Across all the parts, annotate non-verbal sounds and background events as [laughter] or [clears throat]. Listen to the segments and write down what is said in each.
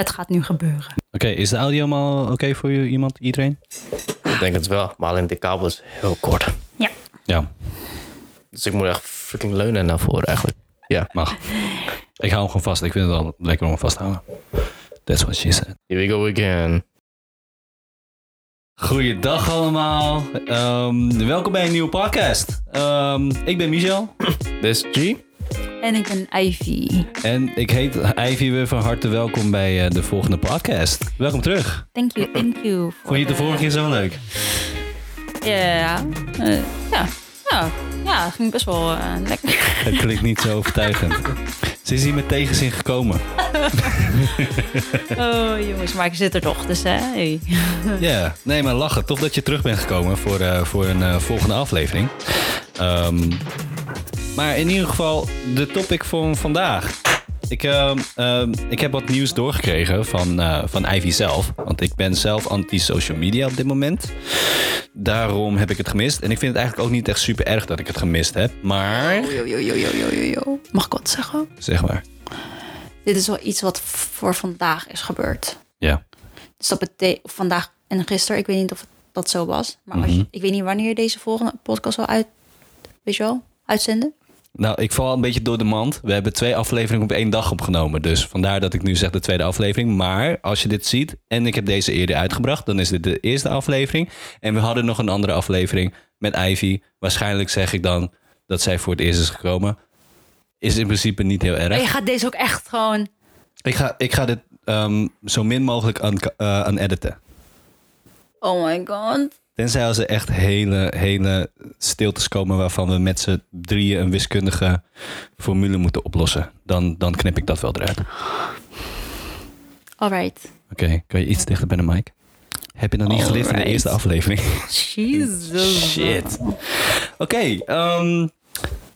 Het gaat nu gebeuren. Oké, is de audio allemaal oké voor je, iemand, iedereen? Ik denk het wel, maar alleen de kabel is heel kort. Ja, Dus ik moet echt fucking leunen naar voren eigenlijk. Ja, mag. Ik hou hem gewoon vast. Ik vind het wel lekker om hem vast te houden. That's what she said. here we go again. Goeiedag allemaal. Ehm, welkom bij een nieuwe podcast. Ehm, ik ben Michel. This G? En ik ben Ivy. En ik heet Ivy weer van harte welkom bij eh, de volgende podcast. Welkom terug. Thank you, thank you. Vond je het de vorige keer zo leuk? Ja, eh, ja, ja, ja, ging best wel eh, lekker. [laughs] Het klinkt niet zo overtuigend. Ze is hier met tegenzin gekomen. [laughs] Oh jongens, maar ik zit er toch, dus hè. Hey. [laughs] Ja, nee, maar lachen. Tof dat je terug bent gekomen voor, eh, voor een eh, volgende aflevering. Ehm, maar in ieder geval, de topic van vandaag. Ik, ehm, ehm, ik heb wat nieuws doorgekregen van, eh, van Ivy zelf. Want ik ben zelf anti-social media op dit moment. Daarom heb ik het gemist. En ik vind het eigenlijk ook niet echt super erg dat ik het gemist heb. Maar, Yo, yo, yo, yo, yo, yo, yo. Mag ik wat zeggen? zeg maar. Dit is wel iets wat voor vandaag is gebeurd. Ja. Dus dat betekent vandaag en gisteren, ik weet niet of dat zo was. Maar als Mhm. je, ik weet niet wanneer je deze volgende podcast zal uit, weet je wel, uitzenden. Nou, ik val een beetje door de mand. We hebben twee afleveringen op één dag opgenomen. Dus vandaar dat ik nu zeg de tweede aflevering. Maar als je dit ziet en ik heb deze eerder uitgebracht, dan is dit de eerste aflevering. En we hadden nog een andere aflevering met Ivy. Waarschijnlijk zeg ik dan dat zij voor het eerst is gekomen. Is in principe niet heel Maar je erg. gaat deze ook echt gewoon... Ik ga, ik ga dit ehm, zo min mogelijk aan, eh, aan editen. Oh my god. Tenzij als er echt hele, hele stiltes komen waarvan we met z'n drieën een wiskundige formule moeten oplossen. Dan, dan knip ik dat wel eruit. Alright. Oké, kan je iets dichter bij de mic? Heb je nog niet geleerd van de eerste aflevering? Jesus. Shit. Oké, ehm,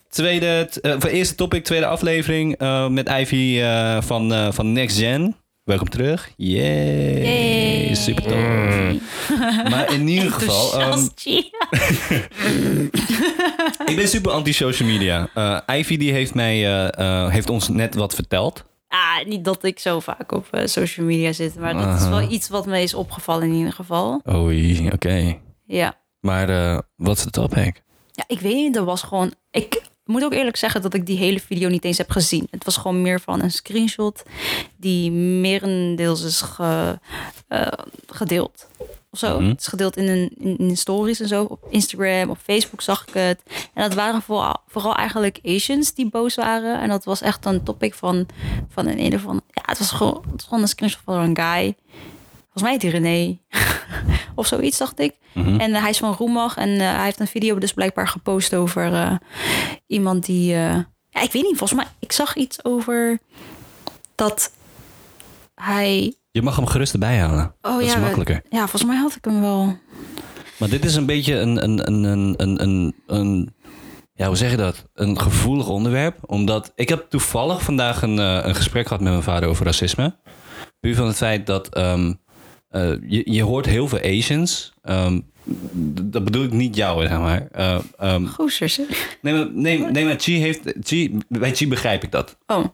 tweede, eh, voor eerste topic, tweede aflevering eh, met Ivy eh, van, van Next Gen. Welkom terug. Yay. Yay. Super tof. Maar in ieder [laughs] geval, ehm, [laughs] ik ben super anti-social media. Eh, Ivy die heeft, mij, eh, eh, heeft ons net wat verteld. Ah, niet dat ik zo vaak op social media zit, maar dat is wel iets wat me is opgevallen in ieder geval. Oei, oké. Ja. Maar wat is de topic? Ja, ik weet niet, dat was gewoon... Ik moet ook eerlijk zeggen dat ik die hele video niet eens heb gezien. Het was gewoon meer van een screenshot die merendeels is ge, eh, gedeeld. Of zo. Mhm. Het is gedeeld in, een, in, stories en zo. Op Instagram, op Facebook zag ik het. En dat waren vooral, vooral eigenlijk Asians die boos waren. En dat was echt een topic van, van een of andere... Ja, het was gewoon, het was gewoon een screenshot van een guy. Volgens mij heet hij René. [laughs] of zoiets, dacht ik. Mhm. En eh, hij is van Roemag en eh, hij heeft een video dus blijkbaar gepost over eh, iemand die... ja, ik weet niet, volgens mij... Ik zag iets over dat hij... Je mag hem gerust erbij halen. Oh dat is ja, we- makkelijker. Ja, volgens mij had ik hem wel. Maar dit is een beetje een, een, een, een, een, een, een- ja, hoe zeg je dat? Een gevoelig onderwerp. Omdat ik heb toevallig vandaag een, een gesprek gehad met mijn vader over racisme. Puur van het feit dat ehm, eh, je, je hoort heel veel Asians. ehm, dat bedoel ik niet jou, zeg maar. Eh, ehm, Goezers, hè? nee, maar, nee, nee, maar Chi heeft... Chi, bij Chi begrijp ik dat. Oh,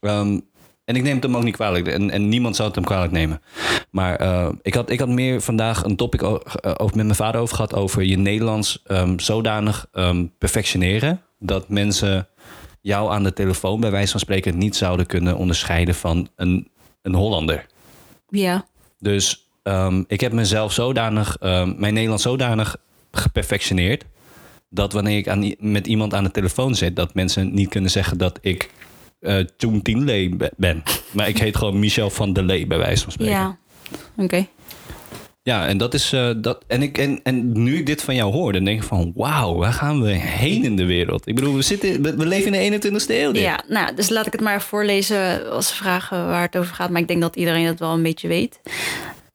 Ehm, en ik neem het hem ook niet kwalijk. En, en niemand zou het hem kwalijk nemen. Maar eh, ik, had, ik had meer vandaag een topic eh, over, met mijn vader over gehad... over je Nederlands zodanig perfectioneren... dat mensen jou aan de telefoon bij wijze van spreken... niet zouden kunnen onderscheiden van een, een Hollander. ja. Dus ehm, ik heb mezelf zodanig, ehm, mijn Nederlands zodanig geperfectioneerd. dat wanneer ik aan, met iemand aan de telefoon zit, dat mensen niet kunnen zeggen dat ik eh Toen ben. Maar ik heet gewoon Michel van der Lee, bij wijze van spreken. Ja, Ja. Oké. en dat is eh, dat. En, ik, en, en nu ik dit van jou hoor, dan denk ik van wauw, waar gaan we heen in de wereld? Ik bedoel, we, zitten, we, we leven in de 21ste eeuw. dit. Ja, nou, dus laat ik het maar voorlezen als vragen waar het over gaat. Maar ik denk dat iedereen het wel een beetje weet.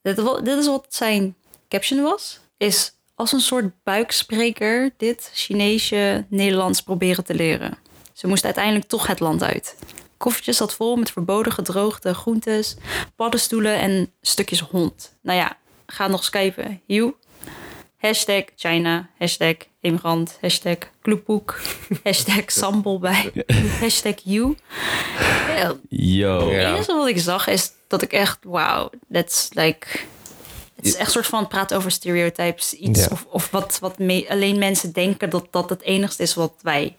Dit, dit is wat zijn caption was. Is als een soort buikspreker dit Chinese Nederlands proberen te leren. Ze moest uiteindelijk toch het land uit. Koffertje zat vol met verboden gedroogde groentes, paddenstoelen en stukjes hond. Nou ja, ga nog eens kijken. Hashtag China, hashtag immigrant, hashtag kloepoek, [laughs] hashtag sambal bij, hashtag you. Yo. Ja. Het enige wat ik zag is dat ik echt, wauw, that's like... Het is echt een soort van praten over stereotypes. Iets Ja. of, of wat, wat me- alleen mensen denken dat dat het enigste is wat wij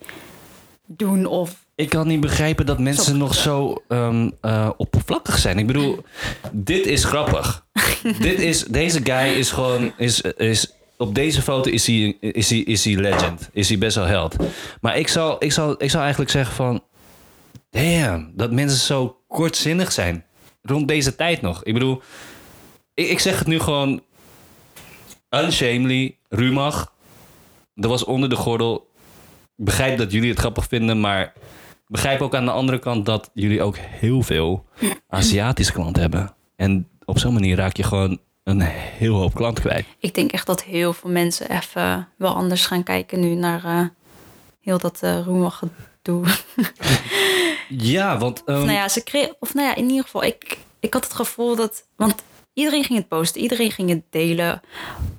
doen. Of Ik kan niet begrijpen dat mensen Zo. nog zo ehm, eh, oppervlakkig zijn. Ik bedoel, dit is grappig. [laughs] dit is, deze guy is gewoon... Is, is, op deze foto is hij, is, hij, is hij legend. Is hij best wel held. Maar ik zou, ik, zou, ik zou eigenlijk zeggen van... Damn, dat mensen zo kortzinnig zijn. Rond deze tijd nog. Ik bedoel, ik, ik zeg het nu gewoon... Unshamely, Rumach. Dat was onder de gordel. Ik begrijp dat jullie het grappig vinden, maar begrijp ook aan de andere kant dat jullie ook heel veel Aziatische klanten hebben. En op zo'n manier raak je gewoon een heel hoop klanten kwijt. ik denk echt dat heel veel mensen even wel anders gaan kijken nu naar eh, heel dat uh, gedoe. [laughs] Ja, want Of ehm, nou ja, ze kreeg, of nou ja, in ieder geval, ik, ik had het gevoel dat, want iedereen ging het posten, iedereen ging het delen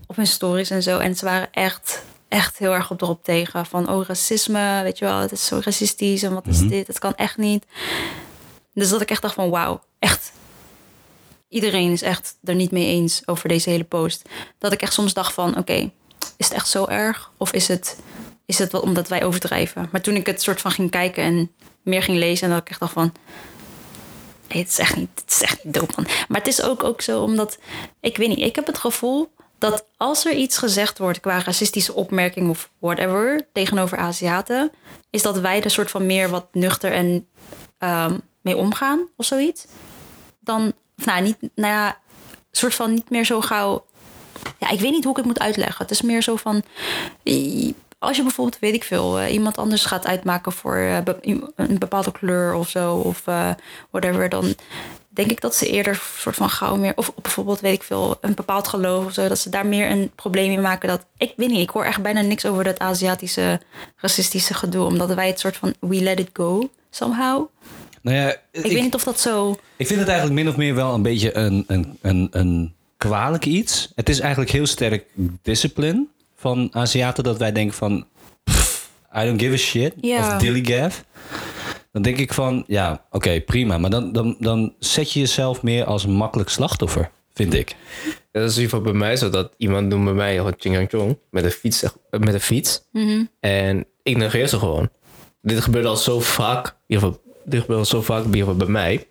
op hun stories en zo. En ze waren echt, echt heel erg op erop tegen van, oh, racisme, weet je wel, het is zo racistisch en wat is Mhm. dit, het kan echt niet. Dus dat ik echt dacht van, wauw, echt. Iedereen is echt er niet mee eens over deze hele post. Dat ik echt soms dacht van, oké, is het echt zo erg? Of is het, is het wel omdat wij overdrijven? Maar toen ik het soort van ging kijken en meer ging lezen... en dat ik echt dacht van... Het is echt niet, het is echt niet man. Maar het is ook, ook zo omdat... Ik weet niet, ik heb het gevoel dat als er iets gezegd wordt... qua racistische opmerking of whatever... tegenover Aziaten... is dat wij er soort van meer wat nuchter en ehm, mee omgaan of zoiets. Dan, of nou, niet, nou ja, soort van niet meer zo gauw ja, ik weet niet hoe ik het moet uitleggen. Het is meer zo van. i- Als je bijvoorbeeld, weet ik veel, eh, iemand anders gaat uitmaken voor eh, een bepaalde kleur of zo, of eh, whatever, dan denk ik dat ze eerder soort van gauw meer, of bijvoorbeeld, weet ik veel, een bepaald geloof of zo, dat ze daar meer een probleem in maken. Dat ik weet niet, ik hoor echt bijna niks over dat Aziatische racistische gedoe, omdat wij het soort van we let it go somehow. Nou ja, Ik, weet niet of dat zo. Ik vind het eigenlijk min of meer wel een beetje een, een, een, een kwalijk iets. Het is eigenlijk heel sterk discipline van Aziaten dat wij denken van... pff, I don't give a shit. Ja. Of dillygaff. Dan denk ik van, ja, oké, prima. Maar dan, dan, dan zet je jezelf meer als een makkelijk slachtoffer, vind ik. Dat is in ieder geval bij mij zo dat iemand noemt bij mij gewoon Ching Chong met een fiets. Met een fiets. En ik negeer ze gewoon. Dit gebeurt al zo vaak. In ieder geval, dit gebeurt al zo vaak bij mij.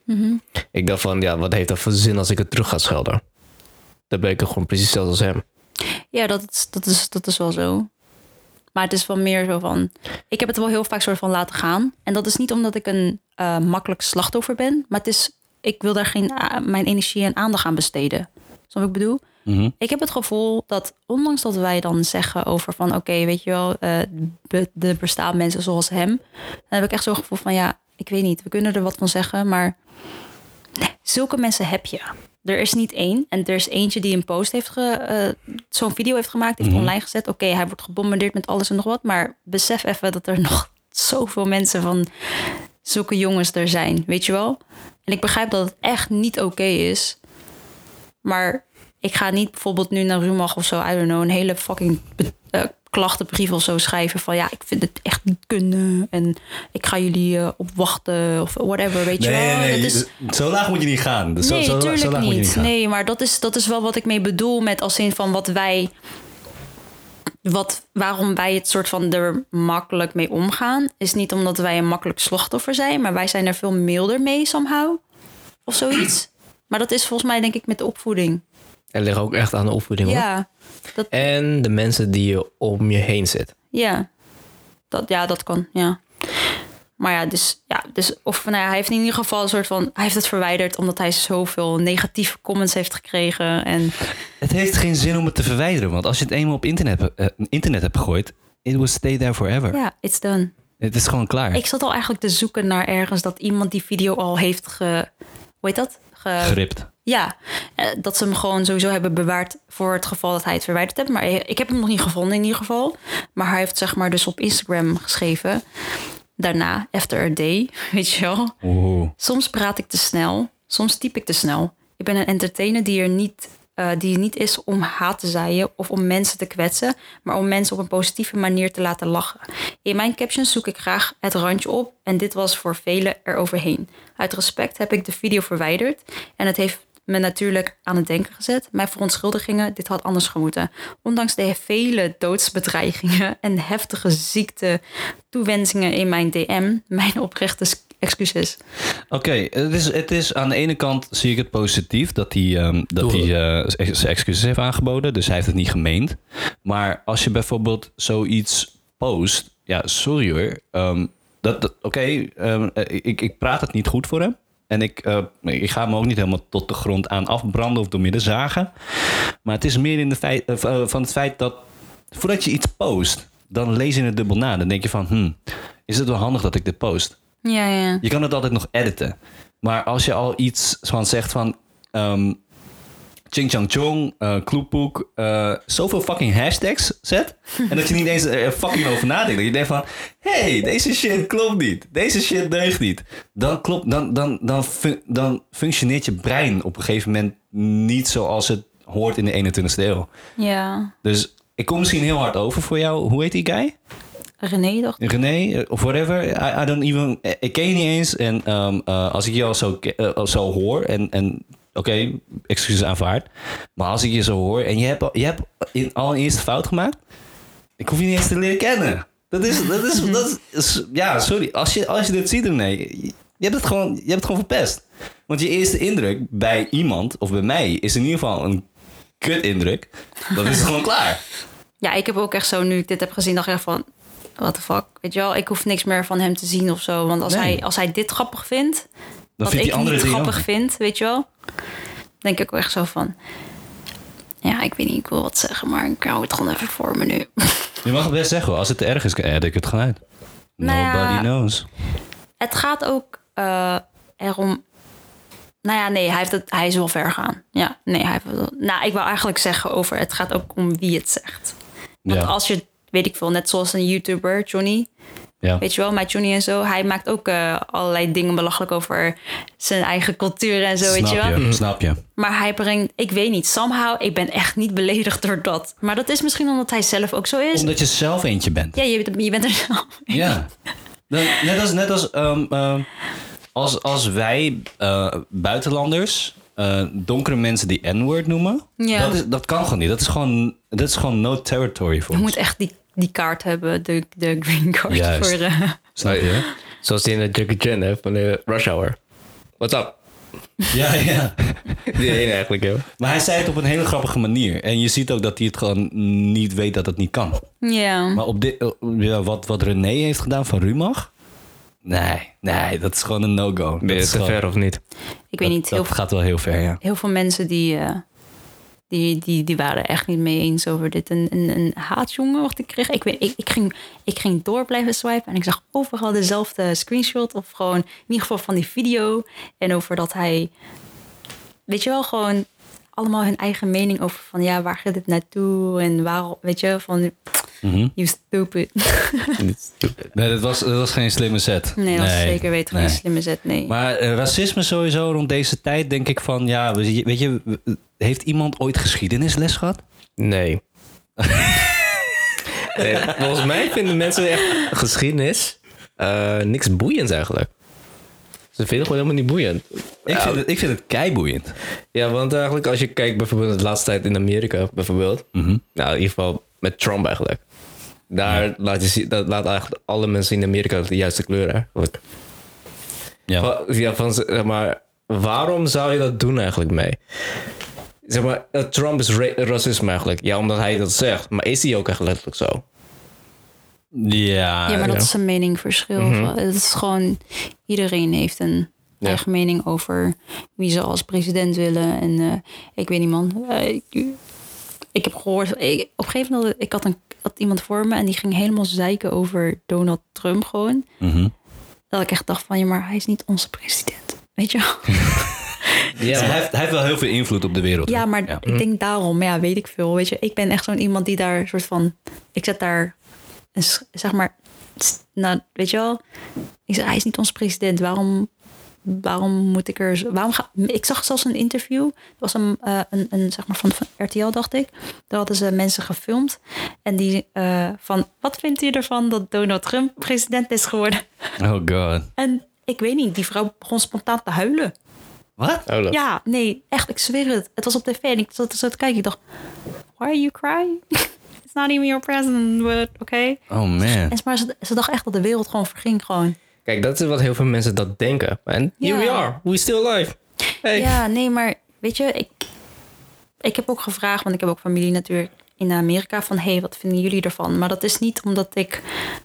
Ik dacht van, ja, wat heeft dat voor zin als ik het terug ga schelden? Dan ben ik er gewoon precies hetzelfde als hem. Ja, dat is, dat, is, dat is wel zo. Maar het is wel meer zo van. Ik heb het wel heel vaak soort van laten gaan. En dat is niet omdat ik een eh, makkelijk slachtoffer ben. Maar het is. Ik wil daar geen a- mijn energie en aandacht aan besteden. Snap wat ik bedoel? Mhm. Ik heb het gevoel dat, ondanks dat wij dan zeggen over van, oké, weet je wel, eh, be- er bestaan mensen zoals hem, dan heb ik echt zo'n gevoel van, ja, ik weet niet, we kunnen er wat van zeggen, maar nee, zulke mensen heb je. Er is niet één. En er is eentje die een post heeft, ge, eh, zo'n video heeft gemaakt, heeft online gezet. Oké, hij wordt gebombardeerd met alles en nog wat, maar besef even dat er [laughs] nog zoveel mensen van zulke jongens er zijn, weet je wel? En ik begrijp dat het echt niet oké is. Maar ik ga niet bijvoorbeeld nu naar Rumach of zo, I don't know, een hele fucking klachtenbrief of zo schrijven van ja, ik vind het echt niet kunnen en ik ga jullie eh, opwachten of whatever, weet je wel. Dat is, Zo laag moet je niet gaan. Dus zo, nee, zo, natuurlijk zo laag moet je niet. niet gaan. Nee, maar dat is, dat is wel wat ik mee bedoel met als zin van wat wij. Wat, waarom wij het soort van er makkelijk mee omgaan, is niet omdat wij een makkelijk slachtoffer zijn, maar wij zijn er veel milder mee somehow. Of zoiets. Maar dat is volgens mij denk ik met de opvoeding. En ligt ook echt aan de opvoeding hoor. Ja, dat, En de mensen die je om je heen zit. ja. Dat, ja, dat kan, ja. Maar ja, dus, ja, dus of nou ja, hij heeft in ieder geval een soort van, hij heeft het verwijderd omdat hij zoveel negatieve comments heeft gekregen. En Het heeft geen zin om het te verwijderen. Want als je het eenmaal op internet, eh, internet hebt gegooid... it will stay there forever. ja, it's done. Het is gewoon klaar. Ik zat al eigenlijk te zoeken naar ergens dat iemand die video al heeft ge. Hoe heet dat? Ge- Gript. Ja, eh, dat ze hem gewoon sowieso hebben bewaard voor het geval dat hij het verwijderd heeft. Maar ik heb hem nog niet gevonden in ieder geval. Maar hij heeft zeg maar dus op Instagram geschreven. Daarna, after a day, [laughs] weet je wel. Soms praat ik te snel, soms typ ik te snel. Ik ben een entertainer die er niet eh, die niet is om haat te zaaien of om mensen te kwetsen, maar om mensen op een positieve manier te laten lachen. In mijn captions zoek ik graag het randje op en dit was voor velen eroverheen. Uit respect heb ik de video verwijderd en het heeft me natuurlijk aan het denken gezet. Mijn verontschuldigingen, dit had anders gemoeten. Ondanks de vele doodsbedreigingen en heftige ziekte toewensingen in mijn DM, mijn oprechte excuses. Oké, het, is, het is aan de ene kant zie ik het positief dat hij, ehm, dat hij eh, zijn excuses heeft aangeboden. Dus hij heeft het niet gemeend. Maar als je bijvoorbeeld zoiets post, ja, sorry hoor. ehm, dat, dat- Oké, ehm, eh, ik, ik praat het niet goed voor hem. En ik, eh, ik ga hem ook niet helemaal tot de grond aan afbranden of door midden zagen. Maar het is meer in de feit, eh, van- van het feit dat voordat je iets post, dan lees je het dubbel na. Dan denk je van, hm, is het wel handig dat ik dit post? Ja, ja. Je kan het altijd nog editen. Maar als je al iets van zegt van... ehm Ching Chang Chong, eh Kloepoek, eh, zoveel fucking hashtags zet. en dat je niet eens er fucking over nadenkt. Dat je denkt van, hey, deze shit klopt niet. Deze shit deugt niet. Dan, klopt, dan, dan, dan, fun- dan functioneert je brein op een gegeven moment niet zoals het hoort in de 21ste eeuw. Ja. Dus ik kom misschien heel hard over voor jou. Hoe heet die guy? René dacht René, eh, of whatever. I, I don't even, eh, ik ken je niet eens. En ehm, eh, als ik jou zo, eh, zo hoor en, en oké, excuses aanvaard. Maar als ik je zo hoor en je hebt, je hebt in, al een eerste fout gemaakt. Ik hoef je niet eens te leren kennen. Dat is, dat is, [laughs] dat is ja, sorry. Als je, als je dit ziet, René, je hebt het gewoon, je hebt het gewoon verpest. Want je eerste indruk bij iemand, of bij mij, is in ieder geval een kut indruk. Dat is gewoon klaar. [laughs] Ja, ik heb ook echt zo, nu ik dit heb gezien, dacht ik echt van... What the fuck, weet je wel? Ik hoef niks meer van hem te zien of zo. Want als, Nee. hij, als hij dit grappig vindt, Dan wat vindt ik die andere niet grappig ook. vind, weet je wel? Denk ik ook echt zo van... Ja, ik weet niet, ik wil wat zeggen, maar ik hou het gewoon even voor me nu. [laughs] Je mag het best zeggen hoor. Als het erg is, edit ik het uit. Nou ja. Nobody knows. Het gaat ook eh, erom... Nou ja, nee, hij, heeft het, hij is wel ver gaan. Ja, nee, hij heeft wel- Nou, ik wil eigenlijk zeggen over... Het gaat ook om wie het zegt. Want Ja. als je, weet ik veel, net zoals een YouTuber, Johnny... Ja. Weet je wel, Johnny en zo. Hij maakt ook eh, allerlei dingen belachelijk over zijn eigen cultuur en zo, weet je wel. Snap je. Maar hij brengt, ik weet niet, somehow, ik ben echt niet beledigd door dat. Maar dat is misschien omdat hij zelf ook zo is. Omdat je zelf eentje bent. Ja, je, je bent er zelf. [laughs] Ja. Dan- net als, net als, ehm, ehm, als, als wij eh, buitenlanders eh, donkere mensen die N-word noemen. Ja. Dat, is, dat kan gewoon niet. Dat is gewoon, dat is gewoon no territory voor Je ons. moet echt die, die kaart hebben, de, de green card Juist. voor... eh, Snap je? Zoals die in de Jackie Chan hè, van de Rush Hour. What's up? Ja, ja. [laughs] Die ene eigenlijk, joh. Maar hij zei het op een hele grappige manier. En je ziet ook dat hij het gewoon niet weet dat het niet kan. ja. Maar op dit, ja, wat, wat René heeft gedaan van Rumach? Nee, nee, dat is gewoon een no-go. Ben Dat je is te gewoon- ver of niet? ik weet niet, Dat, heel, dat gaat wel heel ver, ja. heel veel mensen die, eh, die, die, waren echt niet mee eens over dit. Een, een, een haatjongen wat ik kreeg. Ik, weet, ik, ik, ging, ik ging door blijven swipen en ik zag overal dezelfde screenshot. Of gewoon in ieder geval van die video. En over dat hij, weet je wel, gewoon allemaal hun eigen mening over van ja, waar gaat dit naartoe? En waarom, weet je, van Mhm. you [laughs] stupid. Nee, dat was, dat was geen slimme set. nee, dat is zeker weten geen nee. slimme zet, nee. Maar eh, racisme sowieso rond deze tijd, denk ik van... Ja, we- weet je, heeft iemand ooit geschiedenisles gehad? Nee. [laughs] nee. Volgens mij vinden mensen echt geschiedenis eh, niks boeiends eigenlijk. Ze vinden het gewoon helemaal niet boeiend. Ik vind het, ik vind het keiboeiend. Ja, want eigenlijk als je kijkt bijvoorbeeld de laatste tijd in Amerika bijvoorbeeld. Nou, in ieder geval met Trump eigenlijk. Daar laat, je, zien- dat laat eigenlijk alle mensen in Amerika de juiste kleur eigenlijk. Ja. Van, ja, van, zeg maar, waarom zou je dat doen eigenlijk mee? Zeg maar, Trump is ra- racisme eigenlijk. Ja, omdat hij dat zegt. Maar is hij ook echt letterlijk zo? Ja, Ja, maar dat ja. is een meningverschil. Het is gewoon, iedereen heeft een Ja. eigen mening over wie ze als president willen. En eh, ik weet niet, man. Eh, ik, heb gehoord, ik, op een gegeven moment, ik had, een, had iemand voor me en die ging helemaal zeiken over Donald Trump gewoon. Mhm. Dat ik echt dacht van, ja, maar hij is niet onze president. Weet je wel? [laughs] Ja, hij, heeft, hij heeft wel heel veel invloed op de wereld. Ja, maar ik denk daarom, ja, weet ik veel. Weet je, ik ben echt zo'n iemand die daar soort van, ik zet daar, een, zeg maar, nou, weet je wel, ik zeg, hij is niet ons president. Waarom waarom moet ik er... zo- Waarom ga, ik zag zelfs een interview. Dat was een, eh, een, een zeg maar van, van RTL, dacht ik. Daar hadden ze mensen gefilmd. En die eh, van, wat vindt u ervan dat Donald Trump president is geworden? [laughs] Oh god. En ik weet niet, die vrouw begon spontaan te huilen. Wat? Oh, Ja, nee, echt, ik zweer het. Het was op tv en ik zat zo te kijken. Ik dacht, why are you crying? [laughs] It's not even your president, but okay. Oh man. En maar ze, ze dacht echt dat de wereld gewoon verging gewoon. Kijk, dat is wat heel veel mensen dat denken. En here we are. We still alive. Hey. Ja, nee, maar weet je, ik, ik heb ook gevraagd, want ik heb ook familie natuurlijk in Amerika, van hé, hey, wat vinden jullie ervan? Maar dat is niet omdat ik,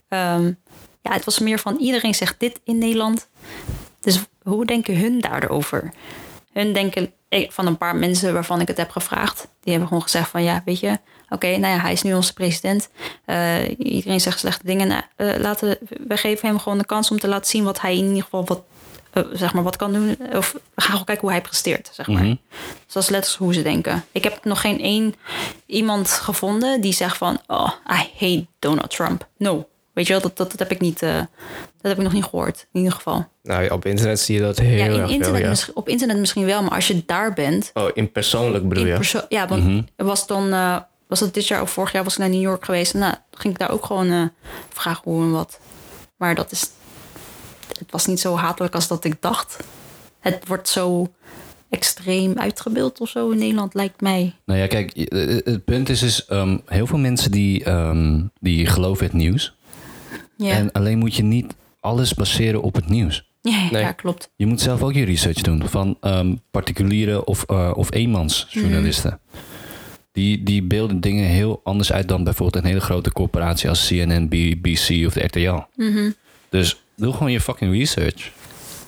ehm, ja, het was meer van iedereen zegt dit in Nederland. Dus hoe denken hun daarover? Hun denken eh, van een paar mensen waarvan ik het heb gevraagd, die hebben gewoon gezegd van ja, weet je, oké, nou ja, hij is nu onze president. Eh, iedereen zegt slechte dingen. Nou, eh, laten, we geven hem gewoon de kans om te laten zien wat hij in ieder geval wat, eh, zeg maar, wat kan doen. Of we gaan gewoon kijken hoe hij presteert, zeg maar. Mhm. Dus dat is letterlijk hoe ze denken. Ik heb nog geen één iemand gevonden die zegt van... Oh, I hate Donald Trump. No. Weet je wel, dat, dat, dat heb ik niet... dat heb ik nog niet gehoord, in ieder geval. Nou, ja, op internet zie je dat heel Ja, in erg internet veel, ja. misschien, op internet misschien wel, maar als je daar bent... Oh, in persoonlijk bedoel In je? ja, want er was dan... eh, was het dit jaar of vorig jaar was ik naar New York geweest. Nou, toen ging ik daar ook gewoon eh, vragen hoe en wat. Maar dat is... Het was niet zo hatelijk als dat ik dacht. Het wordt zo extreem uitgebeeld of zo in Nederland, lijkt mij. Nou ja, kijk, eh, eh, het punt is, is ehm, heel veel mensen die, ehm, die geloven het nieuws. Ja, En alleen moet je niet alles baseren op het nieuws. ja, Nee. ja, klopt. Je moet zelf ook je research doen van ehm, particuliere of, eh, of eenmansjournalisten. Die, die beelden dingen heel anders uit dan bijvoorbeeld een hele grote corporatie als CNN, BBC of de RTL. Dus doe gewoon je fucking research.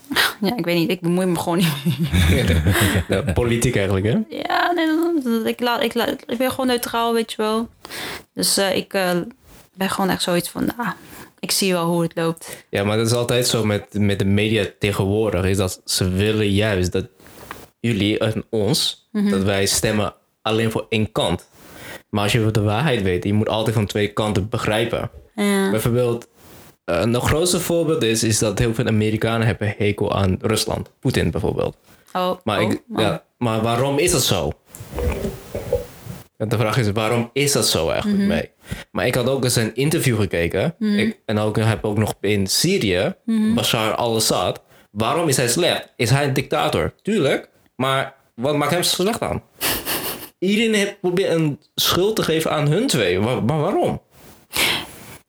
[laughs] Ja, ik weet niet. Ik bemoei me gewoon niet. [laughs] Politiek eigenlijk, hè? Ja, nee, dat- ik, laat, ik, laat, ik ben gewoon neutraal, weet je wel. Dus eh, ik eh, ben gewoon echt zoiets van, nou, ik zie wel hoe het loopt. Ja, maar dat is altijd zo met, met de media tegenwoordig. Is dat ze willen juist dat jullie en ons, dat wij stemmen alleen voor één kant. Maar als je de waarheid weet, je moet altijd van twee kanten begrijpen. Ja. Bijvoorbeeld, eh, een nog grootste voorbeeld is, is dat heel veel Amerikanen hebben hekel aan Rusland. Poetin bijvoorbeeld. Oh, Maar, oh, ik, oh. ja, maar waarom is dat zo? De vraag is, waarom is dat zo eigenlijk mee? Maar ik had ook eens een interview gekeken. ik, en ook, heb ook nog in Syrië, Bashar al-Assad. Waarom is hij slecht? Is hij een dictator? Tuurlijk. Maar wat maakt hem slecht aan? Iedereen heeft probeert een schuld te geven aan hun twee. Maar waarom?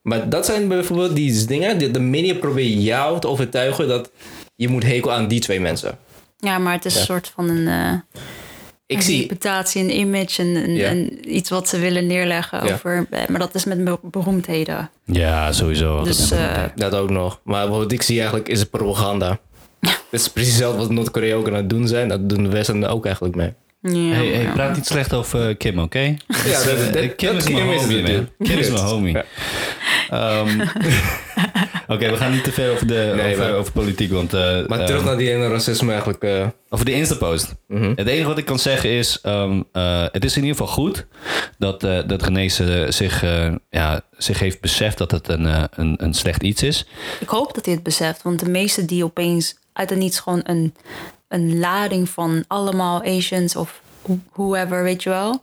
Maar dat zijn bijvoorbeeld die dingen. die De media probeert jou te overtuigen dat je moet hekel aan die twee mensen. Ja, maar het is een soort van een, eh, Ik een zie, reputatie, een image, een, een, Ja. een- iets wat ze willen neerleggen Ja. over. Maar dat is met be- beroemdheden. Ja, sowieso. Dus eh, Dat ook nog. Maar wat ik zie eigenlijk is het propaganda. [laughs] Het is precies hetzelfde wat Noord-Korea ook aan het doen zijn. Dat doen de Westen ook eigenlijk mee. Ja, Hey, hey, ja. praat niet slecht over eh, Kim, oké? Ja, dat, Kim is mijn homie, man. Kim is mijn homie. Ehm, [laughs] Oké, we gaan niet te veel over, de, Nee, over, maar- over politiek, want... eh, Maar ehm, terug naar die ene racisme eigenlijk. eh, Over de Insta-post. Mhm. Het enige wat ik kan zeggen is... ehm, eh, het is in ieder geval goed dat, eh dat René ze- zich, eh, ja, zich heeft beseft dat het een, een, een slecht iets is. Ik hoop dat hij het beseft, want de meesten die opeens uit het niets gewoon een, een lading van allemaal Asians of who- whoever, weet je wel.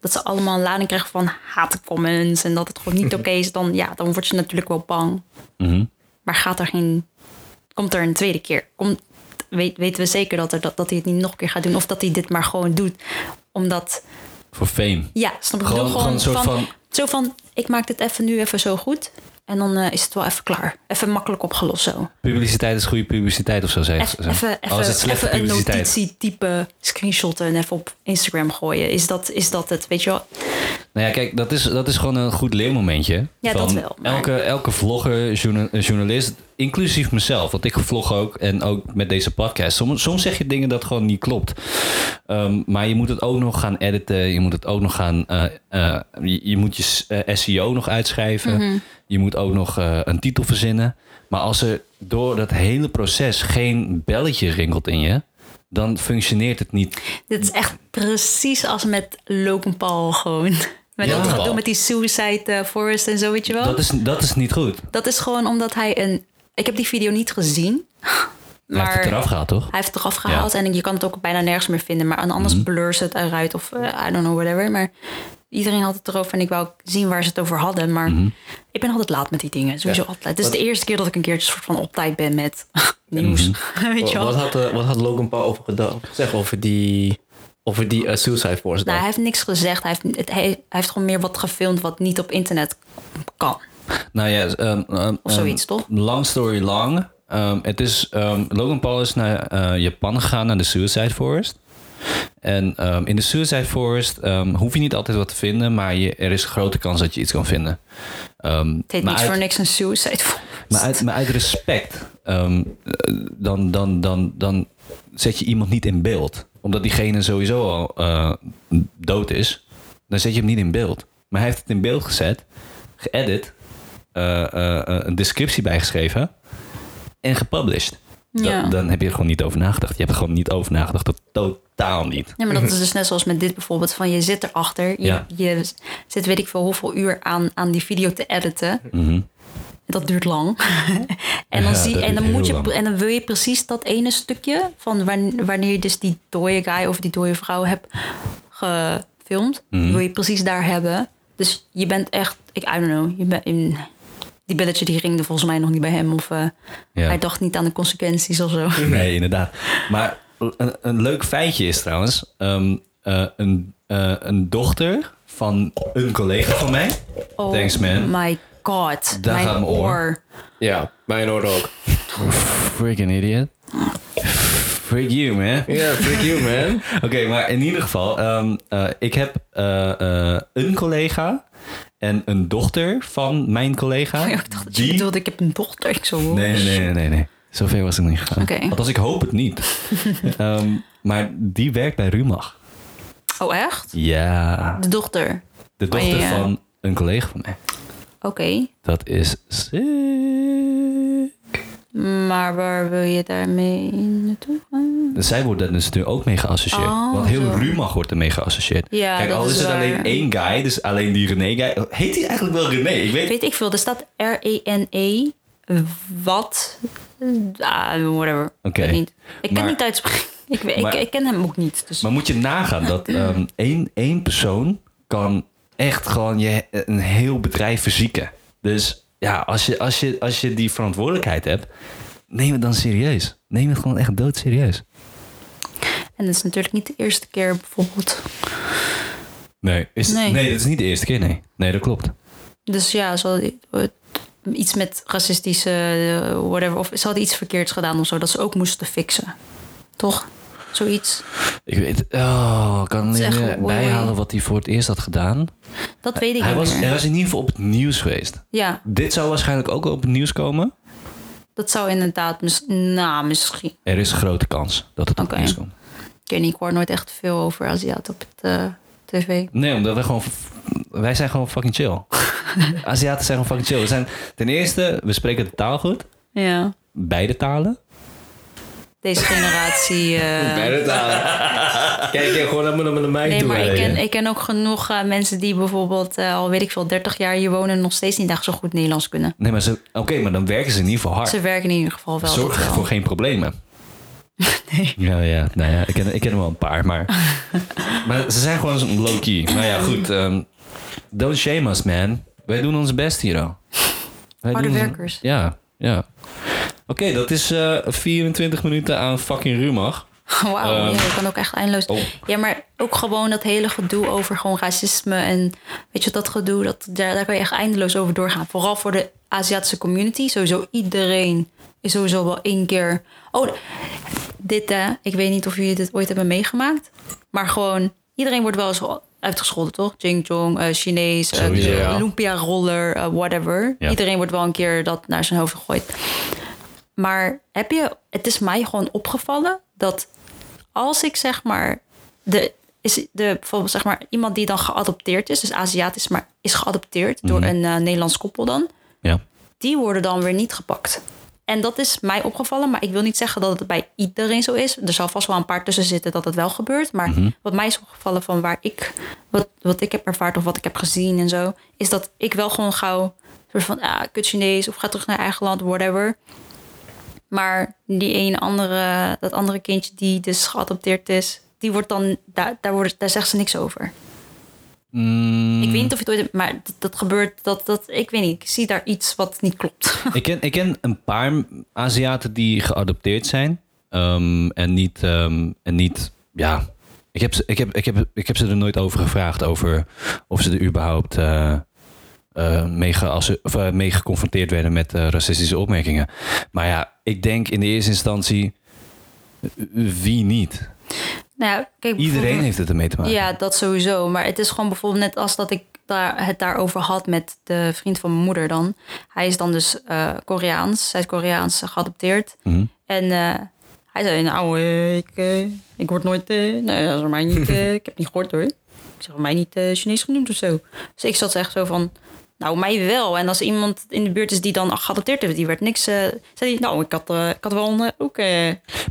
Dat ze allemaal een lading krijgen van haatcomments en dat het gewoon niet [laughs] oké is, dan, ja, dan word je natuurlijk wel bang. Mhm. Maar gaat er geen. Komt er een tweede keer? Komt, weet, weten we zeker dat, er, dat, dat hij het niet nog een keer gaat doen? Of dat hij dit maar gewoon doet? Omdat. Voor fame. Ja, snap ik Gewoon- gewoon een soort van- Zo van: ik maak dit even nu even zo goed. En dan eh, is het wel even klaar. Even makkelijk opgelost zo. Publiciteit is goede publiciteit of zo, zei Even, even, Oh, is het even, een notitietype screenshotten en even op Instagram gooien. Is dat, is dat het? Weet je wel? Nou ja, kijk, dat is, dat is gewoon een goed leermomentje. Ja, dat Van wel, maar- Elke, elke vlogger, eh, journalist, inclusief mezelf, want ik vlog ook en ook met deze podcast. Soms, soms zeg je dingen dat gewoon niet klopt. Ehm, maar je moet het ook nog gaan editen. Je moet het ook nog gaan. eh, je, je moet je SEO nog uitschrijven. Mhm. Je moet ook nog eh, een titel verzinnen. Maar als er door dat hele proces geen belletje rinkelt in je, dan functioneert het niet. Dit is echt precies als met Logan Paul gewoon. [laughs] Met Ja. dat gedoe met die Suicide eh, Forest en zo, weet je wel? Dat is, dat is niet goed. Dat is gewoon omdat hij een. Ik heb die video niet gezien. Hij heeft het Maar- eraf gehaald, toch? Hij heeft het eraf gehaald en je kan het ook bijna nergens meer vinden. Maar anders Mhm. blur ze het eruit of eh, I don't know, whatever. Maar iedereen had het erover en ik wou ook zien waar ze het over hadden. Maar Mhm. ik ben altijd laat met die dingen. Sowieso altijd. Het is de eerste keer dat ik een keertje soort van op tijd ben met [laughs] nieuws. Mhm. [laughs] Weet je Wat, wel? wat, had, eh, wat had Logan Paul over gedaan, gezegd over die, over die eh, Suicide Force? Nou, hij heeft niks gezegd. Hij heeft, het, hij, hij heeft gewoon meer wat gefilmd wat niet op internet kan. Nou ja, ehm, ehm, Of zoiets, toch? Long story long. Ehm, het is, ehm, Logan Paul is naar eh, Japan gegaan, naar de Suicide Forest. En ehm, in de Suicide Forest ehm, hoef je niet altijd wat te vinden, maar je, er is een grote kans dat je iets kan vinden. Ehm, Het heet maar niet uit- voor niks een suicide force. Maar uit, maar uit respect, dan, dan, dan, dan zet je iemand niet in beeld. Omdat diegene sowieso al eh, dood is. Dan zet je hem niet in beeld. Maar hij heeft het in beeld gezet, geëdit, eh, eh, een descriptie bijgeschreven en gepublished. Da- Ja. Dan heb je er gewoon niet over nagedacht. Je hebt er gewoon niet over nagedacht. Dat totaal niet. Ja, maar dat is dus net zoals met dit bijvoorbeeld. Van je zit erachter. Je, Ja. je zit weet ik veel hoeveel uur aan, aan die video te editen. Mhm. Dat duurt lang. [laughs] en, dan Ja, zie, en, dan moet je, lang. en dan wil je precies dat ene stukje van wan- wanneer je dus die dode guy of die dode vrouw hebt gefilmd, Mhm. wil je precies daar hebben. Dus je bent echt, ik I don't know, je bent in, die belletje die ringde volgens mij nog niet bij hem of eh, Ja. hij dacht niet aan de consequenties of zo. Nee, inderdaad. Maar een, een leuk feitje is trouwens... ehm, eh, een, eh, een dochter van een collega van mij... Oh Thanks, man. my god, Daar mijn gaat mijn oor. oor. Ja, mijn oor ook. Freaking idiot. Freak you, man. Ja, freak you, man. [laughs] Oké, maar in ieder geval, ehm, eh, ik heb een collega en een dochter van mijn collega. ik dacht dat je bedoelde, ik heb een dochter. Ik zo, oh, Nee, nee, nee, nee, nee. Zover was ik niet gegaan. Oké. Althans, ik hoop het niet. [laughs] Ehm, maar die werkt bij Rumach. Oh, echt? Ja, De dochter. de Van dochter je- van een collega van mij. Oké. Dat is sick. Maar waar wil je daarmee naartoe gaan? Dus zij wordt daar dus nu ook mee geassocieerd. Oh, Want heel zo. Rumach wordt ermee geassocieerd. Ja, Kijk, dat al is is het waar. alleen één guy, dus alleen die René guy. Heet hij eigenlijk wel René? Ik weet Weet ik veel. Er staat R-E-N-E. Wat? Ah, whatever. Oké. Ik. Ik kan Maar- niet uitspreken. [laughs] Ik, Maar- ik, ik ken hem ook niet. Dus. Maar moet je nagaan dat [laughs] ehm, één, één persoon kan echt gewoon je, een heel bedrijf verzieken. Dus ja, als je, als, je, als je die verantwoordelijkheid hebt, neem het dan serieus. Neem het gewoon echt doodserieus. En dat is natuurlijk niet de eerste keer bijvoorbeeld. Nee, is, nee. Nee. dat is niet de eerste keer, nee. Nee, dat klopt. Dus ja, hadden iets met racistische eh, whatever. Of ze hadden iets verkeerds gedaan of zo. Dat ze ook moesten fixen. Toch? Zoiets. Ik weet, oh, kan echt bijhalen wat hij voor het eerst had gedaan. Dat weet ik Hij niet was, meer. hij was in ieder geval op het nieuws geweest. Ja, Dit zou waarschijnlijk ook op het nieuws komen. dat zou inderdaad... Mis, nou, misschien... Er is een grote kans dat het op het nieuws komt. Ik weet niet, ik hoor nooit echt veel over Aziaten op het eh, tv. Nee, omdat wij gewoon... Wij zijn gewoon fucking chill. [laughs] Aziaten zijn gewoon fucking chill. We zijn, ten eerste, we spreken de taal goed. Ja. Beide talen. Deze generatie... [laughs] eh, Bij de taal. Kijk, je gewoon naar, naar, mij Nee, toe. maar ik ken, ik ken ook genoeg eh, mensen die bijvoorbeeld eh, al weet ik veel, 30 jaar hier wonen en nog steeds niet echt zo goed Nederlands kunnen. Nee, maar ze... Oké, maar dan werken ze in ieder geval hard. Ze werken in ieder geval wel. Zorg dat wel. voor geen problemen. [laughs] Ja, ja, nou ja, ik ken, ik ken er wel een paar, maar... maar ze zijn gewoon zo'n low-key. Maar ja, goed. ehm, don't shame us, man. Wij doen ons best hier al. Wij Harde doen werkers. Ja, ja. Oké, dat is eh 24 minuten aan fucking Rumach. [laughs] Wauw, Ehm, ja, je kan ook echt eindeloos. oh. Ja, maar ook gewoon dat hele gedoe over gewoon racisme en weet je dat gedoe, dat, daar, daar kan je echt eindeloos over doorgaan. Vooral voor de Aziatische community. Sowieso iedereen is sowieso wel één keer. Oh, dit hè, ik weet niet of jullie dit ooit hebben meegemaakt, maar gewoon iedereen wordt wel eens uitgescholden, toch? Jing Jong, eh, Chinees, eh, de ja. Lumpia-roller, eh, whatever. Ja. Iedereen wordt wel een keer dat naar zijn hoofd gegooid. Maar heb je, het is mij gewoon opgevallen dat als ik zeg maar, de, is de, bijvoorbeeld zeg maar iemand die dan geadopteerd is, dus Aziatisch, maar is geadopteerd door een eh, Nederlands koppel dan, Ja. die worden dan weer niet gepakt. En dat is mij opgevallen, maar ik wil niet zeggen dat het bij iedereen zo is. Er zal vast wel een paar tussen zitten dat het wel gebeurt. Maar wat mij is opgevallen van waar ik, wat, wat ik heb ervaard of wat ik heb gezien en zo, is dat ik wel gewoon gauw soort van, ah, kut Chinees of ga terug naar eigen land, whatever. Maar die een andere, dat andere kindje die dus geadopteerd is, die wordt dan, daar, daar, wordt, daar zegt ze niks over. Mm, Ik weet niet of je het ooit, maar dat, dat gebeurt, dat, dat, ik weet niet, ik zie daar iets wat niet klopt. [laughs] ik, ken, ik ken een paar Aziaten die geadopteerd zijn. Ehm, en niet, ehm, en niet, ja. Ik heb, ze, ik, heb, ik, heb, ik heb ze er nooit over gevraagd over of ze er überhaupt eh, eh, mee, geasse- of, eh, mee geconfronteerd werden met racistische opmerkingen. Maar ja, ik denk in de eerste instantie, wie niet? Nou ja, kijk, Iedereen heeft het ermee te maken. Ja, dat sowieso. Maar het is gewoon bijvoorbeeld net als dat ik daar, het daarover had met de vriend van mijn moeder dan. Hij is dan dus eh, Koreaans. Is Koreaans geadopteerd. Mhm. En eh, hij zei, nou, eh, ik, ik word nooit... nee, dat is voor mij niet... ik heb niet gehoord hoor. Ik zeg, voor mij niet Chinees genoemd of zo. Dus ik zat echt zo van... Nou, mij wel. En als iemand in de buurt is die dan geadopteerd heeft, die werd niks... eh zei hij, nou, ik had, eh, ik had wel een, eh, ook...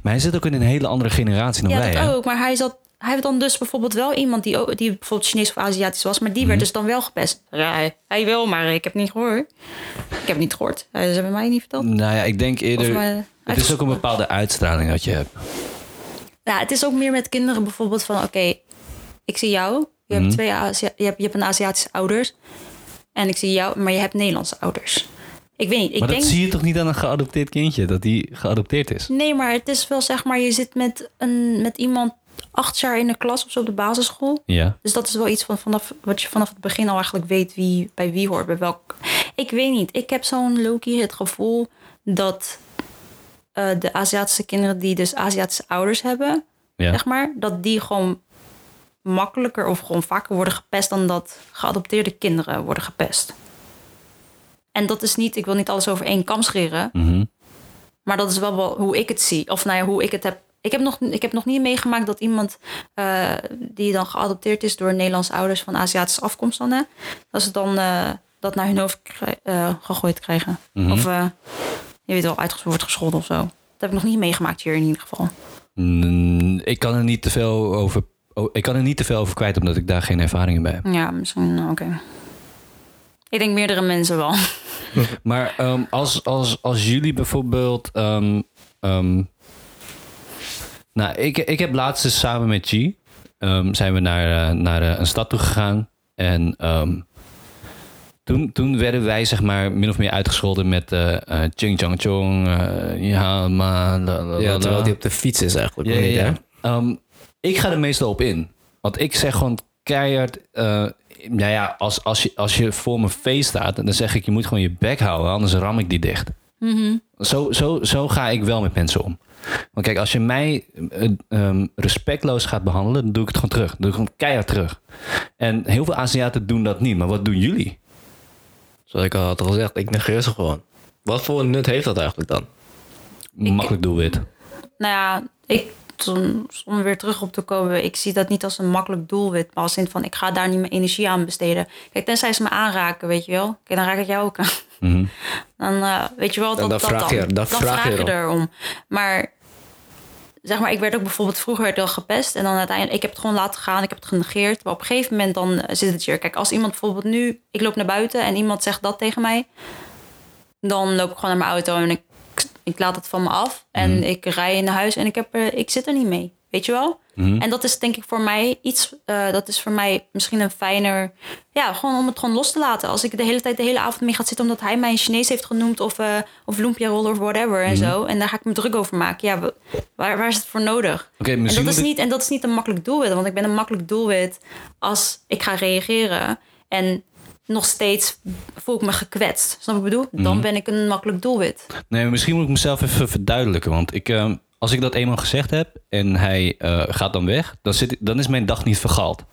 Maar hij zit ook in een hele andere generatie dan ja, wij. hè? ook. Maar hij zat. Hij heeft dan dus bijvoorbeeld wel iemand die, die bijvoorbeeld Chinees of Aziatisch was, maar die Mhm. werd dus dan wel gepest. Ja, hij, hij wel, maar ik heb het niet gehoord. Ik heb het niet gehoord. Eh, Ze hebben mij niet verteld. Nou ja, ik denk eerder... Het is ook een bepaalde uitstraling dat je hebt. Ja, het is ook meer met kinderen bijvoorbeeld van, oké, ik zie jou. Je, Mhm. hebt twee Azia- je, hebt, je hebt een Aziatische ouders. En ik zie jou, maar je hebt Nederlandse ouders. Ik weet niet. Ik maar denk, dat zie je toch niet aan een geadopteerd kindje, dat die geadopteerd is? Nee, maar het is wel zeg maar, je zit met, een, met iemand acht jaar in de klas of zo op de basisschool. Ja. Dus dat is wel iets van vanaf wat je vanaf het begin al eigenlijk weet wie bij wie hoort, bij welk. Ik weet niet. Ik heb zo'n Loki het gevoel dat eh, de Aziatische kinderen die dus Aziatische ouders hebben, ja. zeg maar, dat die gewoon makkelijker of gewoon vaker worden gepest dan dat geadopteerde kinderen worden gepest. En dat is niet, ik wil niet alles over één kam scheren, Mhm. maar dat is wel, wel hoe ik het zie. Of nou ja, hoe ik het heb. Ik heb nog, ik heb nog niet meegemaakt dat iemand eh, die dan geadopteerd is door Nederlandse ouders van Aziatische afkomst dan, hè, dat ze dan eh, dat naar hun hoofd eh, gegooid krijgen. Mhm. Of je weet wel, wordt gescholden of zo. Dat heb ik nog niet meegemaakt hier in ieder geval. Mm, ik kan er niet te veel over. Oh, ik kan er niet te veel over kwijt, omdat ik daar geen ervaring in bij heb. Ja, misschien, nou, oké. Ik denk meerdere mensen wel. [laughs] Maar ehm, als, als, als jullie bijvoorbeeld. ehm, ehm, nou, ik, ik heb laatst eens samen met G. ehm, zijn we naar, eh, naar eh, een stad toe gegaan. En ehm, toen, toen werden wij, zeg maar, min of meer uitgescholden met. eh eh, Ching Chang Chong. eh, ja, maar. la, la, Ja, la, terwijl die op de fiets is eigenlijk. Ja, ja, ik ga er meestal op in. Want ik zeg gewoon keihard... eh, nou ja, als, als, je, als je voor mijn face staat... dan zeg ik, je moet gewoon je bek houden... anders ram ik die dicht. zo, zo, zo ga ik wel met mensen om. Want kijk, als je mij eh, ehm, respectloos gaat behandelen... dan doe ik het gewoon terug. Dan doe ik gewoon keihard terug. En heel veel Aziaten doen dat niet. Maar wat doen jullie? Zoals ik al had gezegd, ik negeer ze gewoon. Wat voor nut heeft dat eigenlijk dan? Makkelijk doelwit. Nou ja, ik, om, om weer terug op te komen, ik zie dat niet als een makkelijk doelwit, maar als in van ik ga daar niet mijn energie aan besteden. Kijk, tenzij ze me aanraken, weet je wel. Kijk, dan raak ik jou ook aan. Mhm. [laughs] Dan eh, weet je wel, dat, dan dat vraag dan. je- dan vraag je erom. erom. Maar zeg maar, ik werd ook bijvoorbeeld vroeger werd wel gepest en dan uiteindelijk, ik heb het gewoon laten gaan, ik heb het genegeerd. Maar op een gegeven moment dan eh, zit het hier. Kijk, als iemand bijvoorbeeld nu, ik loop naar buiten en iemand zegt dat tegen mij, dan loop ik gewoon naar mijn auto en ik, ik laat het van me af en Mhm. ik rij naar huis en ik, heb er, ik zit er niet mee. Weet je wel? Mhm. En dat is denk ik voor mij iets, eh, dat is voor mij misschien een fijner, ja, gewoon om het gewoon los te laten. Als ik de hele tijd, de hele avond mee ga zitten omdat hij mij een Chinees heeft genoemd of, eh of lumpia roller of whatever en zo. En daar ga ik me druk over maken. Ja, wa- waar, waar is het voor nodig? Oké, En dat, is niet, en dat is niet een makkelijk doelwit, want ik ben een makkelijk doelwit als ik ga reageren en nog steeds voel ik me gekwetst. Snap ik bedoel? Dan ben ik een makkelijk doelwit. Nee, misschien moet ik mezelf even verduidelijken. Want ik, ehm, als ik dat eenmaal gezegd heb en hij eh, gaat dan weg, dan, zit, dan is mijn dag niet vergald.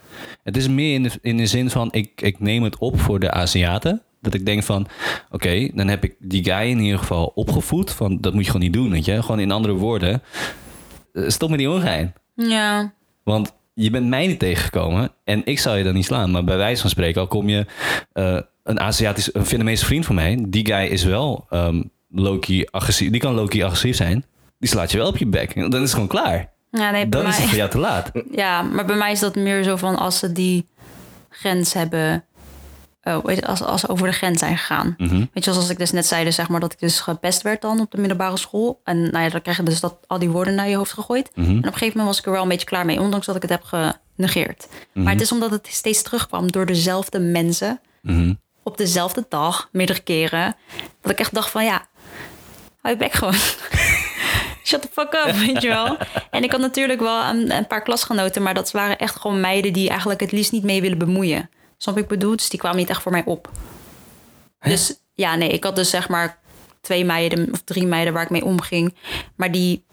Het is meer in de, in de zin van, ik, ik neem het op voor de Aziaten. Dat ik denk van, oké, dan heb ik die guy in ieder geval opgevoed. Van, dat moet je gewoon niet doen, weet je. Gewoon in andere woorden, eh, stop met die ongein. Ja, Want je bent mij niet tegengekomen en ik zou je dan niet slaan. Maar bij wijze van spreken, al kom je eh, een Aziatisch, een Vietnamese vriend van mij, die guy is wel ehm Loki agressief. Die kan Loki agressief zijn. Die slaat je wel op je bek. Dan is het gewoon klaar. ja nee, bij Dan is het voor jou te laat. Ja, maar bij mij is dat meer zo van als ze die grens hebben oh, weet je, als, als ze over de grens zijn gegaan. Weet je, zoals ik dus net zei, dus zeg maar dat ik dus gepest werd dan op de middelbare school. En nou ja, dan krijg je dus dat, al die woorden naar je hoofd gegooid. En op een gegeven moment was ik er wel een beetje klaar mee, ondanks dat ik het heb genegeerd. Maar het is omdat het steeds terugkwam door dezelfde mensen op dezelfde dag, meerdere keren. Dat ik echt dacht van ja, hou je bek gewoon. [laughs] Shut the fuck up, weet je wel. En ik had natuurlijk wel een, een, paar klasgenoten, maar dat waren echt gewoon meiden die eigenlijk het liefst niet mee willen bemoeien. Snap ik bedoel? Dus die kwamen niet echt voor mij op. Dus ja, nee, ik had dus zeg maar twee meiden of drie meiden waar ik mee omging. Maar die,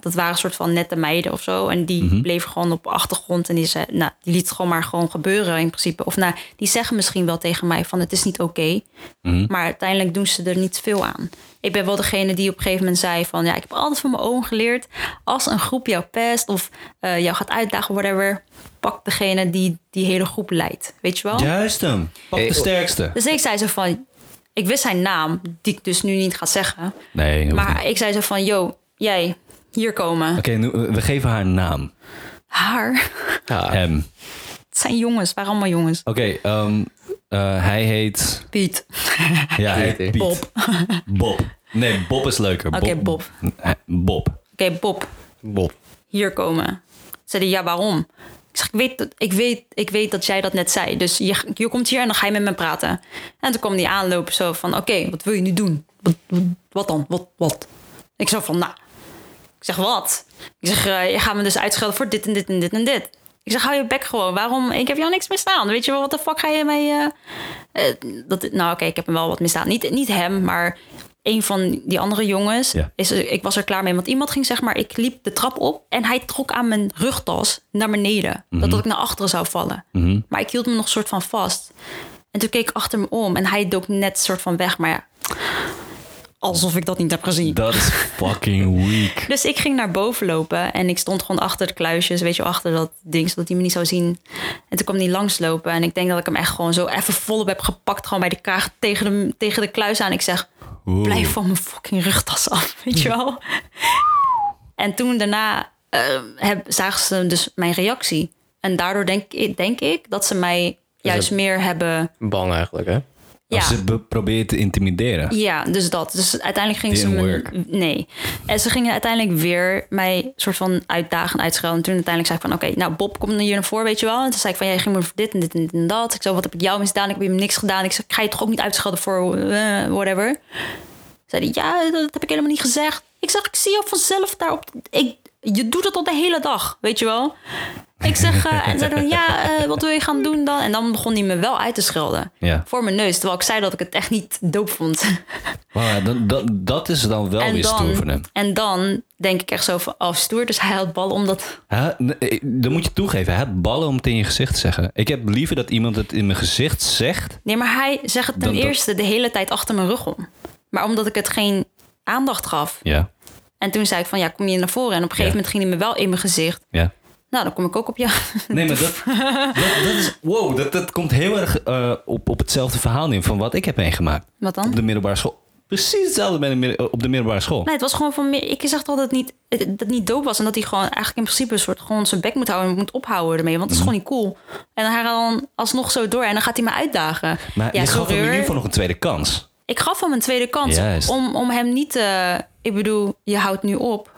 dat waren een soort van nette meiden of zo. En die bleven gewoon op achtergrond. En die, zei, nou, die liet het gewoon maar gewoon gebeuren in principe. Of nou, die zeggen misschien wel tegen mij van het is niet oké. Maar uiteindelijk doen ze er niet veel aan. Ik ben wel degene die op een gegeven moment zei van... ja, ik heb altijd van mijn oom geleerd... als een groep jou pest of uh, jou gaat uitdagen, whatever... pak degene die die hele groep leidt. Weet je wel? Juist hem. Pak de sterkste. Dus ik zei zo van... ik wist zijn naam, die ik dus nu niet ga zeggen. Nee, Maar niet. ik zei zo van... yo, jij, hier komen. Oké, nu we geven haar een naam. Haar? Ja. Hem. Het zijn jongens, het waren allemaal jongens. Oké, ehm, eh, hij heet... Piet. Ja, hij Piet, heet Piet. Bob. Bob. Nee, Bob is leuker. Oké, Bob. Bob. Oké, Bob, Bob. hier komen. Zei hij, ja, waarom? Ik zeg, ik weet, dat, ik, weet, ik weet dat jij dat net zei. Dus je, je komt hier en dan ga je met me praten. En toen kwam die aanlopen zo van, oké, wat wil je nu doen? Wat, wat, wat dan? Wat, wat? Ik zo van, nou. Ik zeg, wat? Ik zeg, eh, je gaat me dus uitschelden voor dit en dit en dit en dit. Ik zeg, hou je bek gewoon. Waarom? Ik heb jou niks misdaan. Weet je wel, wat de fuck ga je mee... eh, eh, dat, nou, oké, ik heb hem wel wat misdaan. Niet, niet hem, maar een van die andere jongens. Ja. Is, ik was er klaar mee. Want iemand ging zeg maar... Ik liep de trap op en hij trok aan mijn rugtas naar beneden. Dat, dat ik naar achteren zou vallen. Maar ik hield me nog soort van vast. En toen keek ik achter me om. En hij dook net soort van weg. Maar ja... Alsof ik dat niet heb gezien. Dat is [laughs] fucking weak. Dus ik ging naar boven lopen en ik stond gewoon achter de kluisjes, weet je, achter dat ding, zodat hij me niet zou zien. En toen kwam hij langslopen en ik denk dat ik hem echt gewoon zo even volop heb gepakt, gewoon bij de kraag tegen de, tegen de kluis aan. Ik zeg, blijf van mijn fucking rugtas af, [laughs] weet je wel. en toen daarna eh, heb, zagen ze dus mijn reactie. En daardoor denk, ik- denk ik dat ze mij juist meer hebben... Bang eigenlijk, hè? Ja. Ze be- probeert te intimideren. Ja, dus dat. Dus uiteindelijk gingen ze me... Nee. En ze gingen uiteindelijk weer mij soort van uitdagen, uitschelden. En toen uiteindelijk zei ik van... Oké, nou Bob, kom hier naar voren, weet je wel. En toen zei ik van... Jij ging me voor dit en dit en dit en dat. Ik zei, wat heb ik jou misdaan? Ik heb je niks gedaan. Ik zei, ik ga je toch ook niet uitschelden voor eh, whatever. Zei hij, ja, dat heb ik helemaal niet gezegd. Ik zeg, ik zie jou vanzelf daarop. Ik, je doet het al de hele dag, weet je wel. Ik zeg, eh, en dan, ja, eh, wat wil je gaan doen dan? En dan begon hij me wel uit te schelden. Ja. Voor mijn neus. Terwijl ik zei dat ik het echt niet doop vond. Maar dat, dat, dat is dan wel en, weer stoer van dan, hem. en dan denk ik echt zo van, oh stoer. Dus hij had ballen omdat... Hij- nee, dan moet je toegeven, hij had ballen om het in je gezicht te zeggen. Ik heb liever dat iemand het in mijn gezicht zegt. Nee, maar hij zegt het ten Dan dat- eerste de hele tijd achter mijn rug om. Maar omdat ik het geen aandacht gaf. Ja, En toen zei ik van, ja, kom je naar voren. En op een gegeven Ja. moment ging hij me wel in mijn gezicht. ja. Nou, dan kom ik ook op jou. [laughs] Nee, maar dat, dat, dat is... Wow, dat, dat komt heel erg eh, op, op hetzelfde verhaal neer van wat ik heb meegemaakt. Wat Op dan? de middelbare school. Precies hetzelfde bij de op de middelbare school. Nee, het was gewoon van... meer- Ik zeg toch dat het niet, dat niet doop was. En dat hij gewoon eigenlijk in principe een soort gewoon zijn bek moet houden. En moet ophouden ermee. Want het is Mhm. gewoon niet cool. En dan hij gaat dan alsnog zo door. En dan gaat hij me uitdagen. Maar ja, je gaf hem in ieder geval nog een tweede kans. Ik gaf hem een tweede kans Juist. om, om hem niet te... Ik bedoel, je houdt nu op.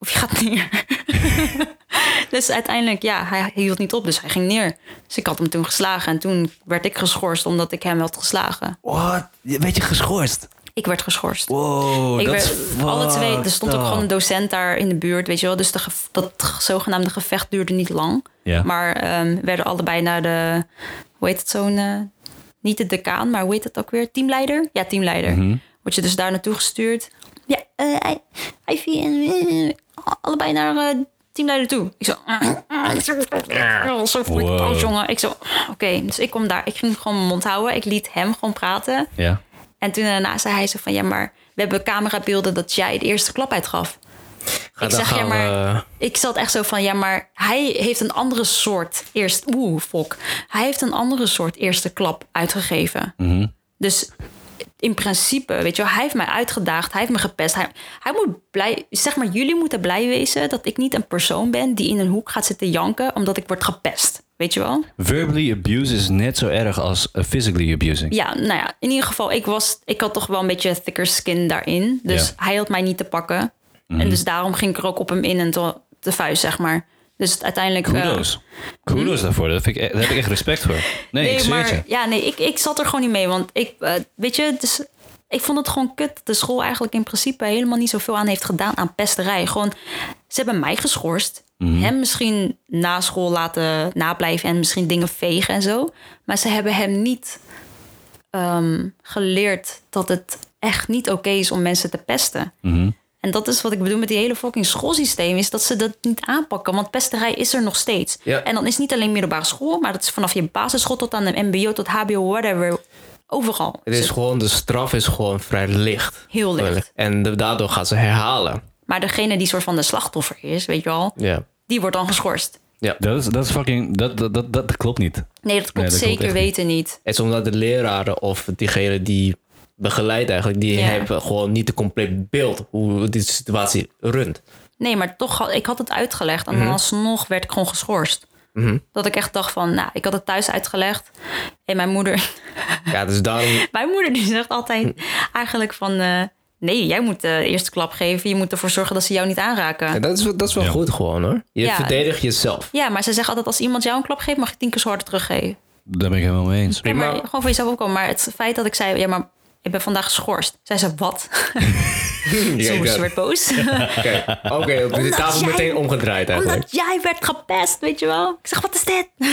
Of je gaat neer. [laughs] dus uiteindelijk, ja, hij hield niet op. Dus hij ging neer. Dus ik had hem toen geslagen. En toen werd ik geschorst omdat ik hem had geslagen. Wat? Weet je geschorst? Ik werd geschorst. Wow, ik dat werd, is alle twee, er stond ook gewoon een docent daar in de buurt, weet je wel. Dus de, ge- dat zogenaamde gevecht duurde niet lang. Maar ehm, werden allebei naar de, hoe heet het zo'n, eh, niet de decaan, maar hoe heet het ook weer? Teamleider? Ja, teamleider. Mhm. Word je dus daar naartoe gestuurd. Ja, eh I- Ivy en eh, allebei naar eh, teamleider toe. Ik zo, oh, zo voel ik boos, jongen. Ik zo, oké, dus ik kom daar. Ik ging gewoon mijn mond houden. Ik liet hem gewoon praten. Ja. En toen daarna zei hij zo van... ja, maar we hebben camerabeelden dat jij de eerste klap uitgaf. Ga ik zeg, ja, maar... we- Ik zat echt zo van, ja, maar hij heeft een andere soort... Eerst, oeh, fok. Hij heeft een andere soort eerste klap uitgegeven. Mhm. Dus in principe, weet je wel, hij heeft mij uitgedaagd. Hij heeft me gepest. Hij, hij moet blij... Zeg maar, jullie moeten blij wezen... dat ik niet een persoon ben die in een hoek gaat zitten janken... omdat ik word gepest. weet je wel? Verbally abuse is net zo erg als physically abusing. Ja, nou ja, in ieder geval, ik, was, ik had toch wel een beetje thicker skin daarin. Dus Ja. hij had mij niet te pakken. En dus daarom ging ik er ook op hem in en te, te vuist, zeg maar. Dus uiteindelijk... eh, Kudos. Kudos daarvoor. Dat vind ik, e- daar heb ik echt respect voor. Nee, ik je. maar ja, nee, ik, ik zat er gewoon niet mee. Want ik, eh, weet je, dus, ik vond het gewoon kut dat de school eigenlijk in principe helemaal niet zoveel aan heeft gedaan aan pesterij. Gewoon, ze hebben mij geschorst. Mhm. Hem misschien na school laten nablijven en misschien dingen vegen en zo. Maar ze hebben hem niet ehm, geleerd dat het echt niet oké is om mensen te pesten. Mhm. En dat is wat ik bedoel met die hele fucking schoolsysteem, is dat ze dat niet aanpakken. Want pesterij is er nog steeds. Ja. En dan is het niet alleen middelbare school, maar dat is vanaf je basisschool tot aan de MBO tot HBO, whatever. Overal. Het is gewoon, de straf is gewoon vrij licht. Heel licht. En de- daardoor gaan ze herhalen. Maar degene die soort van de slachtoffer is, weet je wel, Ja. die wordt dan geschorst. Dat is, dat is fucking... Dat, dat, dat, dat klopt niet. Nee, dat klopt Nee, dat klopt zeker weten niet. Het is omdat de leraren of diegene die begeleidt eigenlijk, die Ja. hebben gewoon niet een compleet beeld hoe die situatie runt. Nee, maar toch, had, ik had het uitgelegd en dan alsnog werd ik gewoon geschorst. Dat ik echt dacht van, nou, ik had het thuis uitgelegd. En mijn moeder, Ja, dus daarom... [laughs] mijn moeder die zegt altijd eigenlijk van... eh, nee, jij moet de eerste klap geven. Je moet ervoor zorgen dat ze jou niet aanraken. Ja, dat is, dat is wel Ja. goed gewoon hoor. Je Ja. verdedigt jezelf. Ja, maar ze zeggen altijd als iemand jou een klap geeft, mag je tien keer zo harder teruggeven. Daar ben ik helemaal mee eens. Maar gewoon voor jezelf opkomen. Maar het feit dat ik zei, ja, maar ik ben vandaag geschorst. Zij zei, wat? [laughs] Zo ze werd boos. [laughs] Oké, Oké, op de Omdat tafel jij- meteen omgedraaid eigenlijk. Omdat jij werd gepest, weet je wel. Ik zeg, wat is dit? [laughs]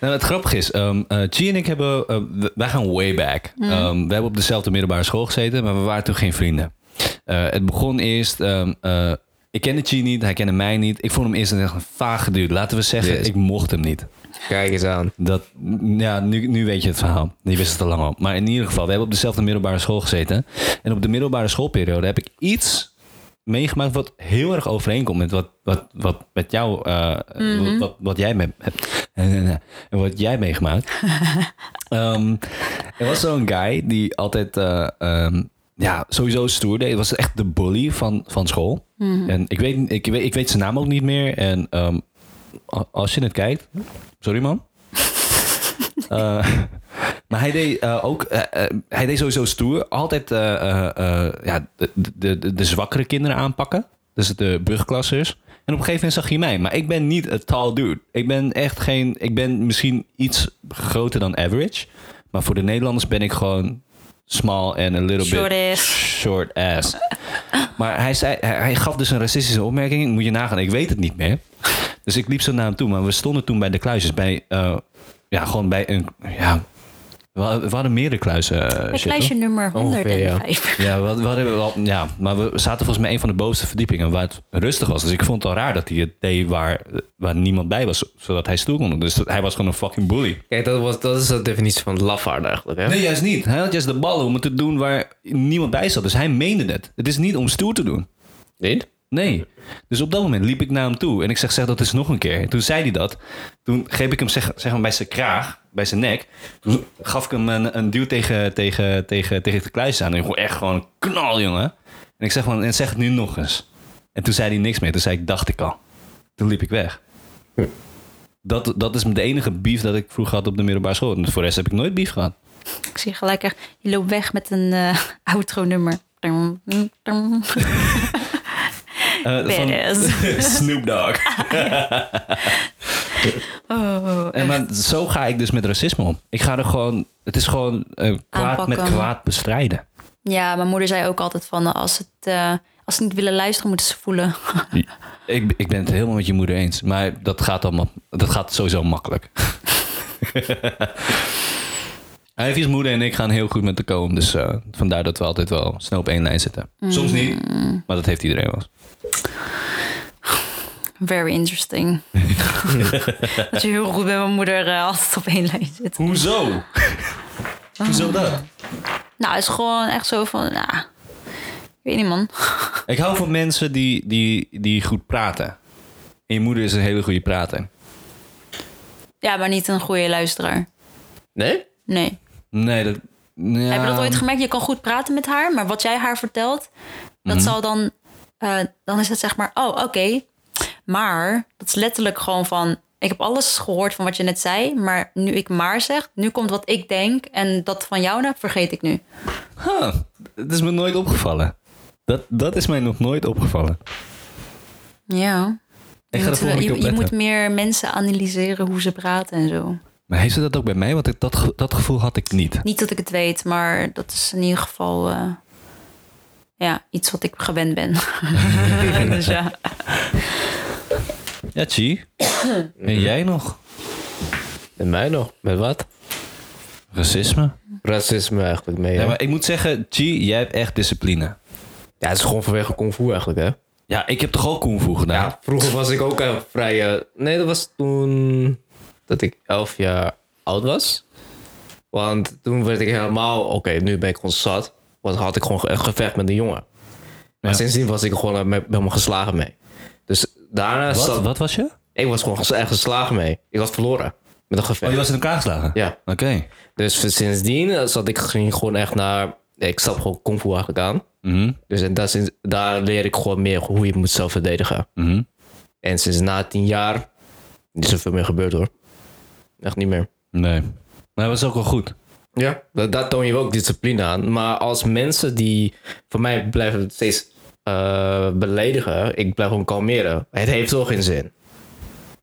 Nou, het grappige is, ehm eh, Chi en ik hebben, eh, wij gaan way back. Ehm, we hebben op dezelfde middelbare school gezeten, maar we waren toen geen vrienden. Eh, het begon eerst, ehm, eh, ik kende Chi niet, hij kende mij niet. Ik vond hem eerst echt een vage dude. Laten we zeggen, Yes. ik mocht hem niet. Kijk eens aan. Dat, ja, nu, nu weet je het verhaal. Je wist het al lang al. Maar in ieder geval, we hebben op dezelfde middelbare school gezeten. En op de middelbare schoolperiode heb ik iets meegemaakt wat heel erg overeenkomt met wat, wat, wat met jou, eh, wat, wat, wat jij me hebt. En wat jij meegemaakt. [laughs] Ehm, er was zo'n guy die altijd eh, ehm, ja, sowieso stoer deed. Het was echt de bully van, van school. En ik weet, ik, weet, ik weet zijn naam ook niet meer. En ehm, als je het kijkt, sorry man. [laughs] Eh, maar hij deed eh, ook, eh, hij deed sowieso stoer. Altijd ja, de, de, de, de zwakkere kinderen aanpakken. Dus de brugklassers. En op een gegeven moment zag je mij. Maar ik ben niet een tall dude. Ik ben echt geen, ik ben misschien iets groter dan average. Maar voor de Nederlanders ben ik gewoon small and a little Short bit ass. short ass. Maar hij, zei, hij, hij gaf dus een racistische opmerking. Moet je nagaan, ik weet het niet meer. Dus ik liep zo naar hem toe. Maar we stonden toen bij de kluisjes. Bij, eh, ja, gewoon bij een... Ja, we, hadden- meerdere kluizen. eh, lijstje nummer Ongeveer, ja. 105. hoor. Ja, we, we hadden wel, ja, maar we zaten volgens mij een van de bovenste verdiepingen waar het rustig was. Dus ik vond het al raar dat hij het deed waar, waar niemand bij was, zodat hij stoel kon doen. Dus hij was gewoon een fucking bully. Kijk, dat, was, dat is de definitie van lafaard eigenlijk. Hè? Nee, juist niet. Hij had juist de ballen om het te doen waar niemand bij zat. Dus hij meende het. Het is niet om stoer te doen. Niet? Nee. Dus op dat moment liep ik naar hem toe en ik zeg, zeg dat eens nog een keer. En toen zei hij dat. Toen greep ik hem zeg, zeg maar bij zijn kraag, bij zijn nek. Toen gaf ik hem een, een duw tegen, tegen, tegen, tegen de kluis aan. En gewoon echt gewoon een knal, jongen. En ik zeg van, en zeg het nu nog eens. En toen zei hij niks meer. Toen zei ik, dacht ik al. Toen liep ik weg. Dat, dat is de enige beef dat ik vroeger had op de middelbare school. En voor de rest heb ik nooit beef gehad. Ik zie gelijk echt, je loopt weg met een eh [laughs] outro nummer. [laughs] van Badass. [laughs] Snoop Dogg. [laughs] Oh, En maar zo ga ik dus met racisme om. Ik ga er gewoon, het is gewoon eh, kwaad met kwaad bestrijden. Ja, mijn moeder zei ook altijd van, eh, als, het, eh, als ze niet willen luisteren, moeten ze voelen. [laughs] Ik, ik ben het helemaal met je moeder eens, maar dat gaat, allemaal, dat gaat sowieso makkelijk. Ivy's moeder en ik gaan heel goed met de komen, dus eh, vandaar dat we altijd wel snel op één lijn zitten. Soms niet, maar dat heeft iedereen wel. Very interesting. [laughs] dat je heel goed met mijn moeder eh, altijd op één lijn zit. Hoezo? Hoezo dat? Nou, het is gewoon echt zo van, nou, ik weet niet man. [laughs] Ik hou van mensen die, die, die goed praten. En je moeder is een hele goede prater. Ja, maar niet een goede luisteraar. Nee? Nee. Nee, dat... Ja. Heb je dat ooit gemerkt? Je kan goed praten met haar, maar wat jij haar vertelt, dat Mhm. zal dan, eh, dan is het zeg maar, oh oké. Maar dat is letterlijk gewoon van, Ik heb alles gehoord van wat je net zei, maar nu ik maar zeg, nu komt wat ik denk en dat van jou nou, vergeet ik nu. Huh, het is me nooit opgevallen. Dat, dat is mij nog nooit opgevallen. Ja. Ik Je ga er moet, je, je meer mensen analyseren hoe ze praten en zo. Maar heeft ze dat ook bij mij? Want ik, dat, ge- dat gevoel had ik niet. Niet dat ik het weet, maar dat is in ieder geval eh, ja, iets wat ik gewend ben. [laughs] [laughs] dus ja. Ja, Chi. [coughs] En jij nog? En mij nog? Met wat? Racisme? Racisme eigenlijk mee. Ja, hè? maar ik moet zeggen, Chi, jij hebt echt discipline. Ja, het is gewoon vanwege kung fu eigenlijk, hè? Ja, ik heb toch ook kung fu gedaan? Ja, vroeger was ik ook een vrij... eh, nee, dat was toen dat ik elf jaar oud was. Want toen werd ik helemaal... Oké, nu ben ik gewoon zat. Want had ik gewoon een gevecht met een jongen. Maar Ja. sindsdien was ik er gewoon met, met me geslagen mee. Dus daarna... Wat, zat- wat was je? Ik was gewoon echt geslagen mee. Ik was verloren. Met een Oh, gevecht. je was in elkaar geslagen? Ja. Oké. Dus sindsdien eh, zat ik gewoon echt naar... Ik stap gewoon kung fu eigenlijk aan. Mhm, Dus en daar, sinds- daar leer ik gewoon meer hoe je moet zelf verdedigen. mhm. En sinds na tien jaar niet zoveel meer gebeurd hoor. Echt niet meer. Nee. Maar dat was ook wel goed. Ja, dat, daar toon je ook discipline aan. Maar als mensen die voor mij blijven steeds eh, beledigen, ik blijf gewoon kalmeren. Het heeft toch geen zin.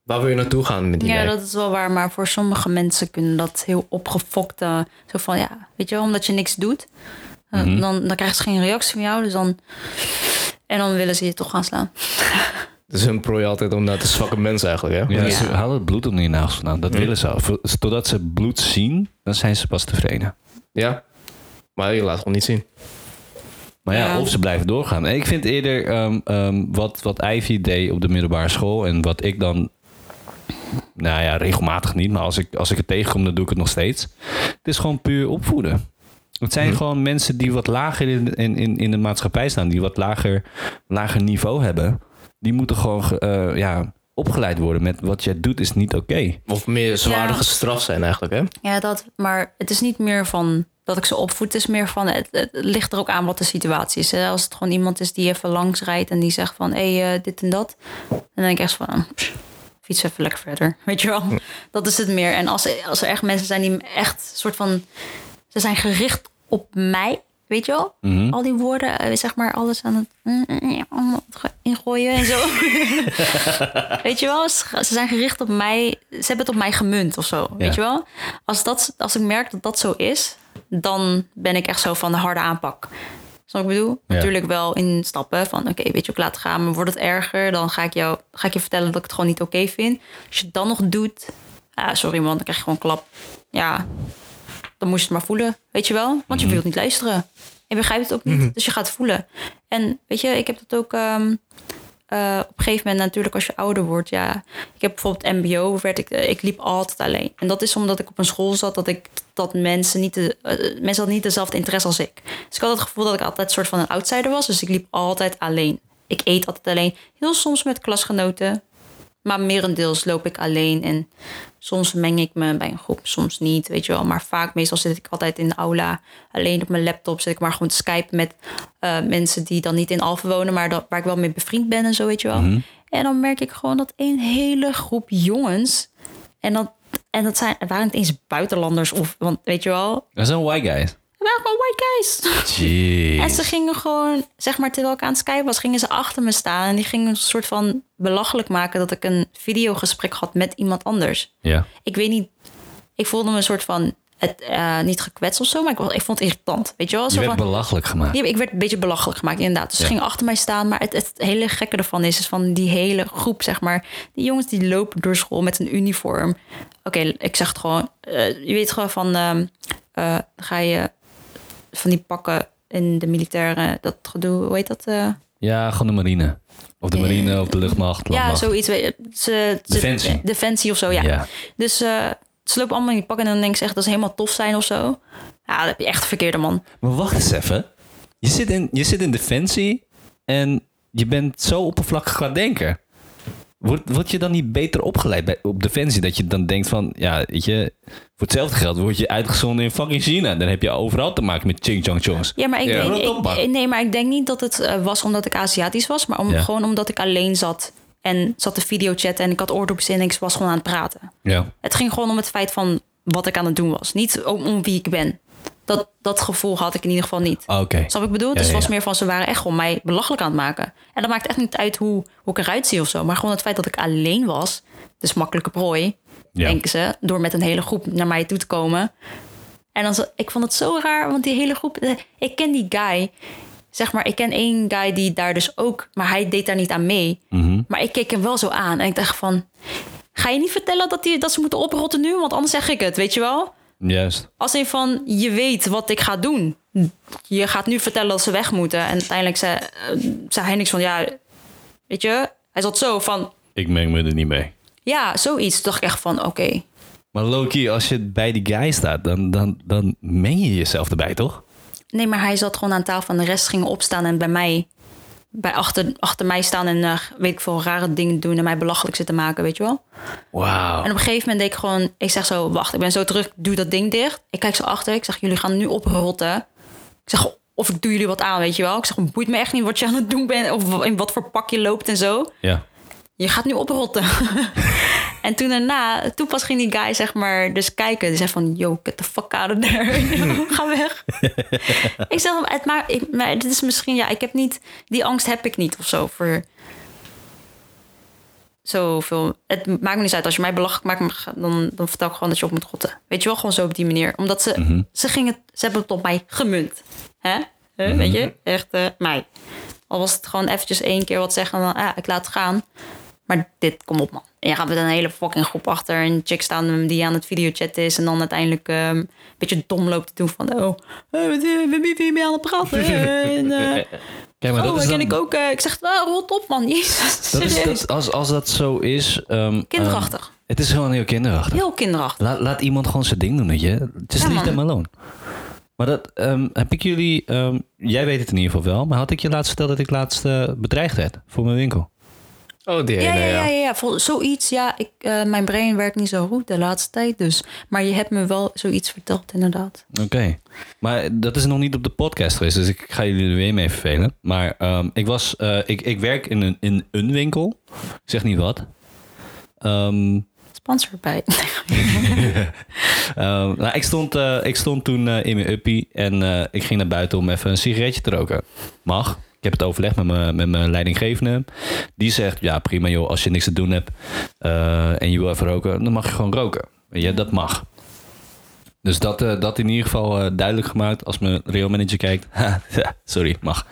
Waar wil je naartoe gaan met die ja, lijk? dat is wel waar. Maar voor sommige mensen kunnen dat heel opgefokte... Zo van, ja, weet je wel, omdat je niks doet. eh, Mhm. dan, dan krijgen ze geen reactie van jou. Dus dan... En dan willen ze je toch gaan slaan. [laughs] Dus hun prooi altijd om naar te zwakke [laughs] mensen eigenlijk, hè? Ja, Ja. Ze halen het bloed onder je nagels vandaan. Dat willen ze al. Totdat ze bloed zien, dan zijn ze pas tevreden. Ja. Maar je laat gewoon niet zien. Maar ja, Ja. of ze blijven doorgaan. En ik vind eerder ehm, ehm, wat, wat Ivy deed op de middelbare school... en wat ik dan... Nou ja, regelmatig niet. Maar als ik, als ik het tegenkom, dan doe ik het nog steeds. Het is gewoon puur opvoeden. Het zijn gewoon mensen die wat lager in, in, in, in de maatschappij staan. Die wat lager, lager niveau hebben. Die moeten gewoon ge- eh, ja, opgeleid worden met wat jij doet is niet oké. Of meer zwaarder Ja. gestraft zijn eigenlijk, hè? Ja, dat, maar het is niet meer van dat ik ze opvoed. Het is meer van, het, het ligt er ook aan wat de situatie is. hè. Als het gewoon iemand is die even langs rijdt en die zegt van, hé, hey, eh, dit en dat. Dan denk ik echt van, pff, fiets even lekker verder. [laughs] Weet je wel? Dat is het meer. En als, als er echt mensen zijn die echt soort van, ze zijn gericht op mij. Weet je wel? Mhm. Al die woorden, eh, zeg maar, alles aan het mm, allemaal ingooien en zo. [laughs] Weet je wel? Ze zijn gericht op mij. Ze hebben het op mij gemunt of zo. Weet je wel? Als, dat, als ik merk dat dat zo is, dan ben ik echt zo van de harde aanpak. Snap wat ik bedoel? Ja. Natuurlijk wel in stappen van oké, weet je, ik laat gaan, maar wordt het erger, dan ga ik, jou, ga ik je vertellen dat ik het gewoon niet oké vind. Als je het dan nog doet, ah, sorry man, dan krijg je gewoon klap. Ja, dan moest je het maar voelen, weet je wel? Want je wilt niet luisteren. Je begrijpt het ook niet, dus je gaat voelen. En weet je, ik heb dat ook ehm, eh, op een gegeven moment natuurlijk als je ouder wordt. Ja, ik heb bijvoorbeeld MBO, werd ik, eh, ik liep altijd alleen. En dat is omdat ik op een school zat dat ik dat mensen niet, de, eh, mensen hadden niet dezelfde interesse als ik. Dus ik had het gevoel dat ik altijd een soort van een outsider was. Dus ik liep altijd alleen. Ik eet altijd alleen. Heel soms met klasgenoten. Maar merendeels loop ik alleen. En soms meng ik me bij een groep, soms niet, weet je wel. Maar vaak, meestal zit ik altijd in de aula. Alleen op mijn laptop zit ik maar gewoon te skypen met eh, mensen die dan niet in Alphen wonen, maar dat, waar ik wel mee bevriend ben en zo, weet je wel. En dan merk ik gewoon dat een hele groep jongens. En dat, en dat zijn, het waren niet eens buitenlanders of, want weet je wel. Dat zijn white guys. Waren gewoon white guys. Jeez. En ze gingen gewoon, zeg maar, terwijl ik aan het skypen was, gingen ze achter me staan. En die gingen een soort van belachelijk maken dat ik een videogesprek had met iemand anders. Ja. Ik weet niet, ik voelde me een soort van, het, eh, niet gekwetst of zo, maar ik, was, ik vond het irritant. Weet je wel? Je Zo werd van, belachelijk gemaakt. ja, ik werd een beetje belachelijk gemaakt, inderdaad. Dus ze gingen achter mij staan. Maar het, het hele gekke ervan is, is van die hele groep, zeg maar. Die jongens die lopen door school met een uniform. Oké, ik zeg het gewoon. eh, je weet gewoon van, ehm, eh, ga je van die pakken in de militaire, dat gedoe, hoe heet dat? eh? Ja, gewoon de marine. Of de marine of de luchtmacht. ja, zoiets. Ze, ze- Defensie. Defensie of zo, ja. Ja. Dus eh, ze lopen allemaal in die pakken en dan denk ik echt dat ze helemaal tof zijn of zo. Ja, dat heb je echt een verkeerde man. Maar wacht eens even. Je zit in, je zit in defensie en je bent zo oppervlakkig qua denken. Word, word je dan niet beter opgeleid bij, op defensie? Dat je dan denkt van, ja, weet je, voor hetzelfde geld word je uitgezonden in fucking China. Dan heb je overal te maken met ching chong chongs. Ja, maar ik, Ja. denk, ik, nee, maar ik denk niet dat het eh, was omdat ik Aziatisch was, maar om, Ja. gewoon omdat ik alleen zat En zat de video chatten en ik had oordopjes in en ik was gewoon aan het praten. Ja. Het ging gewoon om het feit van wat ik aan het doen was. Niet om, om wie ik ben. Dat, dat gevoel had ik in ieder geval niet. Ah, Oké. Snap ik bedoel? Ja, dus het ja, was ja. meer van ze waren echt gewoon mij belachelijk aan het maken. En dat maakt echt niet uit hoe, hoe ik eruit zie of zo. Maar gewoon het feit dat ik alleen was. Dus makkelijke prooi, denken ze. Door met een hele groep naar mij toe te komen. En dan, ik vond het zo raar, want die hele groep... eh, Ik ken die guy. Zeg maar, ik ken één guy die daar dus ook... Maar hij deed daar niet aan mee. Mhm. Maar ik keek hem wel zo aan. En ik dacht van... Ga je niet vertellen dat, die, dat ze moeten oprotten nu? Want anders zeg ik het, weet je wel? Juist. Als een van, je weet wat ik ga doen. Je gaat nu vertellen dat ze weg moeten. En uiteindelijk zei, eh, zei hij niks van, ja, weet je... Hij zat zo van, Ik meng me er niet mee. ja, zoiets. Toen dacht ik echt van, oké. Maar Loki, als je bij die guy staat, dan, dan, dan meng je jezelf erbij, toch? Nee, maar hij zat gewoon aan tafel en de rest gingen opstaan en bij mij... Bij achter, achter mij staan en eh, weet ik veel rare dingen doen en mij belachelijk zitten maken, weet je wel? Wauw. En op een gegeven moment deed ik gewoon, ik zeg zo, wacht, ik ben zo terug, doe dat ding dicht. Ik kijk zo achter, ik zeg, jullie gaan nu oprotten. Ik zeg, of ik doe jullie wat aan, weet je wel? Ik zeg, het boeit me echt niet wat je aan het doen bent of in wat voor pak je loopt en zo. Ja. Je gaat nu oprotten. [laughs] en toen daarna, toen pas ging die guy zeg maar dus kijken. Die zei van, yo, get the fuck out of there. [laughs] Ga weg. ik zeg, het maar, ik, maar dit is misschien, ja, ik heb niet, die angst heb ik niet of zo voor zoveel. Het maakt me niet uit. Als je mij belachelijk maakt, dan, dan vertel ik gewoon dat je op moet rotten. Weet je wel, gewoon zo op die manier. Omdat ze, ze gingen, ze hebben het op mij gemunt. Hè? Hè, Weet je, echt eh, mij. Al was het gewoon eventjes één keer wat zeggen, dan, ah, ik laat het gaan. Maar dit, kom op man. En je gaat met een hele fucking groep achter. Een chick staan die aan het videochatten is. En dan uiteindelijk ehm, een beetje dom loopt te doen van... Oh, eh, wie wie ben je mee aan het praten? [laughs] en, eh, Kijk, maar oh, dat is ken dan- ik ook. eh, ik zeg, ah, rot op man. [laughs] Jezus, Dat is, dat, als, als dat zo is... ehm, Kinderachtig. ehm, het is gewoon heel kinderachtig. Heel kinderachtig. Laat, laat iemand gewoon zijn ding doen, weet je. Just Ja, leave man. them alone. Maar dat ehm, heb ik jullie... jij weet het in ieder geval wel. Maar had ik je laatst verteld dat ik laatst bedreigd werd voor mijn winkel? Oh, die Ja, ja, ja. ja, ja, zoiets. Ja, ik, eh, mijn brein werkt niet zo goed de laatste tijd. Dus. Maar je hebt me wel zoiets verteld, inderdaad. Oké. Maar dat is nog niet op de podcast geweest, dus ik ga jullie er weer mee vervelen. Maar ehm, ik, was, eh, ik, ik werk in een, in een winkel. Ik zeg niet wat. Ehm, Sponsor bij. [laughs] [laughs] ehm, nou, ik, stond, eh, ik stond toen in mijn uppie en ik ging naar buiten om even een sigaretje te roken. Mag. Ik heb het overlegd met mijn, met mijn leidinggevende. Die zegt, ja prima joh, als je niks te doen hebt eh, en je wil even roken, dan mag je gewoon roken. Ja, dat mag. Dus dat, eh, dat in ieder geval eh, duidelijk gemaakt als mijn real manager kijkt. [laughs] Sorry, mag.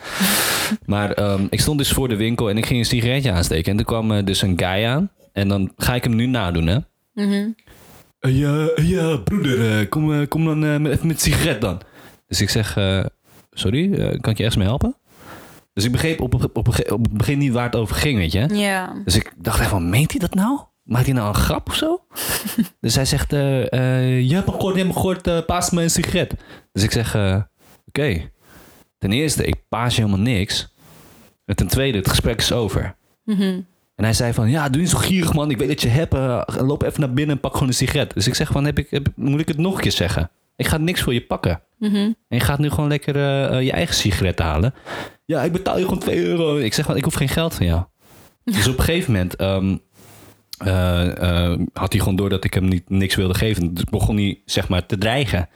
Maar ehm, ik stond dus voor de winkel en ik ging een sigaretje aansteken. En er kwam dus een guy aan. En dan ga ik hem nu nadoen, hè? Eh, ja, ja, broeder, kom, kom dan met, even met sigaret dan. Dus ik zeg, sorry, kan ik je ergens mee helpen? Dus ik begreep op, op, op, op het begin niet waar het over ging, weet je. Ja. Dus ik dacht echt van, meent hij dat nou? Maakt hij nou een grap of zo? [laughs] dus hij zegt, eh, eh, je hebt me gehoord, je hebt me gehoord, eh, paas me een sigaret. Dus ik zeg, oké. Ten eerste, ik paas je helemaal niks. En ten tweede, het gesprek is over. En hij zei van, ja, doe niet zo gierig man. Ik weet dat je hebt. loop even naar binnen en pak gewoon een sigaret. Dus ik zeg van, heb ik, heb, moet ik het nog een keer zeggen? Ik ga niks voor je pakken. En je gaat nu gewoon lekker je eigen sigaret halen. Ja, ik betaal je gewoon 2 euro. Ik zeg van, ik hoef geen geld van jou. dus op een gegeven moment ehm, eh, eh, had hij gewoon door dat ik hem niet, niks wilde geven. Dus begon hij zeg maar te dreigen.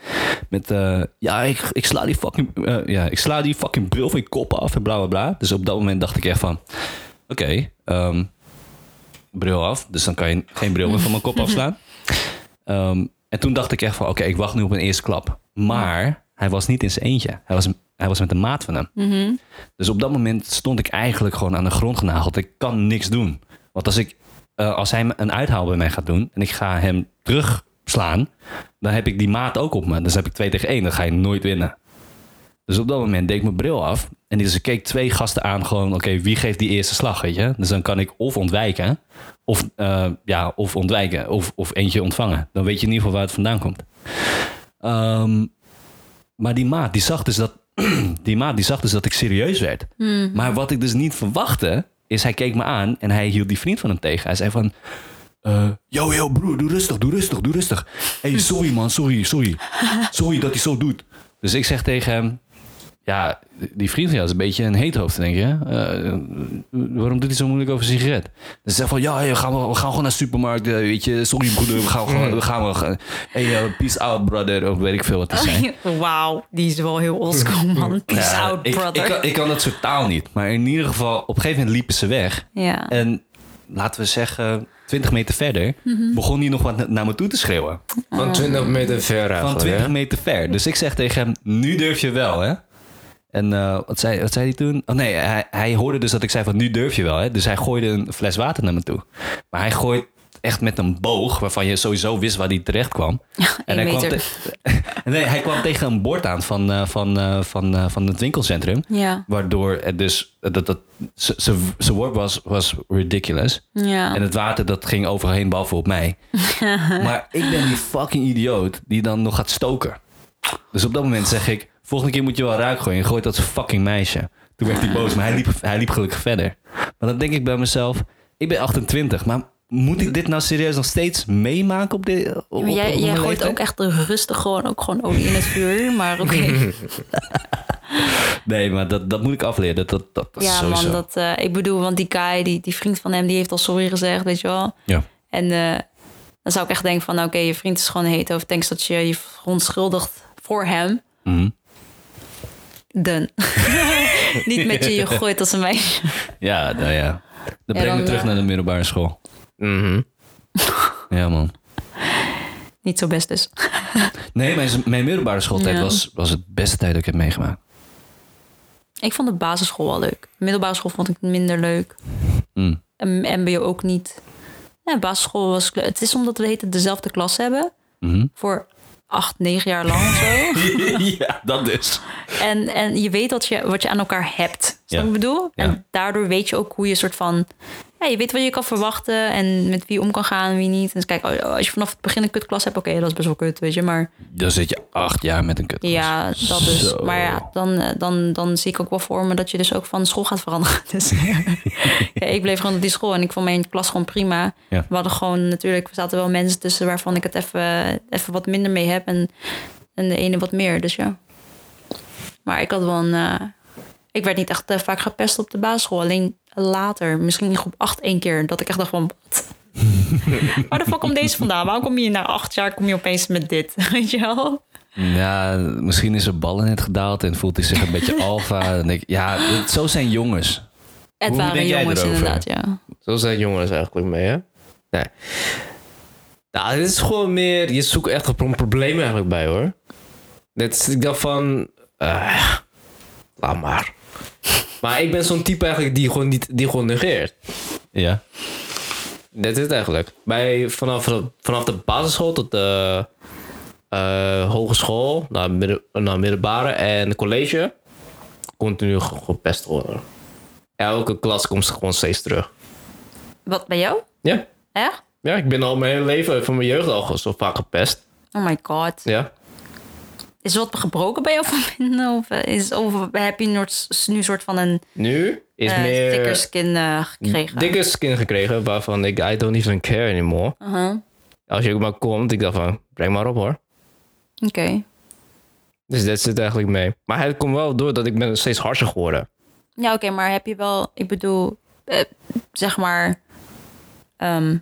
Met, eh, ja, ik, ik, sla die fucking, ja, ik sla die fucking bril van je kop af en bla bla bla. Dus op dat moment dacht ik echt van, oké, ehm, bril af. Dus dan kan je geen bril meer van mijn kop afslaan. [laughs] Ehm, en toen dacht ik echt van, oké, ik wacht nu op een eerste klap. Maar hij was niet in zijn eentje. Hij was, hij was met een maat van hem. Dus op dat moment stond ik eigenlijk gewoon aan de grond genageld. Ik kan niks doen. Want als, ik, eh, als hij een uithaal bij mij gaat doen en ik ga hem terugslaan, dan heb ik die maat ook op me. Dus heb ik twee tegen één. Dan ga je nooit winnen. Dus op dat moment deed ik mijn bril af. En dus ik keek twee gasten aan gewoon, oké, wie geeft die eerste slag, weet je? Dus dan kan ik of ontwijken, of, eh, ja, of ontwijken, of, of eentje ontvangen. Dan weet je in ieder geval waar het vandaan komt. Ehm, maar die maat, die zag dus dat, [clears throat] die maat, die zag dus dat ik serieus werd. Maar wat ik dus niet verwachtte, is hij keek me aan en hij hield die vriend van hem tegen. Hij zei van, eh, yo, yo, broer, doe rustig, doe rustig, doe rustig. hey, [laughs] sorry man, sorry, sorry. Sorry dat hij zo doet. Dus ik zeg tegen hem, ja, die vriend van jou is een beetje een heethoofd, denk je. Eh, waarom doet hij zo moeilijk over een sigaret? Ze zegt van, ja, we gaan, we gaan gewoon naar de supermarkt, eh, weet je. Sorry broeder, we gaan gewoon, we gaan wel. Hey, eh, peace out brother, of weet ik veel wat te zijn. [laughs] Wauw, die is wel heel oldschool, man. Peace Ja, out, ik, brother. Ik, kan, ik kan dat soort taal niet. Maar in ieder geval, op een gegeven moment liepen ze weg. ja. En laten we zeggen, 20 meter verder, begon hij nog wat na- naar me toe te schreeuwen. Van 20 meter ver Van eigenlijk, 20 hè? meter ver. Dus ik zeg tegen hem, nu durf je wel, hè? En eh, wat, zei, wat zei hij toen? Oh nee, hij, hij hoorde dus dat ik zei van nu durf je wel, hè? Dus hij gooide een fles water naar me toe. Maar hij gooit echt met een boog waarvan je sowieso wist waar hij terecht kwam. [laughs] één hij, kwam meter. [laughs] nee, hij kwam tegen een bord aan van, eh, van, eh, van, van het winkelcentrum. Ja, Waardoor het dus, dat, dat, zijn work was, was ridiculous. ja. En het water dat ging overheen, behalve op mij. [laughs] maar ik ben die fucking idioot die dan nog gaat stoken. Dus op dat moment zeg ik, volgende keer moet je wel ruik gooien. En gooit dat fucking meisje. Toen werd hij boos, maar hij liep, hij liep gelukkig verder. Maar dan denk ik bij mezelf, ik ben 28, maar moet ik dit nou serieus nog steeds meemaken op dit op, Maar jij, op jij mijn gooit leeftijd? ook echt rustig gewoon, ook gewoon olie in het vuur. Maar oké. [laughs] Nee, maar dat, dat moet ik afleren. Dat, dat, dat, ja, sowieso. man. Dat, eh, ik bedoel, want die guy, die, die vriend van hem, die heeft al sorry gezegd, weet je wel. Ja. En eh, dan zou ik echt denken van, oké, je vriend is gewoon heet. Of denk dat je je verontschuldigt voor hem. Mhm. Done. [laughs] Niet met je [laughs] je gooit als een meisje. Ja, nou ja. Dan breng dan, me terug eh, naar de middelbare school. Mhm. Ja, man. Niet zo best dus. [laughs] Nee, mijn, mijn middelbare schooltijd Ja. was, was het beste tijd dat ik heb meegemaakt. Ik vond de basisschool wel leuk. Middelbare school vond ik minder leuk. Mm. En MBO ook niet. Ja, basisschool was. Het is omdat we heten dezelfde klas hebben. Mhm. Voor acht, negen jaar lang of zo. [laughs] ja, dat dus. En, en je weet wat je, wat je aan elkaar hebt. Snap je Ja. wat ik bedoel? Ja. En daardoor weet je ook hoe je soort van... Ja, je weet wat je kan verwachten en met wie om kan gaan en wie niet. En dus kijk, als je vanaf het begin een kutklas hebt... Oké, dat is best wel kut, weet je. Maar Dan zit je acht jaar met een kut. ja, dat dus. Zo. Maar ja, dan, eh, dan, dan zie ik ook wel voor me... dat je dus ook van school gaat veranderen. [laughs] Dus [laughs] ja, ik bleef gewoon op die school en ik vond mijn klas gewoon prima. Ja. We hadden gewoon natuurlijk... Er zaten wel mensen tussen waarvan ik het even, even wat minder mee heb. En, en de ene wat meer, dus ja. Maar ik had wel een... eh, ik werd niet echt eh, vaak gepest op de basisschool. Alleen later, misschien in groep 8 één keer... dat ik echt dacht van... wat? [laughs] Waar de fuck komt deze vandaan? Waarom kom je na acht jaar kom je opeens met dit? [laughs] Weet je wel? Ja, misschien is er ballen net gedaald en voelt hij zich een beetje [laughs] alfa. Denk ik, ja, het- zo zijn jongens. Het Hoe waren denk jij jongens inderdaad, ja. Zo zijn jongens eigenlijk mee, hè? Nee. Nou, dit is gewoon meer... Je zoekt echt een pro- probleem eigenlijk bij, hoor. Dit is, ik dacht van... eh, laat maar. Maar ik ben zo'n type eigenlijk die gewoon, niet, die gewoon negeert. Ja. Dat is het eigenlijk. Bij, vanaf, vanaf de basisschool tot de eh, hogeschool, naar, midden, naar middelbare en college, continu ge- gepest worden. Elke klas komt gewoon steeds terug. Wat bij jou? Ja. Echt? Ja, ik ben al mijn hele leven, van mijn jeugd al zo vaak gepest. Oh my god. Ja. Is wat gebroken bij jou van binnen? Of, eh, is, of heb je nu een soort van een Nu is eh meer thicker skin eh, gekregen? dikke skin gekregen, waarvan ik, I don't even care anymore. Als je ook maar komt, ik dacht van, breng maar op hoor. Oké. Dus dat zit eigenlijk mee. Maar het komt wel door dat ik ben steeds harsher geworden. Ja, oké, maar heb je wel, ik bedoel, eh, zeg maar, ehm,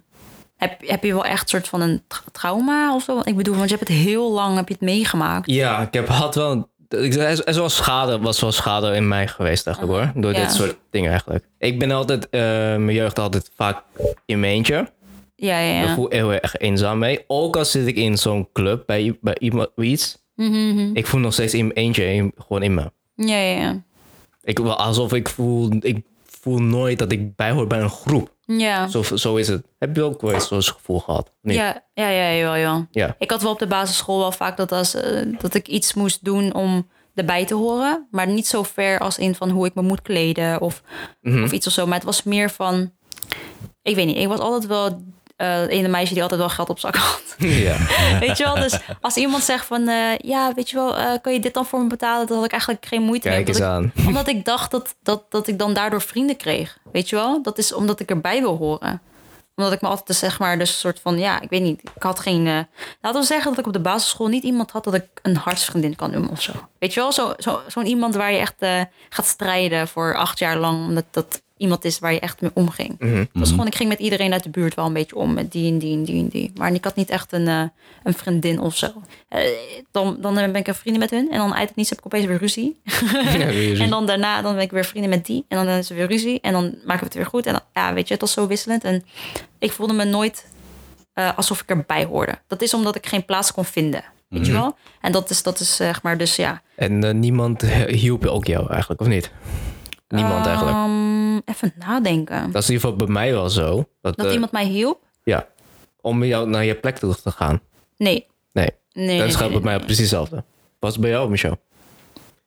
heb, heb je wel echt een soort van een tra- trauma of zo? Ik bedoel, want je hebt het heel lang, heb je het meegemaakt. Ja, ik heb had wel. ik- Er is, wel schade, was wel schade in mij geweest eigenlijk hoor. Door Ja. dit soort dingen eigenlijk. Ik ben altijd, eh, mijn jeugd altijd vaak in mijn eentje. Ja, ja, Ik ja. voel heel erg eenzaam mee. Ook al zit ik in zo'n club bij, bij iemand iets. Mhm, Ik voel nog steeds in mijn eentje in- gewoon in me. Ja, ja, ja. Ik, alsof ik voel, ik voel nooit dat ik bijhoor bij een groep. Ja. Zo, zo is het. Heb je ook wel eens zo'n gevoel gehad? Nee. Ja, ja, ja, jawel, ja. Ja. Ik had wel op de basisschool wel vaak dat, als, eh, dat ik iets moest doen om erbij te horen. Maar niet zo ver als in van hoe ik me moet kleden of, Mhm. of iets of zo. Maar het was meer van... Ik weet niet, ik was altijd wel een meisje die altijd wel geld op zak had. [laughs] ja. weet je wel? Dus als iemand zegt van... eh, ja, weet je wel, eh, kan je dit dan voor me betalen? Dan had ik eigenlijk geen moeite mee. Kijk eens omdat aan. ik, omdat ik dacht dat, dat, dat ik dan daardoor vrienden kreeg. Weet je wel? Dat is omdat ik erbij wil horen. Omdat ik me altijd dus, zeg maar, dus een soort van, ja, ik weet niet. Ik had geen, laten we zeggen dat ik op de basisschool niet iemand had dat ik een hartsvriendin kan noemen of zo. Weet je wel, zo'n zo, zo'n iemand waar je echt gaat strijden voor acht jaar lang. Omdat dat iemand is waar je echt mee omging. Het was gewoon, ik ging met iedereen uit de buurt wel een beetje om. Met die en die en die en die. Maar ik had niet echt een, eh, een vriendin of zo. Eh, dan, dan ben ik een vriendin met hun. En dan uit het niets heb ik opeens weer ruzie. [laughs] Ja, weer En dan daarna dan ben ik weer vrienden met die. En dan is er weer ruzie. En dan maken we het weer goed. En dan, ja, weet je, het was zo wisselend. En ik voelde me nooit eh, alsof ik erbij hoorde. Dat is omdat ik geen plaats kon vinden. Weet je wel? En dat is, dat is zeg maar, dus ja. En eh, niemand hielp ook jou eigenlijk, of niet? Niemand eigenlijk. Ehm, even nadenken. Dat is in ieder geval bij mij wel zo. Dat, Dat eh, iemand mij hielp? Ja, om jou naar je plek terug te gaan. Nee. Nee, Nee, dat nee, bij mij nee. precies hetzelfde. Wat is bij jou, Michel?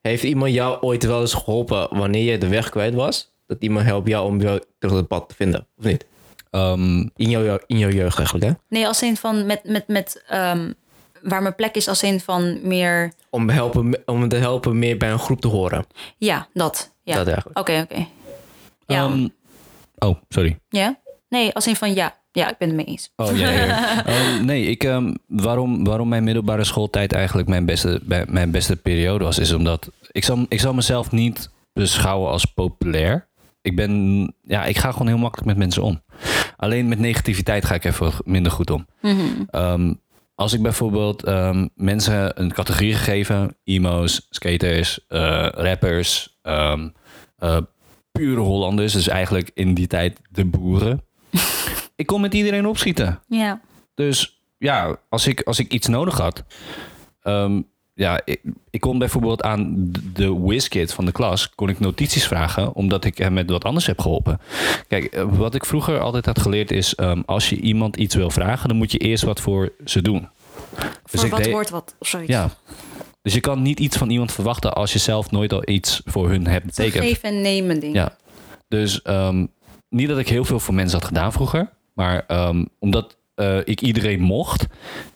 Heeft iemand jou ooit wel eens geholpen wanneer je de weg kwijt was? Dat iemand helpt jou om jou terug het pad te vinden, of niet? Ehm, In jouw, in jouw jeugd eigenlijk, hè? Nee, als in van met, met, met ehm, waar mijn plek is, als in van meer. Om, helpen, om te helpen meer bij een groep te horen. Ja, dat. Ja. Oké, oké. Ja. ehm, oh, sorry. ja? Nee, als in van ja. Ja, ik ben het mee eens. Oh, ja, ja. [laughs] Ehm, nee, ik, ehm, waarom, waarom mijn middelbare schooltijd eigenlijk mijn beste, bij- mijn beste periode was, is omdat ik zal, ik zal mezelf niet beschouwen als populair. Ik ben, ja, ik ga gewoon heel makkelijk met mensen om. Alleen met negativiteit ga ik even minder goed om. Ehm, als ik bijvoorbeeld ehm, mensen een categorie gegeven, emo's, skaters, eh, rappers, eh, pure Hollanders, dus eigenlijk in die tijd de boeren. [laughs] ik kon met iedereen opschieten. Ja. Dus ja, als ik, als ik iets nodig had. ehm, ja, ik, ik kon bijvoorbeeld aan de- WizKid van de klas... kon ik notities vragen, omdat ik hem met wat anders heb geholpen. Kijk, eh, wat ik vroeger altijd had geleerd is... ehm, als je iemand iets wil vragen, dan moet je eerst wat voor ze doen. Dus Voor wat deed- wordt wat of zoiets. Ja. Dus je kan niet iets van iemand verwachten... als je zelf nooit al iets voor hun hebt betekend. geven en nemen ding. Ja. Dus ehm, niet dat ik heel veel voor mensen had gedaan vroeger. Maar ehm, omdat eh, ik iedereen mocht,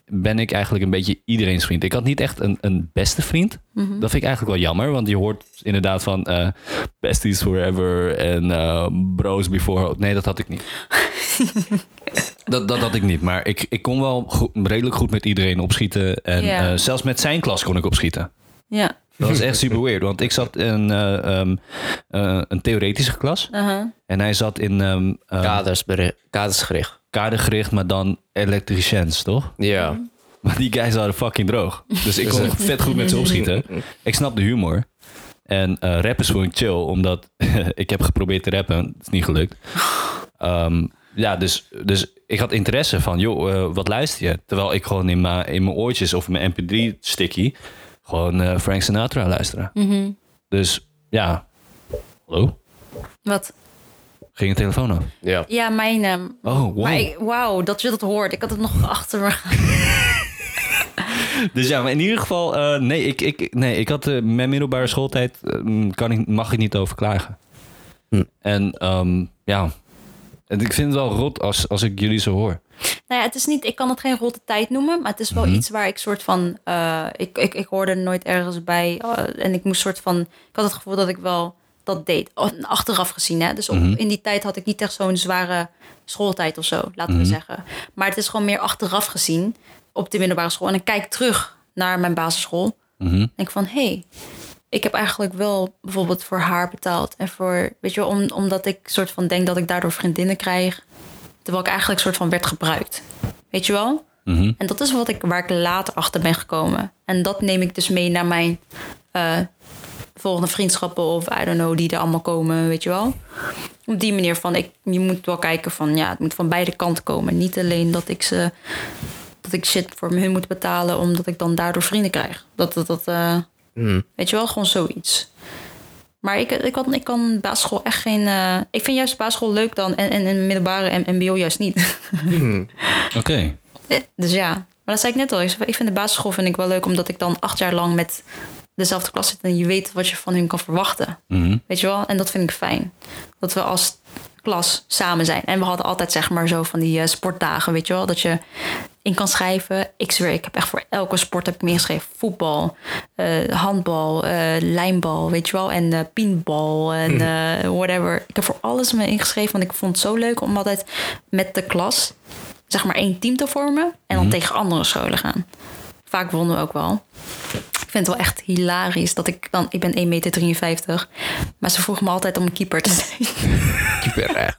ben ik eigenlijk een beetje iedereen's vriend. Ik had niet echt een, een beste vriend. Dat vind ik eigenlijk wel jammer. Want je hoort inderdaad van eh, besties forever en eh, bros before. Nee, dat had ik niet. [laughs] dat, dat had ik niet. Maar ik, ik kon wel goed- redelijk goed met iedereen opschieten. En eh, zelfs met zijn klas kon ik opschieten. Ja. Dat was echt super weird. Want ik zat in eh, ehm, eh, een theoretische klas. Uh-huh. En hij zat in bere- kadersgericht. Kadergericht, maar dan elektriciëns, toch? Ja. [laughs] Maar die guys waren fucking droog. Dus ik [laughs] kon vet goed met ze opschieten. Ik snap de humor. En eh rappen vond ik chill, omdat [laughs] ik heb geprobeerd te rappen. Het is niet gelukt. Ehm, ja, dus, dus ik had interesse van, joh, eh, wat luister je? Terwijl ik gewoon in mijn, in mijn oortjes of mijn mp3-sticky gewoon eh, Frank Sinatra luisteren. Dus ja, hallo? Wat? Ging je telefoon af? Ja. Ja, mijn... ehm, Oh, wow. Maar ik- wauw, dat je dat hoort. Ik had het nog achter me. [laughs] Dus ja, maar in ieder geval, eh, nee, ik, ik, nee, ik had eh, mijn middelbare schooltijd, eh, kan ik, mag ik niet over klagen. Hm. En ehm, ja, en ik vind het wel rot als, als ik jullie zo hoor. Nou ja, het is niet, ik kan het geen rotte tijd noemen, maar het is wel iets waar ik soort van, eh, ik, ik, ik hoorde er nooit ergens bij en ik moest soort van, ik had het gevoel dat ik wel dat deed, achteraf gezien. Hè? Dus op, in die tijd had ik niet echt zo'n zware schooltijd of zo, laten we zeggen. Maar het is gewoon meer achteraf gezien op de middelbare school. En ik kijk terug naar mijn basisschool Mhm. en denk van, hé, hey, ik heb eigenlijk wel bijvoorbeeld voor haar betaald en voor, weet je wel, om, omdat ik soort van denk dat ik daardoor vriendinnen krijg. Terwijl ik eigenlijk soort van werd gebruikt. Weet je wel? Mhm. En dat is wat ik, waar ik later achter ben gekomen. En dat neem ik dus mee naar mijn eh, volgende vriendschappen of I don't know, die er allemaal komen, weet je wel. Op die manier van, ik, je moet wel kijken van, ja, het moet van beide kanten komen. Niet alleen dat ik ze, dat ik shit voor hun moet betalen, omdat ik dan daardoor vrienden krijg. Dat, dat, dat eh, Hm. weet je wel, gewoon zoiets. Maar ik, ik, kan, ik kan basisschool echt geen... eh, ik vind juist basisschool leuk dan en, en, en middelbare en mbo juist niet. [laughs] Oké. Dus ja, maar dat zei ik net al. Ik ik vind de basisschool vind ik wel leuk omdat ik dan acht jaar lang met dezelfde klas zit en je weet wat je van hun kan verwachten. Mhm. Weet je wel? En dat vind ik fijn. Dat we als klas samen zijn. En we hadden altijd zeg maar zo van die eh, sportdagen, weet je wel? Dat je in kan schrijven. Ik zweer, ik heb echt voor elke sport heb ik me ingeschreven. Voetbal, eh, handbal, eh, lijnbal, weet je wel. En eh pinbal en eh, whatever. Ik heb voor alles me ingeschreven, want ik vond het zo leuk om altijd met de klas, zeg maar, één team te vormen. En dan tegen andere scholen gaan. Vaak wonnen we ook wel. Ik vind het wel echt hilarisch dat ik dan... Ik ben 1,53 meter. Maar ze vroegen me altijd om een keeper te zijn. [laughs] Keeper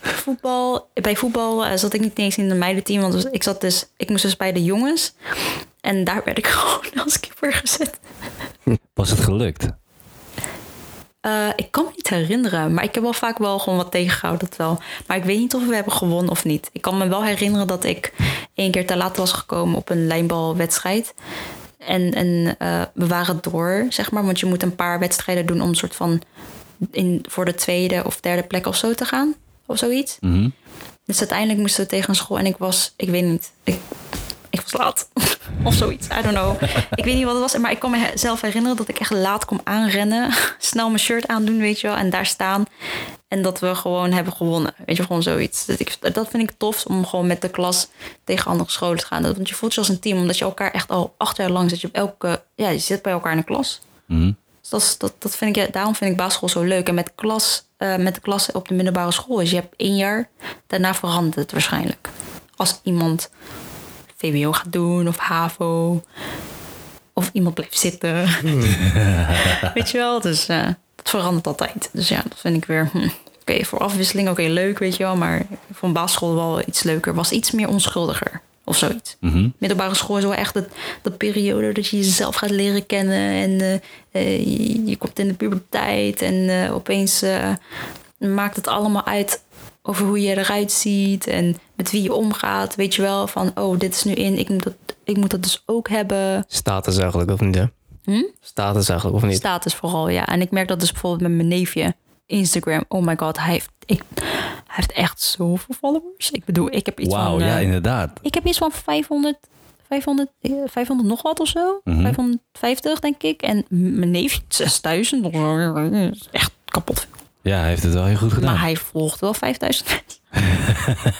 [laughs] voetbal, bij voetbal eh, zat ik niet eens in de meidenteam. Want ik, zat dus, ik moest dus bij de jongens. En daar werd ik [laughs] gewoon als keeper gezet. Was het gelukt? Eh, ik kan me niet herinneren. Maar ik heb wel vaak wel gewoon wat tegengehouden. Dat wel. Maar ik weet niet of we hebben gewonnen of niet. Ik kan me wel herinneren dat ik één keer te laat was gekomen op een lijnbalwedstrijd. En, en eh, we waren door, zeg maar. Want je moet een paar wedstrijden doen om een soort van... In, voor de tweede of derde plek of zo te gaan. Of zoiets. Mhm. Dus uiteindelijk moesten we tegen een school en ik was, ik weet niet, ik, ik was laat. of zoiets, I don't know. Ik weet niet wat het was, maar ik kan mezelf herinneren dat ik echt laat kom aanrennen. [laughs] Snel mijn shirt aandoen, weet je wel, en daar staan. En dat we gewoon hebben gewonnen. Weet je, gewoon zoiets. Dat, ik, dat vind ik tof om gewoon met de klas tegen andere scholen te gaan. Want je voelt je als een team, omdat je elkaar echt al acht jaar lang zit. Je op elke, ja, je zit bij elkaar in de klas. Mhm. Dus dat, dat, dat vind ik, ja, daarom vind ik basisschool zo leuk. En met, klas, eh, met de klas op de middelbare school is je hebt één jaar, daarna verandert het waarschijnlijk. Als iemand VWO gaat doen of HAVO, of iemand blijft zitten. [laughs] weet je wel, dus eh dat verandert altijd. Dus ja, dat vind ik weer, hm, oké, voor afwisseling, oké, leuk, weet je wel. Maar ik vond basisschool wel iets leuker, was iets meer onschuldiger. Of zoiets. Mhm. Middelbare school is wel echt de periode dat je jezelf gaat leren kennen. En eh, eh, je, je komt in de puberteit en opeens maakt het allemaal uit over hoe je eruit ziet en met wie je omgaat. Weet je wel, van oh, dit is nu in, ik moet dat, ik moet dat dus ook hebben. Status eigenlijk, of niet? hè? Hm? Status eigenlijk, of niet? Status vooral, ja. En ik merk dat dus bijvoorbeeld met mijn neefje. Instagram, oh my god, hij heeft, ik, hij heeft echt zoveel followers. Ik bedoel, ik heb iets van... ja, eh, inderdaad. Ik heb iets van 500, 500, eh, 500 nog wat of zo. Mhm. 550 denk ik. En mijn neef 6000. of zo. Dat is Echt kapot. Ja, hij heeft het wel heel goed gedaan. Maar hij volgt wel 5000 mensen. [laughs]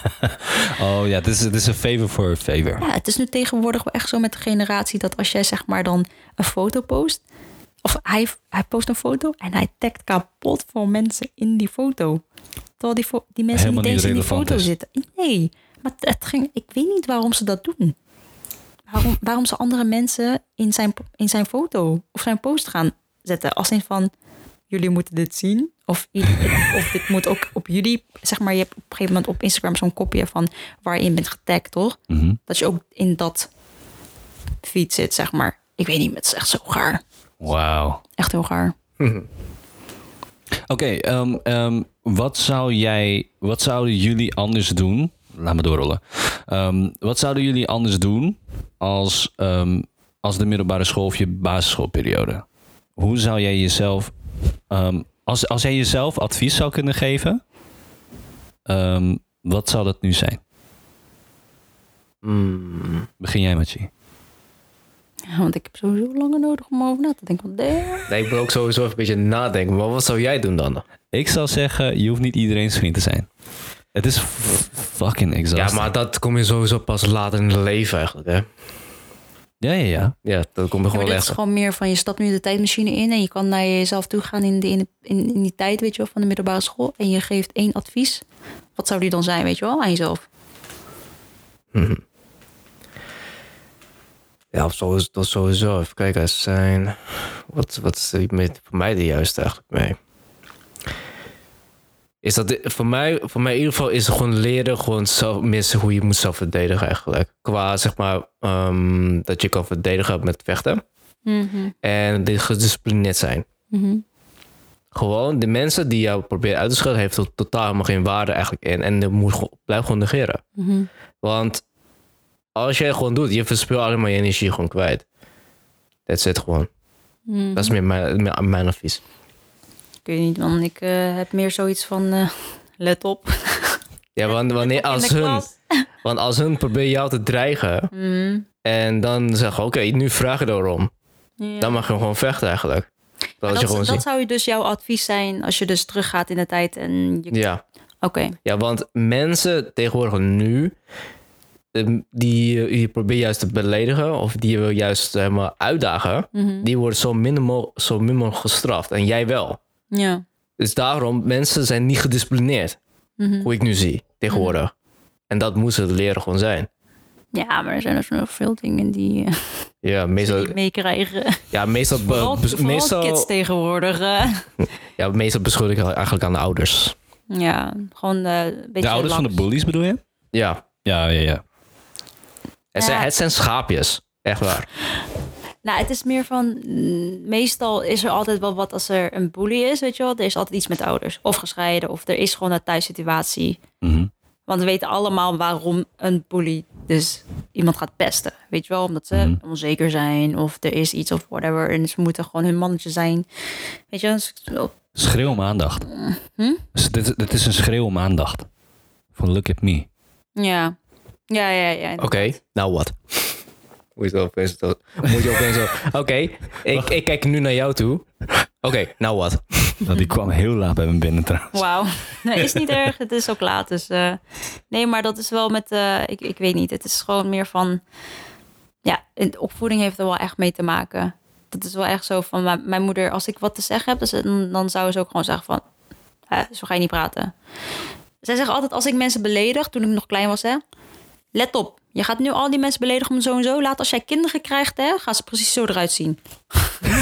Oh ja, het is, het is een favor voor een favor. Ja, het is nu tegenwoordig wel echt zo met de generatie dat als jij zeg maar dan een foto post. Of hij, hij post een foto en hij tagt kapot veel mensen in die foto. Terwijl die, die mensen Helemaal niet eens in die foto is. zitten. Nee, maar het, ging, ik weet niet waarom ze dat doen. Waarom, waarom ze andere mensen in zijn, in zijn foto of zijn post gaan zetten. Als in van, jullie moeten dit zien. Of, [laughs] of dit moet ook op jullie, zeg maar, je hebt op een gegeven moment op Instagram zo'n kopje van waar je in bent getagd, toch? Mhm. Dat je ook in dat feed zit, zeg maar. Ik weet niet, het is echt zo gaar. Wauw. Echt heel gaar. [laughs] Oké, ehm, ehm, wat zou jij, wat zouden jullie anders doen? Laat me doorrollen. Ehm, wat zouden jullie anders doen als, als de middelbare school of je basisschoolperiode? Hoe zou jij jezelf, als, als jij jezelf advies zou kunnen geven, ehm, wat zou dat nu zijn? Hmm. Begin jij met je. Ja, want ik heb sowieso langer nodig om over na te denken. Want. Nee, ik wil ook sowieso even een beetje nadenken. Maar wat zou jij doen dan? Ik zou zeggen, je hoeft niet iedereen's vriend te zijn. Het is fucking Ja, exhausting. maar dat kom je sowieso pas later in het leven eigenlijk, hè? Ja, ja, ja. Ja, dat komt er Ja, gewoon dit is leggen. gewoon meer van je stapt nu de tijdmachine in en je kan naar jezelf toe gaan in, de, in, in, in die tijd, weet je wel, van de middelbare school. En je geeft één advies. Wat zou die dan zijn, weet je wel, aan jezelf? Ja, of sowieso, dat sowieso. Even kijken, eens zijn... Wat, wat is er met, voor mij de juiste eigenlijk mee? Is dat voor mij, voor mij in ieder geval is het gewoon leren, gewoon zelf, missen hoe je moet zelf verdedigen eigenlijk. Qua zeg maar ehm, dat je kan verdedigen met vechten en de gedisciplineerd zijn. Mhm. Gewoon de mensen die jou proberen uit te schelden, heeft er totaal helemaal geen waarde eigenlijk in. En dat moet gewoon, blijf gewoon negeren. Mhm. Want als jij gewoon doet, je verspilt alleen maar je energie gewoon kwijt. That's it gewoon. Mhm. Dat is meer mijn, mijn, mijn advies. Ik weet niet, man. Ik eh, heb meer zoiets van, eh, [laughs] let op. [laughs] Ja, want [laughs] wanneer als hun, want als hun proberen jou te dreigen Mhm. en dan zeggen, oké, nu vraag je erom. Ja. Dan mag je gewoon vechten eigenlijk. Dat, dat, gewoon dat zou je dus jouw advies zijn als je dus teruggaat in de tijd en je... Ja. Oké. ja, want mensen tegenwoordig nu, ehm, die je- je probeert juist te beledigen of die je wil juist helemaal uitdagen, Mhm. die worden zo min, mo- zo min mogelijk gestraft. En jij wel. Ja. Dus daarom, mensen zijn niet gedisciplineerd. Mhm. Hoe ik nu zie, tegenwoordig. En dat moest het leren gewoon zijn. ja, maar er zijn er nog veel dingen die eh, Ja, meestal, meekrijgen. ja, meestal, be- Vooral, bes- vooral meestal, kids tegenwoordig. eh. [laughs] ja, meestal beschuldig ik eigenlijk aan de ouders. ja, gewoon eh, een beetje De ouders van de bullies bedoel je? Ja, Ja, ja, ja. het zijn, Ja. het zijn schaapjes. Echt waar. Nou, het is meer van... mm, Meestal is er altijd wel wat als er een bully is, weet je wel. Er is altijd iets met ouders. Of gescheiden, of er is gewoon een thuissituatie. Mhm. Want we weten allemaal waarom een bully dus iemand gaat pesten. Weet je wel, omdat ze Mhm. onzeker zijn of er is iets of whatever. En ze moeten gewoon hun mannetje zijn. Weet je, dus- Schreeuw om aandacht. Hm? Dus dit, dit is een schreeuw om aandacht. Van look at me. ja. Ja, ja, ja. Oké, nou wat? Moet je opeens zo... Moet je opeens zo... [laughs] Oké, ik, ik kijk nu naar jou toe. Oké, nou wat? Nou, die kwam heel laat bij me binnen trouwens. Wauw. Nee, is niet erg. Het is ook laat. Dus eh, nee, maar dat is wel met. eh, ik, ik weet niet. Het is gewoon meer van. Ja, de opvoeding heeft er wel echt mee te maken. Dat is wel echt zo van mijn, mijn moeder. Als ik wat te zeggen heb, dus, dan, dan zou ze ook gewoon zeggen van. zo ga je niet praten. Zij zeggen altijd als ik mensen beledig, toen ik nog klein was, hè. Let op. Je gaat nu al die mensen beledigen om zo en zo. Laat als jij kinderen krijgt, hè, gaan ze precies zo eruit zien. [laughs]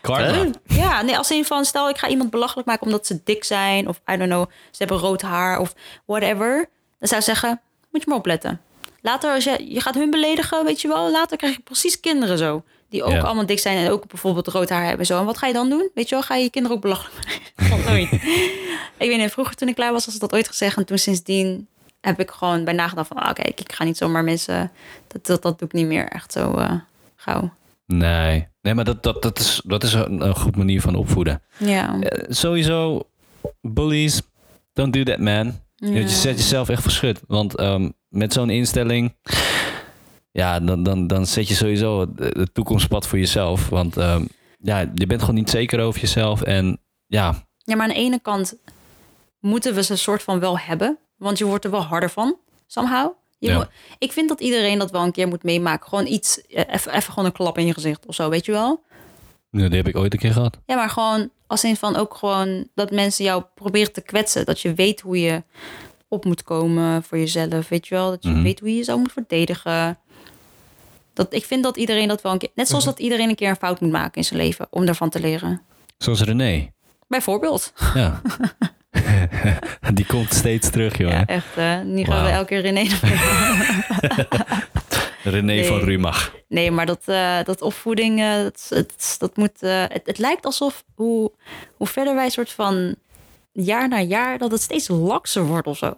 Karma. Ja, nee, als in van stel ik ga iemand belachelijk maken omdat ze dik zijn of I don't know, ze hebben rood haar of whatever, dan zou ik zeggen, moet je maar opletten. Later als je je gaat hun beledigen, weet je wel, later krijg je precies kinderen zo die ook Ja. allemaal dik zijn en ook bijvoorbeeld rood haar hebben zo. En wat ga je dan doen? Weet je wel, ga je je kinderen ook belachelijk [laughs] maken? Nooit. ik weet niet, vroeger toen ik klaar was, was dat ooit gezegd en toen sindsdien heb ik gewoon bij nagedacht van, ah, oké, ik ga niet zomaar mensen, dat, dat, dat doe ik niet meer echt zo eh, gauw. Nee. Nee, maar dat, dat, dat is, dat is een, een goed manier van opvoeden. Ja. Eh, sowieso, bullies, don't do that, man. Ja. Je zet jezelf echt verschut. Want ehm, met zo'n instelling, ja, dan, dan, dan zet je sowieso het, het toekomstpad voor jezelf. Want ehm, ja, je bent gewoon niet zeker over jezelf. En ja, Ja, maar aan de ene kant moeten we ze een soort van wel hebben. Want je wordt er wel harder van, somehow. Je Ja. moet- ik vind dat iedereen dat wel een keer moet meemaken. Gewoon iets, eh, even, even gewoon een klap in je gezicht of zo, weet je wel? nou, die heb ik ooit een keer gehad. Ja, maar gewoon als in van ook gewoon dat mensen jou proberen te kwetsen. Dat je weet hoe je op moet komen voor jezelf, weet je wel? Dat je Mhm. weet hoe je jezelf moet verdedigen. Dat, ik vind dat iedereen dat wel een keer... Net zoals dat iedereen een keer een fout moet maken in zijn leven om daarvan te leren. Zoals René. Bijvoorbeeld. Ja. [laughs] [laughs] die komt steeds terug, joh. Ja, echt. eh nu gaan we elke keer René [laughs] René Nee. van Rumach. Nee, maar dat, eh, dat opvoeding, eh, dat, het, dat moet. eh, het, het lijkt alsof hoe, hoe verder wij soort van jaar na jaar, dat het steeds lakser wordt of zo.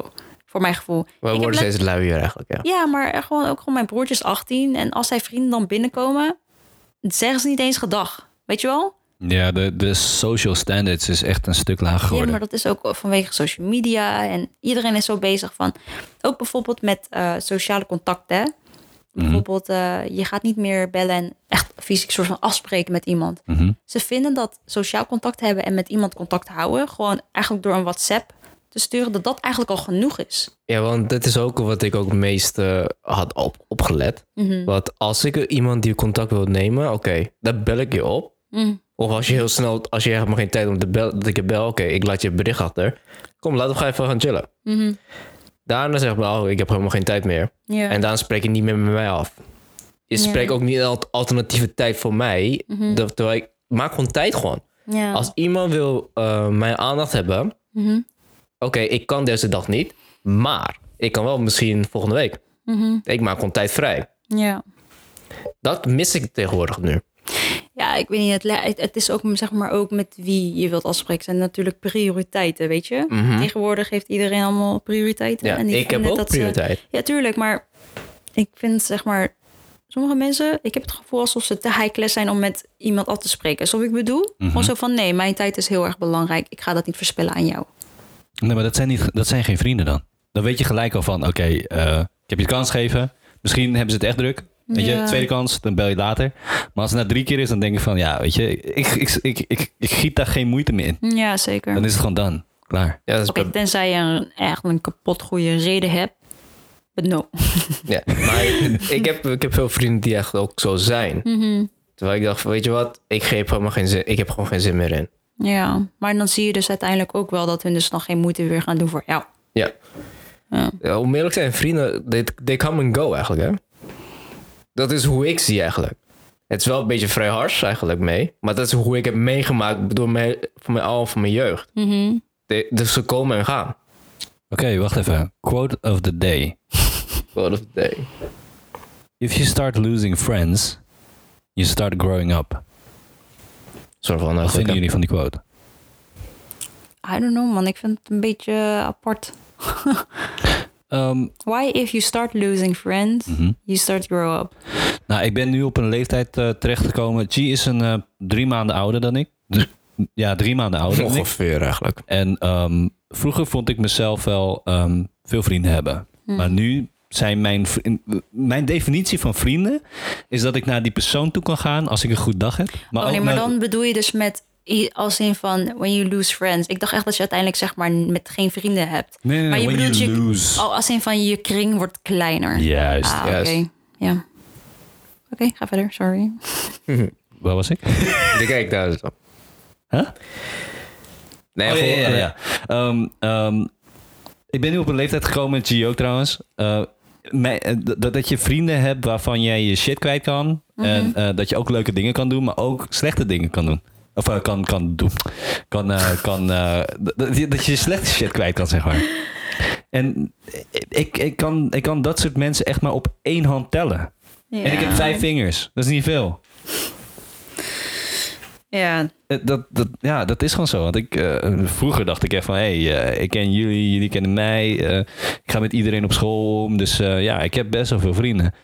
Voor mijn gevoel. We Ik worden steeds luier eigenlijk, ja. Ja, maar er gewoon, ook gewoon mijn broertje is 18. En als zijn vrienden dan binnenkomen, zeggen ze niet eens gedag. Weet je wel? Ja, de, de social standards is echt een stuk lager Ja, geworden. maar dat is ook vanwege social media. En iedereen is zo bezig van. Ook bijvoorbeeld met eh, sociale contacten. hè. Mhm. Bijvoorbeeld, eh, je gaat niet meer bellen en echt fysiek soort van afspreken met iemand. Mhm. Ze vinden dat sociaal contact hebben en met iemand contact houden, gewoon eigenlijk door een WhatsApp te sturen, dat dat eigenlijk al genoeg is. Ja, want dat is ook wat ik ook het meest eh, had op, opgelet. Mhm. Want als ik iemand die contact wil nemen, oké, dan bel ik je op. Of als je heel snel, als je helemaal geen tijd om te bellen, dat ik je bel, oké, ik laat je bericht achter. Kom, laten we gaan even gaan chillen. Mhm. Daarna zeg ik, oh, ik heb helemaal geen tijd meer. En dan spreek je niet meer met mij af. Je spreekt ook niet al- alternatieve tijd voor mij. Mhm. Dat- Terwijl ik, maak gewoon tijd gewoon. Als iemand wil eh, mijn aandacht hebben, Mhm. oké, ik kan deze dag niet, maar ik kan wel misschien volgende week. Ik maak gewoon tijd vrij. ja. Dat mis ik tegenwoordig nu. Ja, ik weet niet. Het, het, is ook, zeg maar, ook met wie je wilt afspreken. zijn natuurlijk prioriteiten, weet je. Mhm. Tegenwoordig heeft iedereen allemaal prioriteiten. Ja, en ik heb ook ze- prioriteit. Ja, tuurlijk. Maar ik vind, zeg maar... Sommige mensen, ik heb het gevoel alsof ze te high class zijn om met iemand af te spreken. Zoals ik bedoel. Mhm. Gewoon zo van, nee, mijn tijd is heel erg belangrijk. Ik ga dat niet verspillen aan jou. Nee, maar dat zijn, niet, dat zijn geen vrienden dan. Dan weet je gelijk al van, oké, eh, ik heb je de kans gegeven. Misschien hebben ze het echt druk. Weet je, Ja. tweede kans, dan bel je later. Maar als het na drie keer is, dan denk ik van, ja, weet je, ik, ik, ik, ik, ik giet daar geen moeite meer in. Ja, zeker. Dan is het gewoon dan. Klaar. Ja, dat is Oké, tenzij je een, echt een kapot goede reden hebt. But no. [laughs] Ja, maar ik heb, ik heb veel vrienden die echt ook zo zijn. Terwijl ik dacht, van, weet je wat, ik, geef helemaal geen zin, ik heb gewoon geen zin meer in. Ja, maar dan zie je dus uiteindelijk ook wel dat hun dus nog geen moeite weer gaan doen voor jou. Ja. Ja. ja om eerlijk te zijn, vrienden, they, they come and go eigenlijk, hè. Dat is hoe ik zie eigenlijk. Het is wel een beetje vrij hars eigenlijk mee. Maar dat is hoe ik heb meegemaakt door mijn, van mijn, al van mijn jeugd. De- dus ze komen en gaan. Oké, wacht even. Quote of the day. Quote of the day. If you start losing friends, you start growing up. Soort van Wat vinden jullie van die quote? I don't know man, ik vind het een beetje apart. [laughs] Ehm, Why if you start losing friends, mhm. you start grow up? Nou, ik ben nu op een leeftijd eh, terechtgekomen. G is een eh, drie maanden ouder dan ik. Ja, drie maanden ouder dan ik. Ongeveer eigenlijk. En ehm, vroeger vond ik mezelf wel ehm, veel vrienden hebben. Maar nu zijn mijn, mijn definitie van vrienden... is dat ik naar die persoon toe kan gaan als ik een goed dag heb. Maar oh nee, maar naar- dan bedoel je dus met als in van when you lose friends. Ik dacht echt dat je uiteindelijk zeg maar met geen vrienden hebt. Nee, nee, maar je when bedoelt you je lose. Oh, als in van je kring wordt kleiner. Juist. Ah, oké. Ja. Oké, ga verder. Sorry. [laughs] Waar was ik? [laughs] Die kijk daar dus op. Huh? Nee, Oh, ja, ja, ja, ja. Ehm, ehm, ik ben nu op een leeftijd gekomen, G ook trouwens. Eh, mij- eh, dat, dat je vrienden hebt waarvan jij je shit kwijt kan. En eh, dat je ook leuke dingen kan doen, maar ook slechte dingen kan doen. Of eh, kan, kan doen. Kan, eh, kan, eh, dat, je- slechte shit kwijt kan, zeg maar. En ik, ik, kan, ik kan dat soort mensen echt maar op één hand tellen. En ik heb vijf vingers. Dat is niet veel. Ja, Dat, dat, ja, dat is gewoon zo. Want ik, vroeger dacht ik echt van... hé, hey, ik ken jullie, jullie kennen mij. ik ga met iedereen op school om. Dus ja, ik heb best wel veel vrienden.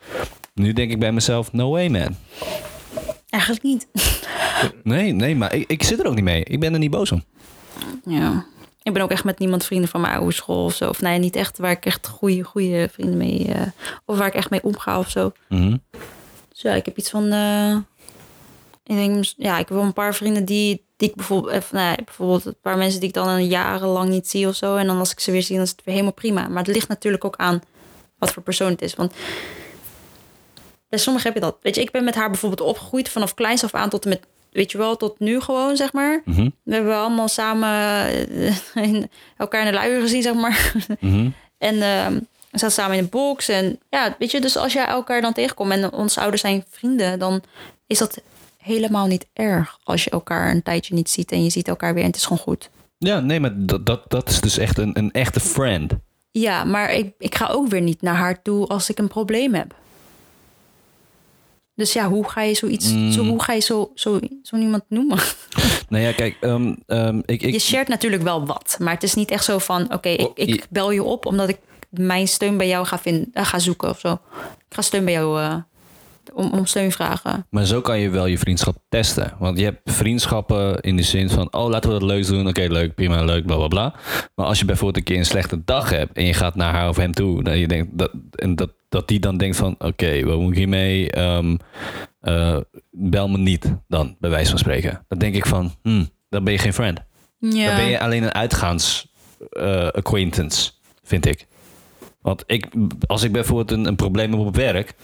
Nu denk ik bij mezelf... no way, man. Eigenlijk niet. [laughs] Nee, nee, maar ik, ik zit er ook niet mee. Ik ben er niet boos om. Ja. Ik ben ook echt met niemand vrienden van mijn oude school of zo. Of nee, niet echt waar ik echt goede, goede vrienden mee... eh, of waar ik echt mee omga of zo. Mhm. Dus ja, ik heb iets van. eh, ik denk, ja, ik heb wel een paar vrienden die, die ik bijvoorbeeld, eh, nee, bijvoorbeeld een paar mensen die ik dan een jarenlang niet zie of zo. En dan als ik ze weer zie, dan is het weer helemaal prima. Maar het ligt natuurlijk ook aan wat voor persoon het is. Want bij sommigen heb je dat. Weet je, ik ben met haar bijvoorbeeld opgegroeid vanaf kleins af aan tot en met, weet je wel, tot nu gewoon, zeg maar. Mhm. We hebben allemaal samen eh, [laughs] in- elkaar in de luier gezien, zeg maar. Mhm. En ehm, we zaten samen in de box. En ja, weet je, dus als jij elkaar dan tegenkomt en onze ouders zijn vrienden, dan is dat helemaal niet erg als je elkaar een tijdje niet ziet en je ziet elkaar weer en het is gewoon goed. Ja, nee, maar dat, dat, dat is dus echt een, een echte friend. Ja, maar ik, ik ga ook weer niet naar haar toe als ik een probleem heb. Dus ja, hoe ga je zoiets, zo, hoe ga je zo, zo, zo iemand noemen? [laughs] Nou ja, kijk, ehm, ehm, ik, ik, Je shared natuurlijk wel wat, maar het is niet echt zo van: oké, ik, Oh, ik bel je op omdat ik mijn steun bij jou ga, vinden, eh, ga zoeken of zo. Ik ga steun bij jou eh, om, om steun vragen. Maar zo kan je wel je vriendschap testen. Want je hebt vriendschappen in de zin van... oh, laten we dat leuks doen. Oké, leuk, prima, leuk, bla, bla, bla. Maar als je bijvoorbeeld een keer een slechte dag hebt... en je gaat naar haar of hem toe... Dan je denkt dat, en dat, dat die dan denkt van... oké, wat moet ik hiermee? Ehm, eh, bel me niet dan, bij wijze van spreken. Dan denk ik van... hmm, dan ben je geen friend. Ja. Dan ben je alleen een uitgaans eh, acquaintance, vind ik. Want ik, als ik bijvoorbeeld een, een probleem heb op werk,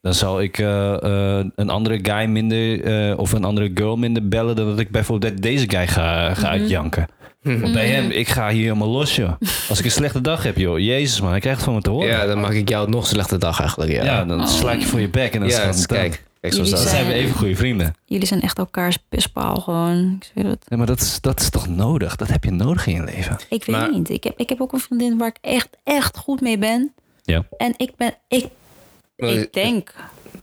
dan zal ik eh, eh, een andere guy minder eh, of een andere girl minder bellen dan dat ik bijvoorbeeld deze guy ga, ga uitjanken. Want bij hem, ik ga hier helemaal los, joh. Als ik een slechte dag heb, joh. Jezus, man, ik krijg het van me te horen. Ja, dan maak ik jou nog slechte dag eigenlijk. Ja, Ja, dan sla ik je voor je bek en dan Ja, is het dus kijk. Kijk, Jullie zijn we even goede vrienden. Jullie zijn echt elkaars pispaal gewoon. Ik zweer het. Nee, maar dat is, dat is toch nodig? Dat heb je nodig in je leven. Ik weet Maar- niet. Ik heb, ik heb ook een vriendin waar ik echt, echt goed mee ben. Ja. En ik ben, ik, ik denk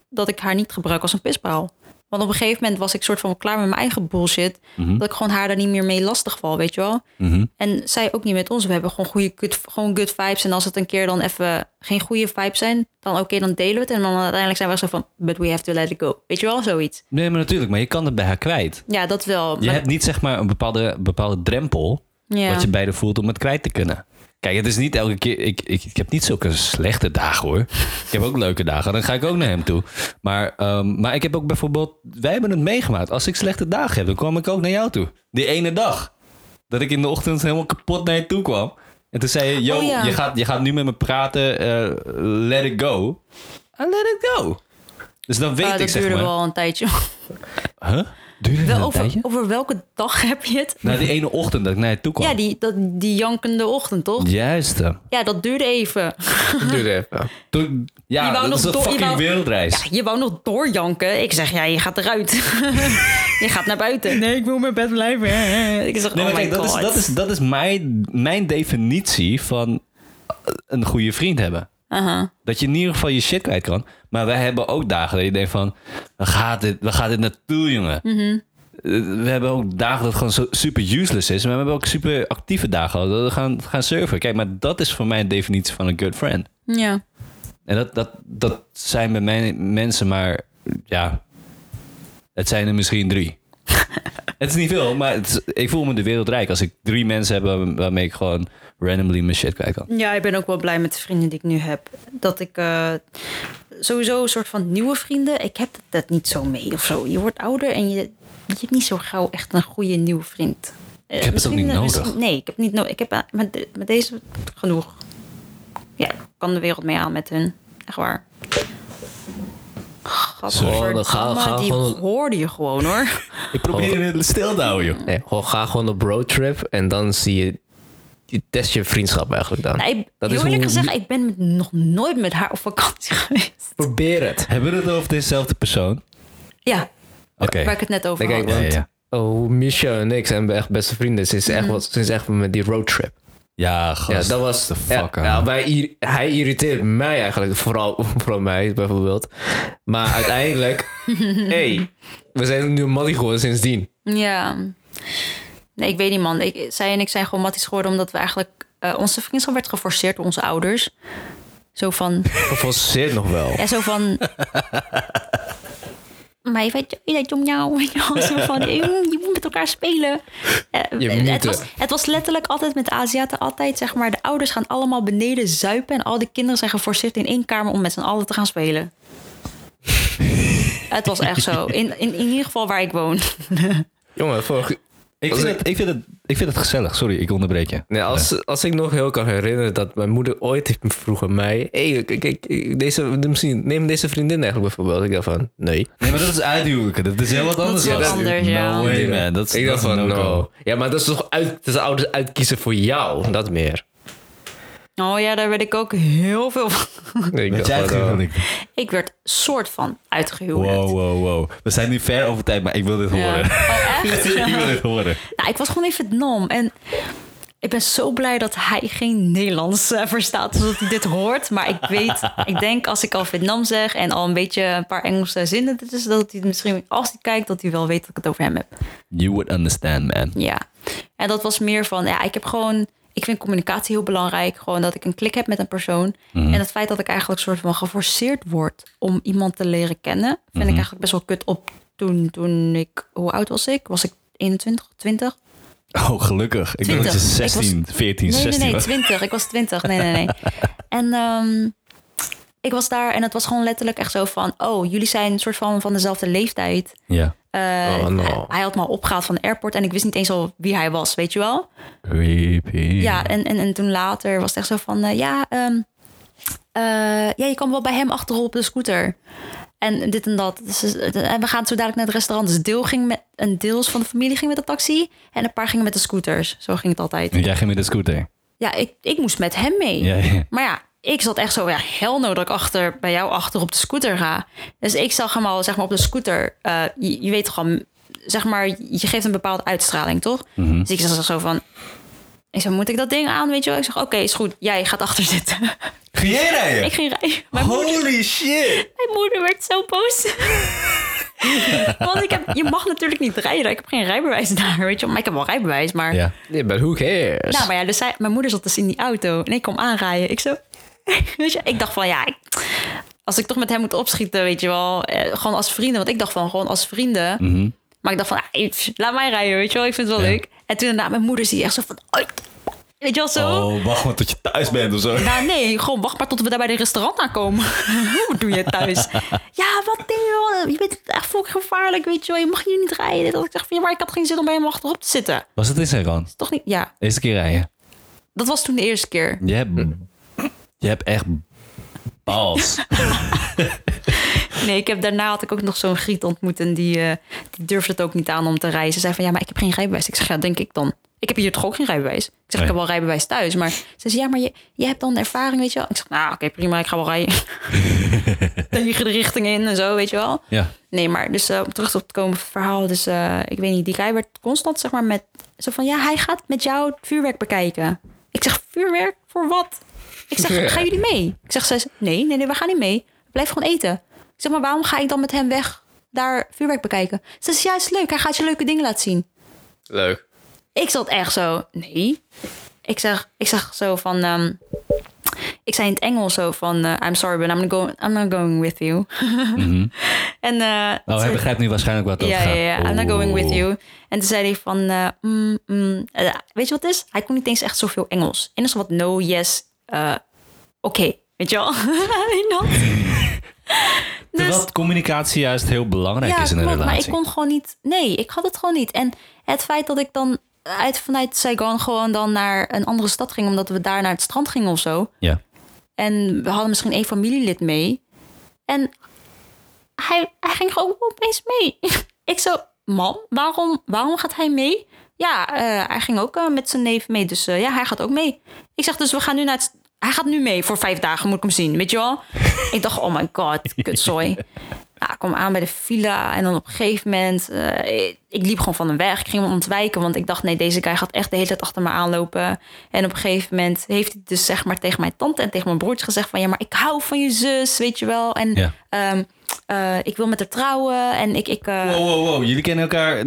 dat ik haar niet gebruik als een pispaal. Want op een gegeven moment was ik soort van klaar met mijn eigen bullshit. Mhm. Dat ik gewoon haar daar niet meer mee lastig val, weet je wel. Mhm. En zij ook niet met ons. We hebben gewoon goede good, gewoon good vibes. En als het een keer dan even geen goede vibes zijn, dan oké, dan delen we het. En dan uiteindelijk zijn we zo van, but we have to let it go. Weet je wel, zoiets. Nee, maar natuurlijk. Maar je kan het bij haar kwijt. Ja, dat wel. Je Maar- hebt niet zeg maar een bepaalde, bepaalde drempel ja. wat je beide voelt om het kwijt te kunnen. Kijk, het is niet elke keer. Ik, ik, ik heb niet zulke slechte dagen hoor. Ik heb ook leuke dagen. Dan ga ik ook naar hem toe. Maar, ehm, maar ik heb ook bijvoorbeeld. Wij hebben het meegemaakt. Als ik slechte dagen heb, dan kwam ik ook naar jou toe. Die ene dag. Dat ik in de ochtend helemaal kapot naar je toe kwam. En toen zei je, yo, Oh, ja. je, gaat, je gaat nu met me praten, eh, let it go. I let it go. Dus dan weet Ah, ik, dat zeg duurde maar... wel een tijdje. Huh? Duurde dat Wel een over, over welke dag heb je het? Nou, die ene ochtend dat ik naar je toe kwam. Ja, die, dat, die jankende ochtend, toch? Juist. Ja, dat duurde even. Duurde even. [laughs] Toen, ja, Je wou dat is nog een door- je fucking wou- wereldreis. Ja, je wou nog doorjanken. Ik zeg, ja, je gaat eruit. [laughs] je gaat naar buiten. Nee, ik wil in mijn bed blijven. Ik zeg, Nee, oh kijk, dat is, dat is, dat is mijn, mijn definitie van een goede vriend hebben. Aha. Dat je in ieder geval je shit kwijt kan. Maar wij hebben ook dagen dat je denkt van... Waar gaat dit, waar gaat dit naartoe, jongen? Mhm. We hebben ook dagen dat het gewoon zo super useless is. Maar we hebben ook super actieve dagen. Dat we gaan, gaan surfen. Kijk, maar dat is voor mij een definitie van een good friend. Ja. En dat, dat, dat zijn bij mij mensen maar... Ja, het zijn er misschien drie. [laughs] het is niet veel, maar het ik voel me de wereld rijk als ik drie mensen heb waar- waarmee ik gewoon randomly mijn shit kwijt kan. ja, ik ben ook wel blij met de vrienden die ik nu heb. Dat ik eh, sowieso een soort van nieuwe vrienden... Ik heb dat niet zo mee of zo. Je wordt ouder en je, je hebt niet zo gauw echt een goede nieuwe vriend. Eh, Ik heb het ook niet is- nodig. Nee, ik heb niet nodig. Ik heb eh, met, met deze genoeg. Ja, ik kan de wereld mee aan met hun. Echt waar. Zo, dan ga- Gadverdamme, ga die gewoon- hoorde je gewoon hoor. Ik probeer het stil te houden, joh. Nee, gewoon, ga gewoon op roadtrip en dan zie je... Je test je vriendschap eigenlijk dan. Nee, Dat heel is eerlijk hoe- gezegd, ik ben met- nog nooit met haar op vakantie [laughs] geweest. Probeer het. Hebben we het over dezelfde persoon? Ja, Oké. waar ik het net over Nee, kijk, had. Want oh, Micha en ik zijn echt beste vrienden sinds, Mhm. echt, wat, sinds echt met die roadtrip. Ja, gast. Ja, dat was. the Ja, fuck, ja, wij, hij irriteert mij eigenlijk, vooral, [laughs] vooral mij bijvoorbeeld. Maar uiteindelijk, [laughs] hey, we zijn nu een maddy geworden sindsdien. Ja. Nee, ik weet niet man. Ik, zij en ik zijn gewoon matties geworden omdat we eigenlijk... eh, onze vriendschap werd geforceerd door onze ouders. Zo van... Geforceerd nog wel. Ja, zo van... Maar je weet je weet om jou. Zo van, je moet- je moet met elkaar spelen. Eh, Je het, was, het was letterlijk altijd met de Aziaten altijd, zeg maar... de ouders gaan allemaal beneden zuipen... en al die kinderen zijn geforceerd in één kamer... om met z'n allen te gaan spelen. het was echt zo. In, in, in ieder geval waar ik woon. Jongen, vorige, Ik vind, ik- het, ik, vind het, ik vind het gezellig. Sorry, ik onderbreek je. nee, als, als ik nog heel kan herinneren dat mijn moeder ooit heeft vroegen mij... Hey, kijk, kijk, deze, misschien, neem deze vriendin eigenlijk bijvoorbeeld. Ik dacht van, nee. Nee, maar dat is uithuwelijken. Dat is heel wat anders. is gast. anders, ja. No way, man. Dat is, ik dat dacht van, no. Ja, maar dat is toch uit, dat is ouders uitkiezen voor jou, dat meer. Oh ja, daar werd ik ook heel veel van. Nee, ik Weet dacht jij huwelijk? Ik werd soort van uitgehuwelijkd. Wow, wow, wow. We zijn nu ver over tijd, maar ik wil dit Ja. horen. Oh, echt? [laughs] ik wil dit horen. Nou, ik was gewoon in Vietnam en ik ben zo blij dat hij geen Nederlands eh, verstaat, zodat hij dit hoort. Maar ik weet, ik denk als ik al Vietnam zeg en al een beetje een paar Engelse zinnen, dus dat hij misschien, als hij kijkt, dat hij wel weet dat ik het over hem heb. You would understand, man. Ja. En dat was meer van, ja, ik heb gewoon, ik vind communicatie heel belangrijk. Gewoon dat ik een klik heb met een persoon. En het feit dat ik eigenlijk soort van geforceerd word om iemand te leren kennen, vind ik eigenlijk best wel kut op toen, toen ik, hoe oud was ik? Was ik 21, 20? Oh, gelukkig. Ik denk dat je 20. Ik 16, 14, Nee, 16 nee, nee, was. 20. Ik was 20. Nee, nee, nee. [laughs] En ehm, ik was daar en het was gewoon letterlijk echt zo van... oh, jullie zijn een soort van van dezelfde leeftijd. Ja. Eh, Oh, no. hij, hij had me al opgehaald van de airport... en ik wist niet eens al wie hij was, weet je wel? Creepy. Ja, en, en, en toen later was het echt zo van... eh, ja, ehm, eh, ja, je kan wel bij hem achterop op de scooter. En dit en dat. Dus, en we gaan zo dadelijk naar het restaurant. Dus deel ging met, een deels van de familie ging met de taxi... en een paar gingen met de scooters. Zo ging het altijd. En Jij ging met de scooter. Ja, ik, ik moest met hem mee. Ja, ja. Maar ja, ik zat echt zo, ja, hel no dat ik achter, bij jou achter op de scooter ga. Dus ik zag hem al, zeg maar, op de scooter. eh, je, je weet toch al, zeg maar, je geeft een bepaalde uitstraling, toch? Mhm. Dus ik zag zo van, ik zei, moet ik dat ding aan, weet je wel? Ik zeg, oké, is goed, jij gaat achter zitten. Ging jij rijden? [laughs] ik ging rijden. Mijn moeder, Holy shit. mijn moeder werd zo boos. [laughs] Want ik heb, je mag natuurlijk niet rijden. Ik heb geen rijbewijs daar, weet je wel. Maar ik heb wel rijbewijs, maar... Ja. Yeah, but who cares? Nou, maar ja, dus zij, mijn moeder zat dus in die auto en ik kwam aanrijden. Ik zo, [laughs] weet je, ik dacht van ja, ik- als ik toch met hem moet opschieten, weet je wel, eh, gewoon als vrienden. Want ik dacht van gewoon als vrienden. Mhm. Maar ik dacht van, ah, laat mij rijden, weet je wel, ik vind het wel Ja. leuk. En toen daarna mijn moeder zie je echt zo van, weet je wel zo. Oh, wacht maar tot je thuis bent of zo. Nou nee, gewoon wacht maar tot we daar bij de restaurant aankomen. [laughs] Hoe doe je thuis? [laughs] ja, wat denk je wel? Je bent echt volk gevaarlijk, weet je wel. Je mag hier niet rijden. Dat ik zeg van, ja, maar ik had geen zin om bij hem achterop te zitten. Was het in zijn rand? Toch niet? Ja. Eerste keer rijden. Dat was toen de eerste keer. Je hebt, je hebt echt bals. [laughs] Nee, ik heb, daarna had ik ook nog zo'n griet ontmoet en die, eh, die durfde het ook niet aan om te. Ze zei van ja, maar ik heb geen rijbewijs. Ik zeg ja, denk ik dan. Ik heb hier toch ook geen rijbewijs? Ik zeg, ik heb wel rijbewijs thuis. Maar ze zei, ja, maar je, je hebt dan ervaring, weet je wel. Ik zeg, nou, oké, prima, ik ga wel rijden. [laughs] Tegen de richting in en zo, weet je wel. Ja. Nee, maar dus uh, om terug op te komen het verhaal. Dus uh, ik weet niet, die guy werd constant, zeg maar, met... Zo van, ja, hij gaat met jou het vuurwerk bekijken. Ik zeg, vuurwerk? Voor wat? Ik zeg, gaan jullie mee? Ik zeg, ze, nee, nee, nee, we gaan niet mee. Blijf gewoon eten. Ik zeg, maar waarom ga ik dan met hem weg daar vuurwerk bekijken? Ze zegt, ja, is leuk. Hij gaat je leuke dingen laten zien. Leuk. Ik zat echt zo, nee. Ik zeg, ik zeg zo van, um, ik zei in het Engels zo van, uh, I'm sorry, but I'm, go I'm not going with you. mm -hmm. [laughs] en, uh, oh, hij begrijpt nu waarschijnlijk wat ja, gaat. Ja, ja, I'm not going with you. En toen zei hij van, uh, mm, mm, weet je wat het is? Hij kon niet eens echt zoveel Engels. En is wat no, yes, oké. Okay. Weet je wel? [laughs] [laughs] dus, Terwijl communicatie juist heel belangrijk ja, is in een relatie. Maar ik kon gewoon niet. Nee, ik had het gewoon niet. En het feit dat ik dan uit, vanuit Saigon gewoon dan naar een andere stad ging, omdat we daar naar het strand gingen of zo. Ja. En we hadden misschien één familielid mee. En hij, hij ging gewoon opeens mee. [laughs] ik zo, man, waarom, waarom gaat hij mee? Ja, uh, hij ging ook uh, met zijn neef mee. Dus uh, ja, hij gaat ook mee. Ik zeg, dus we gaan nu naar het hij gaat nu mee voor vijf dagen, moet ik hem zien, weet je wel? ik dacht, oh my god, kutzooi. Nou, ik kwam aan bij de villa en dan op een gegeven moment... Uh, ik liep gewoon van hem weg. Ik ging hem ontwijken, want ik dacht... nee, deze guy gaat echt de hele tijd achter me aanlopen. En op een gegeven moment heeft hij dus zeg maar tegen mijn tante... en tegen mijn broertje gezegd van... ja, maar ik hou van je zus, weet je wel. En ja. um, uh, ik wil met haar trouwen en ik... ik uh, wow, wow, wow. Jullie kennen elkaar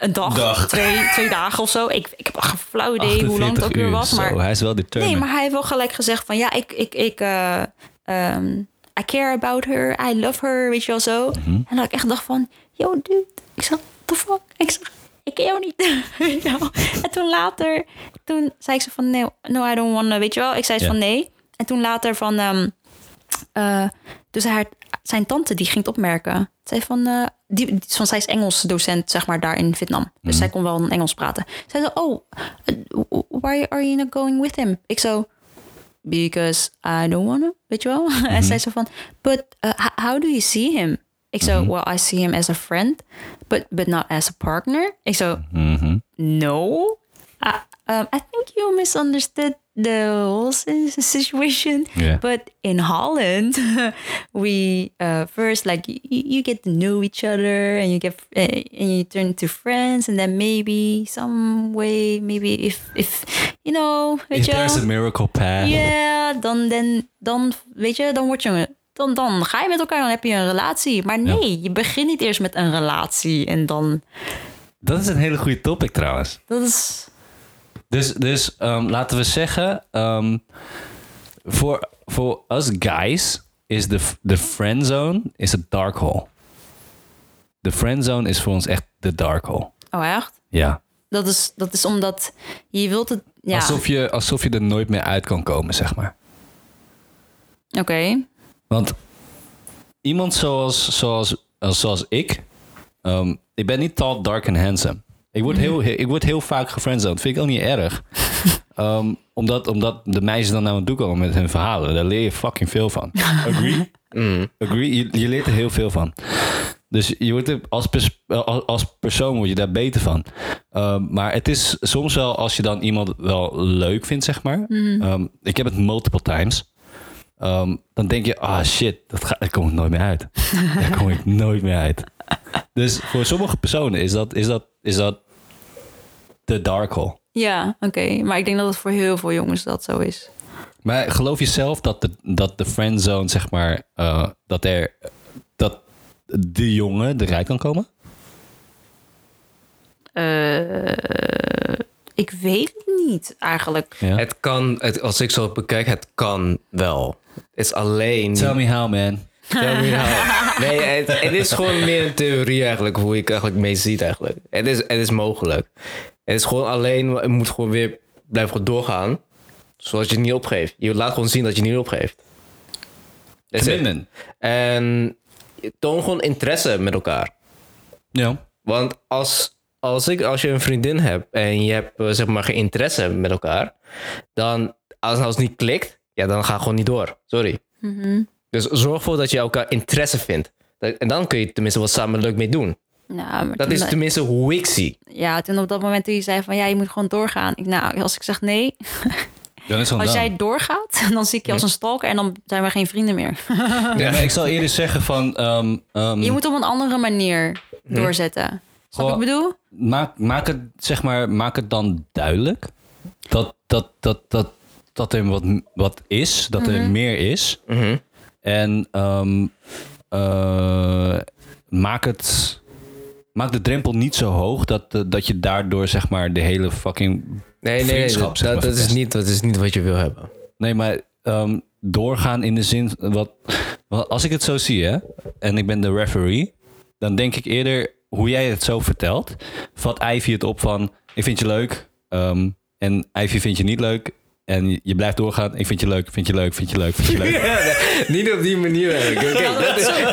een dag, dag. Twee, twee dagen of zo. Ik, ik heb een flauw idee hoe lang het ook weer was. Maar zo, hij is wel determined. Nee, maar hij heeft wel gelijk gezegd van ja, ik, ik, ik uh, um, I care about her, I love her, weet je wel zo. Mm -hmm. En dat ik echt dacht van, yo dude, ik zeg, the fuck? Ik zeg, ik ken jou niet. [laughs] en toen later, toen zei ik ze van, nee, no, I don't want, weet je wel. Ik zei ze yeah. van nee. En toen later van, um, uh, dus haar, zijn tante die ging het opmerken. Zei van, uh, die, van zij is Engels docent, zeg maar, daar in Vietnam. Dus Mhm. zij kon wel een Engels praten. Zij zei, oh, uh, why are you not going with him? Ik zo, because I don't want to, weet je wel? [laughs] Mhm. En zij zo van, but uh, how do you see him? Ik zo, Mhm. well, I see him as a friend, but, but not as a partner. Ik zo, Mhm. no. I, um, I think you misunderstood the whole si- situation. Yeah. But in Holland, [laughs] we uh, first like you, you get to know each other, and you get uh, and you turn to friends, and then maybe some way, maybe if if you know, If je there's a miracle path. dan dan dan weet je, dan word je dan dan ga je met elkaar, dan heb je een relatie. Maar nee, je begint niet eerst met een relatie en dan Dat is een hele goede topic trouwens. dat is Dus, dus um, laten we zeggen, um, voor, voor us guys is de, de friend zone is een dark hole. De friend zone is voor ons echt de dark hole. oh echt. Ja. Dat is, dat is omdat je wilt het. Ja, Alsof, je, alsof je er nooit meer uit kan komen, zeg maar. oké. Want iemand zoals, zoals, zoals ik, um, ik ben niet tall, dark en handsome. Ik word, heel, ik word heel vaak gefriendzoned. Vind ik ook niet erg. um, [laughs] omdat, omdat de meisjes dan naar me toe komen met hun verhalen. Daar leer je fucking veel van. [laughs] Agree? Agree? Je, je leert er heel veel van. Dus je wordt er als, pers als, als persoon word je daar beter van. Um, maar het is soms wel als je dan iemand wel leuk vindt, zeg maar. Um, ik heb het multiple times. Um, dan denk je, ah shit, dat ga, daar kom ik nooit meer uit. [laughs] daar kom ik nooit meer uit. Dus voor sommige personen is dat, is dat, is dat de dark hole. Ja, oké. Maar ik denk dat het voor heel veel jongens dat zo is. Maar geloof je zelf dat de, dat de friendzone, zeg maar, uh, dat er dat de jongen eruit kan komen? Uh, ik weet het niet eigenlijk. Ja. Het kan, het, als ik zo bekijk, het kan wel. Het is alleen. Tell me how, man. [laughs] Nee, het, het, is gewoon meer een theorie eigenlijk, hoe ik eigenlijk mee ziet eigenlijk. Het is, het is mogelijk. Het is gewoon alleen, je moet gewoon weer blijven doorgaan. Zoals je het niet opgeeft. Je laat gewoon zien dat je het niet opgeeft. Commitment. En toon gewoon interesse met elkaar. Ja. Want als als, ik, als je een vriendin hebt en je hebt eh, zeg maar geen interesse met elkaar, dan als, als het niet klikt, ja, dan ga gewoon niet door. Sorry. Dus zorg ervoor dat je elkaar interesse vindt. En dan kun je tenminste wat samen leuk mee doen. Nou, maar Dat is tenminste hoe ik zie. Ja, toen op dat moment toen je zei van ja, je moet gewoon doorgaan. Ik, nou, als ik zeg nee, [laughs] Dan is het als dan. jij doorgaat, [laughs] dan zie ik je als een stalker en dan zijn we geen vrienden meer. [laughs] Ja, maar ik zal eerder zeggen van... ehm, ehm, Je moet op een andere manier doorzetten. Snap wat ik bedoel? maak, maak, het, zeg maar, maak het dan duidelijk dat, dat, dat, dat, dat er wat, wat is, dat er meer is. En ehm, eh, maak, het, maak de drempel niet zo hoog dat, eh, dat je daardoor zeg maar de hele fucking Nee, nee, nee dat, dat, is niet, dat is niet wat je wil hebben. Nee, maar ehm, doorgaan in de zin... Wat, wat, als ik het zo zie, hè, en ik ben de referee... dan denk ik eerder, hoe jij het zo vertelt... vat Ivy het op van, ik vind je leuk... ehm, en Ivy vindt je niet leuk... en je- je blijft doorgaan, ik vind je leuk, vind je leuk, vind je leuk, vind je leuk. [laughs] niet op die manier eigenlijk. Oké, dat is, dat, dat,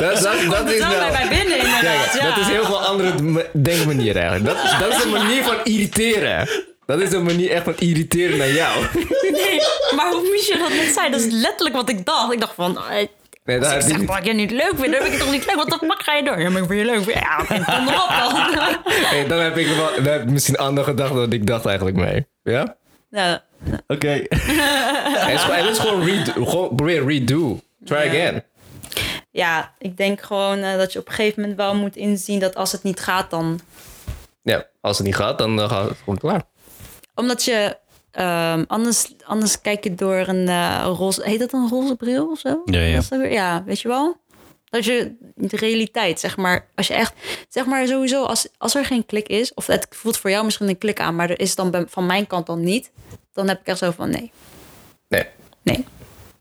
dat is wel nou... bij mij binnen inderdaad. Kijk, ja. dat is heel veel andere denkmanier eigenlijk. Dat, dat is een manier van irriteren. Dat is een manier echt van irriteren naar jou. Nee, maar hoe Michel dat net zei, dat is letterlijk wat ik dacht. Ik dacht van, eh, Nee, dat als ik je zeg niet. dat ik je niet leuk vind, dan vind ik het toch niet leuk? Wat de fuck ga je doen? Ja, maar ik vind je leuk. Ja, kom erop dan. Hey, dan heb ik wel, dan heb ik misschien andere gedachten dan ik dacht eigenlijk mee. Ja? Ja, Oké. Het is, gewoon- het is gewoon, redo, gewoon probeer redo. Try again. ja, ik denk gewoon eh, dat je op een gegeven moment wel moet inzien dat als het niet gaat, dan... Ja, als het niet gaat, dan eh, gaat het gewoon klaar. Omdat je... ehm, anders, anders kijk je door een eh, roze... Heet dat een roze bril of zo? Ja, ja. Ja, weet je wel? Dat je de realiteit, zeg maar, als je echt, zeg maar sowieso, als, als er geen klik is, of het voelt voor jou misschien een klik aan, maar er is dan bij- van mijn kant dan niet, dan heb ik echt zo van nee, Nee. nee.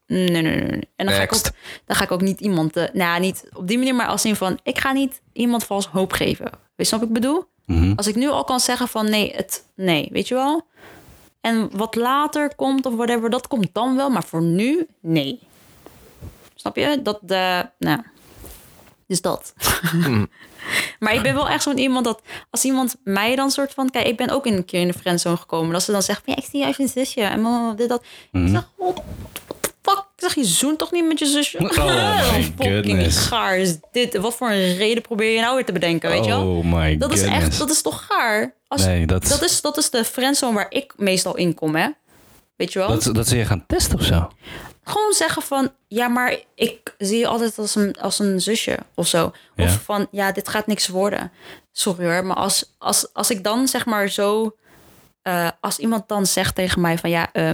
Nee, nee, nee, nee. En dan ga, ik ook, dan ga ik ook niet iemand, eh, nou ja, niet op die manier, maar als in van, ik ga niet iemand vals hoop geven. Weet je wat ik bedoel? Als ik nu al kan zeggen van nee, het, nee, weet je wel? En wat later komt of whatever, dat komt dan wel, maar voor nu, nee. Snap je? Dat de, nou, dus dat. [laughs] maar ik ben wel echt zo'n iemand dat als iemand mij dan soort van, kijk, ik ben ook een keer in de friendzone gekomen, dat ze dan zegt, ja, ik zie juist een zusje en blablabla, dit dat. Ik zeg, what the fuck? Ik zeg, je zoent toch niet met je zusje? Oh [laughs] my Fucking goodness. gaar is dit. Wat voor een reden probeer je nou weer te bedenken, weet je wel? Oh my Dat is goodness. echt, dat is toch gaar? Als, Nee, dat- dat, is, dat is de friendzone waar ik meestal in kom, hè? Weet je wel? Dat, dat ze je gaan testen of zo? Gewoon zeggen van, ja, maar ik zie je altijd als een, als een zusje of zo. Ja. Of van, ja, dit gaat niks worden. Sorry hoor, maar als, als, als ik dan zeg maar zo... eh, als iemand dan zegt tegen mij van, ja, eh,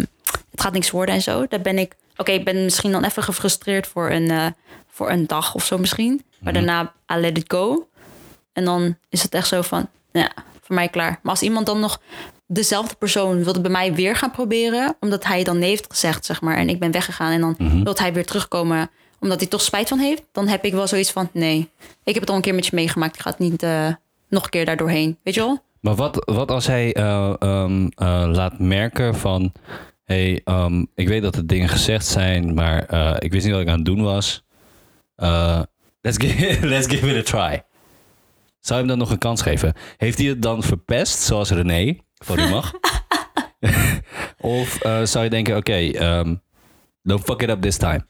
het gaat niks worden en zo. Dan ben ik, oké, ik ben misschien dan even gefrustreerd voor een, eh, voor een dag of zo misschien. Maar daarna, I let it go. En dan is het echt zo van, ja, voor mij klaar. Maar als iemand dan nog dezelfde persoon wilde bij mij weer gaan proberen, omdat hij dan nee heeft gezegd, zeg maar, en ik ben weggegaan en dan Mhm. wil hij weer terugkomen, omdat hij toch spijt van heeft, dan heb ik wel zoiets van, nee, ik heb het al een keer met je meegemaakt, ik ga het niet eh, nog een keer daar doorheen, weet je wel? Maar wat, wat als hij eh, ehm, eh, laat merken van... hey, ehm, ik weet dat er dingen gezegd zijn, maar ik wist niet wat ik aan het doen was. Let's, give, [laughs] let's give it a try. Zou je hem dan nog een kans geven? Heeft hij het dan verpest, zoals René, voor u mag? [laughs] of eh, zou je denken, oké, ehm, don't fuck it up this time.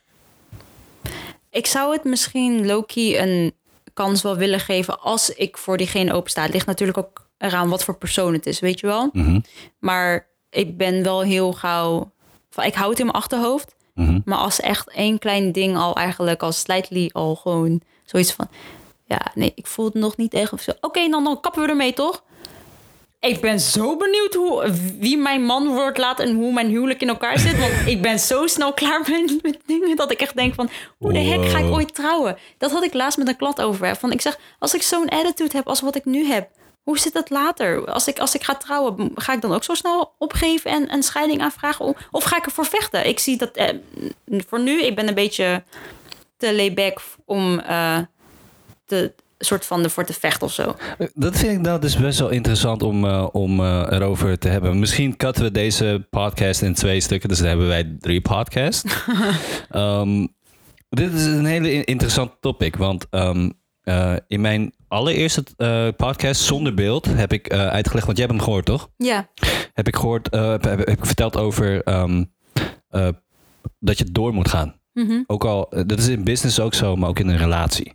Ik zou het misschien Loki een kans wel willen geven als ik voor diegene opensta. Het ligt natuurlijk ook eraan wat voor persoon het is, weet je wel? Mhm, Maar ik ben wel heel gauw. Van, ik hou het in mijn achterhoofd. mhm. Maar als echt één klein ding al eigenlijk als slightly al gewoon zoiets van. Ja, nee, ik voel het nog niet echt of zo. Oké, dan, dan kappen we ermee, toch? Ik ben zo benieuwd hoe, wie mijn man wordt laat en hoe mijn huwelijk in elkaar zit. Want ik ben zo snel klaar [laughs] met, met dingen dat ik echt denk van... hoe de hek ga ik ooit trouwen? Dat had ik laatst met een klant over. Van, ik zeg, als ik zo'n attitude heb als wat ik nu heb... hoe zit dat later? Als ik, als ik ga trouwen, ga ik dan ook zo snel opgeven en een scheiding aanvragen? Of- Of ga ik ervoor vechten? Ik zie dat eh, voor nu, ik ben een beetje te layback om eh, te soort van ervoor te vechten of zo. Dat vind ik nou dus best wel interessant om, eh, om eh, erover te hebben. Misschien cutten we deze podcast in twee stukken, dus dan hebben wij drie podcasts. [laughs] Ehm, dit is een hele in- interessant topic, want ehm, eh, in mijn allereerste eh, podcast zonder beeld heb ik eh, uitgelegd, want jij hebt hem gehoord, toch? Ja. Heb ik gehoord, eh, heb, heb ik verteld over ehm, eh, dat je door moet gaan. Mhm. Ook al, eh, dat is in business ook zo, maar ook in een relatie.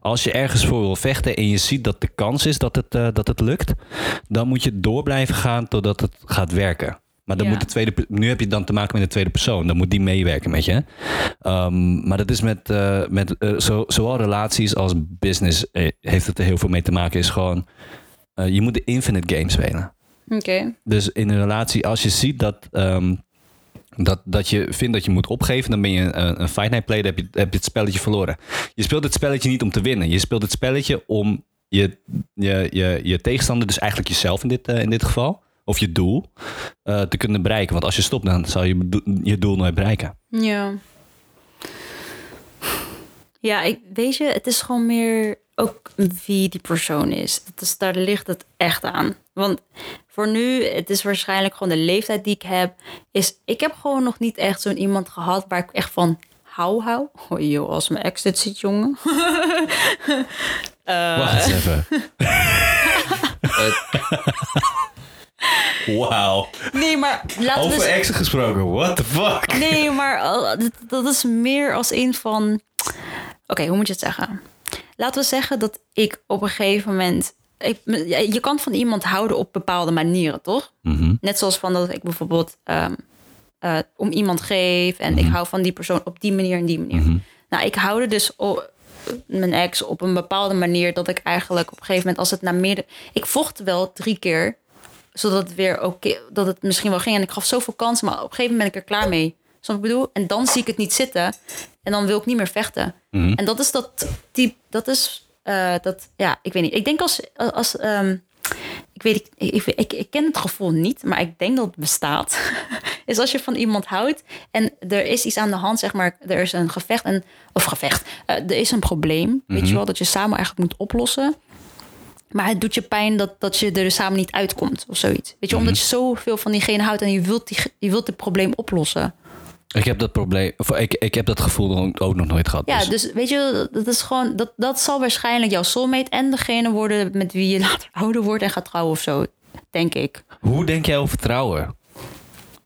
Als je ergens voor wil vechten en je ziet dat de kans is dat het, eh, dat het lukt, dan moet je door blijven gaan totdat het gaat werken. Maar dan Ja. moet de tweede, nu heb je dan te maken met de tweede persoon. Dan moet die meewerken met je. Ehm, maar dat is met, eh, met zo, zowel relaties als business heeft het er heel veel mee te maken. Is gewoon, je moet de infinite game spelen. Oké. Dus in een relatie, als je ziet dat, ehm, dat, dat je vindt dat je moet opgeven, dan ben je een, een fight night player, heb je, heb je het spelletje verloren. Je speelt het spelletje niet om te winnen. Je speelt het spelletje om je, je, je, je tegenstander, dus eigenlijk jezelf in dit, eh, in dit geval, of je doel, eh, te kunnen bereiken. Want als je stopt, dan zal je je doel nooit bereiken. Ja. Ja, ik, weet je, het is gewoon meer ook wie die persoon is. Dat is. Daar ligt het echt aan. Want voor nu, het is waarschijnlijk gewoon de leeftijd die ik heb. Is, ik heb gewoon nog niet echt zo'n iemand gehad waar ik echt van hou hou. Oh joh, als mijn ex dit ziet, jongen. [laughs] Wacht eens even. [laughs] Wauw. Nee, maar laten we... Over exen gesproken, what the fuck? Nee, maar uh, dat, dat is meer als een van. Oké, hoe moet je het zeggen? Laten we zeggen dat ik op een gegeven moment. Ik, je kan van iemand houden op bepaalde manieren, toch? Mhm. Net zoals van dat ik bijvoorbeeld ehm, eh, om iemand geef en ik hou van die persoon op die manier en die manier. Nou, ik houde dus o- mijn ex op een bepaalde manier dat ik eigenlijk op een gegeven moment, als het naar midden. Ik vocht wel drie keer, zodat het weer oké, dat het misschien wel ging. En ik gaf zoveel kansen, maar op een gegeven moment ben ik er klaar mee. Snap wat ik bedoel? En dan zie ik het niet zitten en dan wil ik niet meer vechten. En dat is dat type, dat is eh, dat, ja, ik weet niet. Ik denk als, als ehm, ik weet, ik, ik, ik, ik ken het gevoel niet, maar ik denk dat het bestaat. [laughs] is als je van iemand houdt en er is iets aan de hand, zeg maar, er is een gevecht en of gevecht, eh, er is een probleem, weet je wel, dat je samen eigenlijk moet oplossen. Maar het doet je pijn dat, dat je er samen niet uitkomt of zoiets. Weet je, omdat je zoveel van diegene houdt en je wilt, die, je wilt het probleem oplossen. Ik heb dat probleem, of ik, ik heb dat gevoel ook, ook nog nooit gehad. Ja, dus- dus weet je, dat is gewoon, dat, dat zal waarschijnlijk jouw soulmate en degene worden met wie je [laughs] later ouder wordt en gaat trouwen of zo, denk ik. Hoe denk jij over trouwen?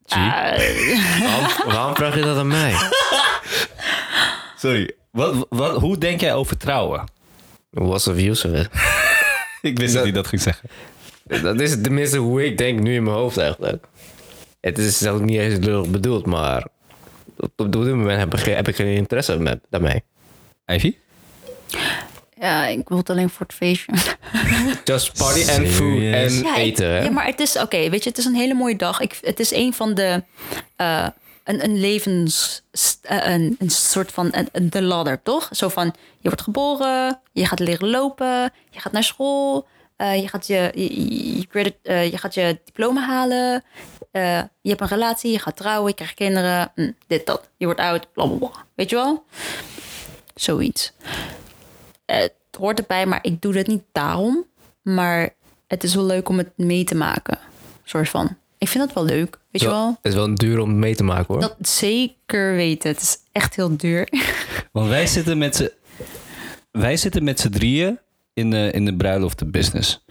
G? [laughs] Waarom, waarom vraag je dat aan mij? [laughs] Sorry. Wat, wat, hoe denk jij over trouwen? What's the views of it? Ik wist dat hij dat ging zeggen. Dat is tenminste hoe ik denk nu in mijn hoofd eigenlijk. Het is zelf niet eens lullig bedoeld, maar op, op dit moment heb ik, geen- heb ik geen interesse met, daarmee. Ivy? Ja, ik wil het alleen voor het feestje. [laughs] Just party and food en Ja, eten, hè? Ja, maar het is oké. weet je, het is een hele mooie dag. Ik, het is een van de. eh, een, een levens. eh, een, een soort van. Een, een- de ladder, toch? Zo van. Je wordt geboren. Je gaat leren lopen. Je gaat naar school. eh, je, gaat je, je, je, credit, je gaat je diploma halen. Eh, je hebt een relatie. Je gaat trouwen. Je krijgt kinderen. hm, dit, dat. Je wordt oud. Bla bla bla. Weet je wel? Zoiets. Eh, het hoort erbij, maar ik doe dat niet daarom. Maar het is wel leuk om het mee te maken. Soort van. Ik vind het wel leuk, weet je wel? Het is wel duur om mee te maken, hoor. Dat zeker weten. Het is echt heel duur. Want wij zitten met z'n... Wij zitten met z'n drieën in de, in de bruiloft business.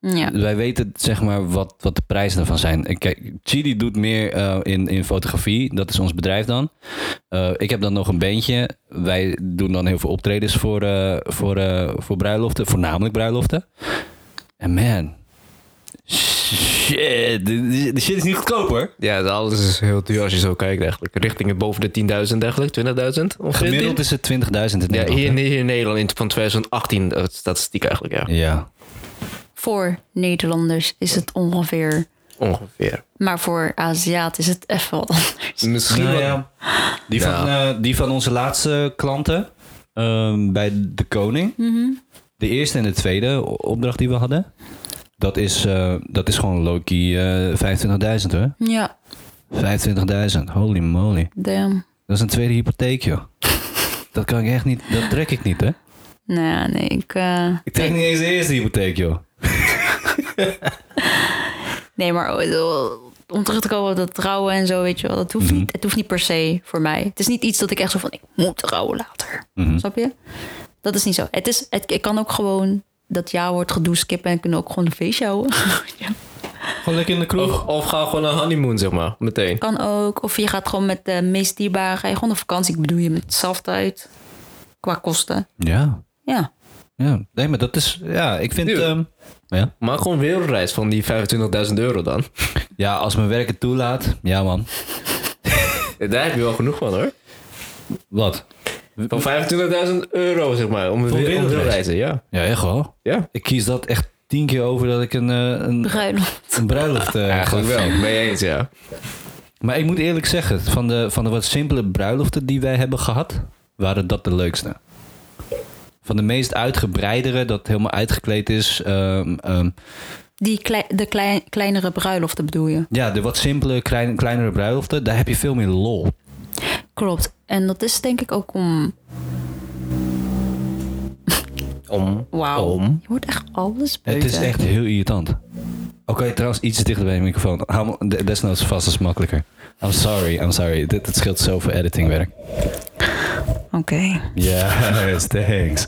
ja. Wij weten zeg maar wat, wat de prijzen ervan zijn. Kijk, Chidi doet meer eh, in, in fotografie. Dat is ons bedrijf dan. Eh, ik heb dan nog een bandje. Wij doen dan heel veel optredens voor, eh, voor, voor bruiloften. Voornamelijk bruiloften. En man... Shit. De, de shit is niet goedkoop hoor. Ja, alles is heel duur als je zo kijkt eigenlijk. Richting het boven de 10.000 eigenlijk, 20.000 ongeveer. Gemiddeld is het 20.000 in Ja, Nederland. hier, hè? hier in Nederland in van 2018, eh, statistiek eigenlijk, ja. Ja. Voor Nederlanders is het ongeveer. Ongeveer. Maar voor Aziat is het even wat anders. Misschien Nou wat- ja. Die, Ja. Van, eh, die van onze laatste klanten ehm, bij de koning. De eerste en de tweede opdracht die we hadden. Dat is, eh, dat is gewoon Loki eh 25.000 hoor. Ja, 25.000, holy moly. damn. Dat is een tweede hypotheek joh. Dat kan ik echt niet, dat trek ik niet hè. Nou, nee, ik... eh, Ik trek niet eens de eerste hypotheek joh. [laughs] Nee, maar eh, om terug te komen op dat trouwen en zo, weet je wel. Dat hoeft niet, het hoeft niet per se voor mij. Het is niet iets dat ik echt zo van, ik moet trouwen later. Mhm. Snap je? dat is niet zo. Het is, het, ik kan ook gewoon dat jaar wordt gedoe skippen en kunnen ook gewoon een feestje houden. [laughs] ja. Gewoon lekker in de kroeg. Of, of ga gewoon een honeymoon, zeg maar. Meteen. Kan ook. Of je gaat gewoon met de meest dierbare, ga je gewoon op vakantie. Ik bedoel je met hetzelfde uit. Qua kosten. Ja. Ja. Ja. Nee, maar dat is... Ja, ik vind... Ehm, ja. Maak gewoon een wereldreis van die 25.000 euro dan. ja, als mijn werk het toelaat. Ja, man. [laughs] Daar heb je wel genoeg van, hoor. Wat? Van 25.000 euro, zeg maar. Om een Voor wereldreis? wereldreizen, ja. Ja, echt wel. Ja, Ik kies dat echt tien keer over dat ik een, eh, een, Bruiloft. een bruiloft eh, eigenlijk ga wel. Mee eens, ja. Maar ik moet eerlijk zeggen, van de, van de wat simpele bruiloften die wij hebben gehad, waren dat de leukste. Van de meest uitgebreidere, dat helemaal uitgekleed is. ehm, ehm, Die klei- de klei- kleinere bruiloften bedoel je? ja, de wat simpele, klein, kleinere bruiloften, daar heb je veel meer lol. Klopt. En dat is denk ik ook om... Om. Wauw. Om. Je hoort echt alles Het buiten. is echt heel irritant. Oké, trouwens, iets dichter bij de microfoon. Desnoods vast, dat is makkelijker. I'm sorry, I'm sorry. Dit, dit scheelt zoveel editingwerk. Oké. [laughs] Yes, thanks.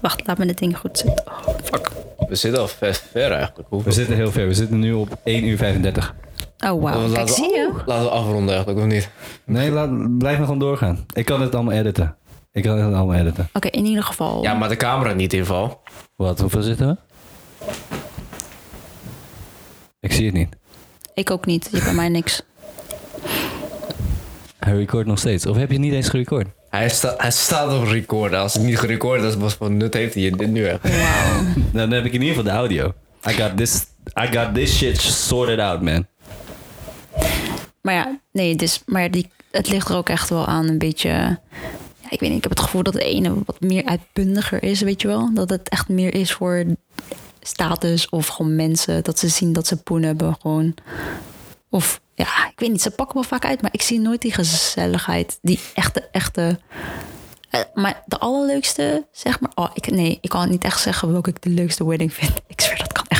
Wacht, laat me dit ding goed zitten. Oh, fuck. We zitten al ver, ver eigenlijk. We zitten heel ver. We zitten nu op 1 uur 35. Oh, wauw. Kijk, Laten we- zie je? Laten we afronden eigenlijk, of niet? Nee, laat, blijf maar gewoon doorgaan. Ik kan het allemaal editen. Ik kan het allemaal editen. Oké, in ieder geval. Ja, maar de camera niet in ieder geval. Wat, hoeveel zitten we? Ik zie het niet. Ik ook niet. Je hebt bij mij niks. Hij record nog steeds. Of heb je niet eens gerecord? Hij, sta, hij staat op record. Als het niet gerecord is, was van nut heeft hij dit nu echt. Wauw. Dan heb ik in ieder geval de audio. I got this, I got this shit sorted out, man. Maar ja, nee, dus, maar die, het ligt er ook echt wel aan een beetje... Ja, ik weet niet, ik heb het gevoel dat de ene wat meer uitbundiger is, weet je wel? Dat het echt meer is voor status of gewoon mensen. Dat ze zien dat ze poen hebben gewoon. Of ja, ik weet niet, ze pakken wel vaak uit. Maar ik zie nooit die gezelligheid. Die echte, echte... Eh, Maar de allerleukste, zeg maar... Oh, ik, nee, ik kan niet echt zeggen welke ik de leukste wedding vind. [laughs] Ik zweer, dat kan echt.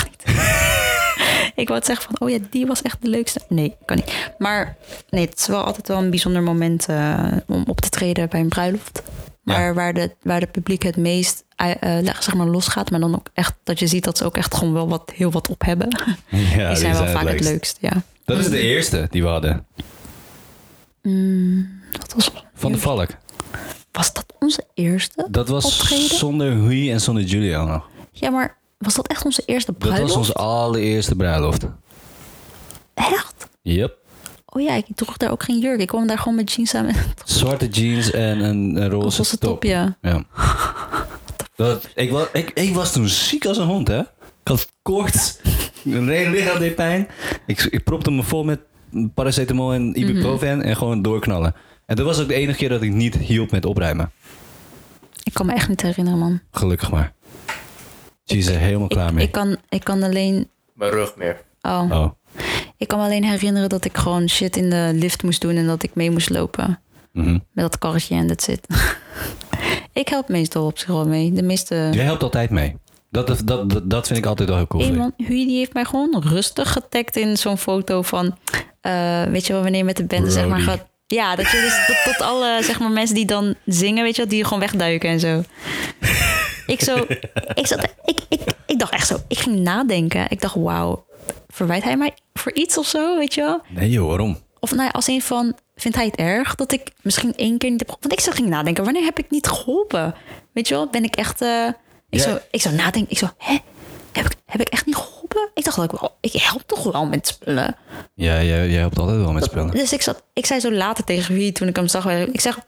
Ik wou het zeggen van, oh ja, die was echt de leukste. Nee, kan niet. Maar nee, het is wel altijd wel een bijzonder moment eh, om op te treden bij een bruiloft. Maar Ja. waar, de, waar de publiek het meest eh, eh, zeg maar losgaat, maar dan ook echt dat je ziet dat ze ook echt gewoon wel wat, heel wat op hebben. Ja, [laughs] die zijn wel vaak het leukst. leukst, ja. Dat is de eerste die we hadden. Wat was, Van de Valk. was dat onze eerste Dat was optreden? zonder Hui en zonder Julio nog. Ja, maar was dat echt onze eerste Dat bruiloft? was onze allereerste bruiloft. Echt? Yep. Oh ja, ik droeg daar ook geen jurk. Ik kwam daar gewoon met jeans aan. Zwarte jeans en een, een roze, roze top. top, ja. [laughs] Ja. Dat, ik, was, ik, ik was toen ziek als een hond, hè? Ik had koorts. Mijn hele lichaam deed pijn. Ik, ik propte me vol met paracetamol en ibuprofen en gewoon doorknallen. En dat was ook de enige keer dat ik niet hielp met opruimen. Ik kan me echt niet herinneren, man. Gelukkig maar. Is er helemaal klaar ik, mee. ik, kan, ik kan alleen... Mijn rug meer. Oh, Oh. ik kan me alleen herinneren dat ik gewoon shit in de lift moest doen... en dat ik mee moest lopen Mhm. met dat karretje en dat zit. [laughs] ik help meestal op zich wel mee. De meeste... Jij helpt altijd mee. Dat, dat, dat, dat vind ik altijd wel heel cool. Man, Huy die heeft mij gewoon rustig getagd in zo'n foto van... eh, weet je wel, wanneer je met de band zeg maar gaat... Ja, dat je dus tot, tot alle zeg maar, mensen die dan zingen, weet je wel, die gewoon wegduiken en zo. [laughs] ik zo, [laughs] ik, zat, ik, ik, ik dacht echt zo, ik ging nadenken. Ik dacht, wauw, verwijt hij mij voor iets of zo, weet je wel? Nee joh, waarom? Of nou ja, als een van, vindt hij het erg dat ik misschien één keer niet heb geholpen? Want ik zo ging nadenken, wanneer heb ik niet geholpen? Weet je wel, ben ik echt... eh, ik, Ja. zo, ik zo nadenken, ik zo, hè? Heb ik, heb ik echt niet geholpen? Ik dacht dat ik wel, ik help toch wel met spullen. Ja, jij, jij helpt altijd wel met spullen. Dus ik, zat, ik zei zo later tegen wie toen ik hem zag. Ik zeg,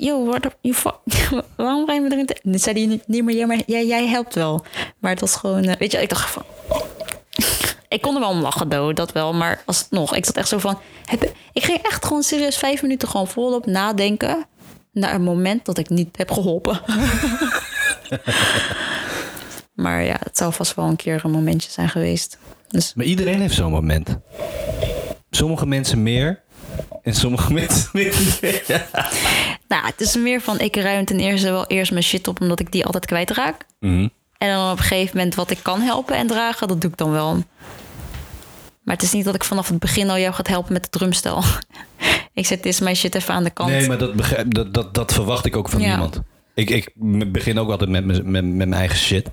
yo, what you [laughs] waarom ga je me erin? te-" En zei hij niet, nee, maar, jij, maar jij, jij helpt wel. Maar het was gewoon, eh, weet je, ik dacht van... [laughs] Ik kon er wel om lachen, dood, dat wel. Maar alsnog, ik zat echt zo van... Heb, ik ging echt gewoon serieus vijf minuten gewoon volop nadenken... naar een moment dat ik niet heb geholpen. [laughs] maar ja, het zou vast wel een keer een momentje zijn geweest. Dus Maar iedereen heeft zo'n moment. Sommige mensen meer. En sommige mensen minder. Nou, het is meer van ik ruim ten eerste wel eerst mijn shit op omdat ik die altijd kwijtraak. Mhm. En dan op een gegeven moment wat ik kan helpen en dragen, dat doe ik dan wel. Maar het is niet dat ik vanaf het begin al jou gaat helpen met de drumstel. [laughs] ik zet dit mijn shit even aan de kant. Nee, maar dat, begrijp, dat, dat, dat verwacht ik ook van Ja. niemand. Ik, ik begin ook altijd met, met, met mijn eigen shit.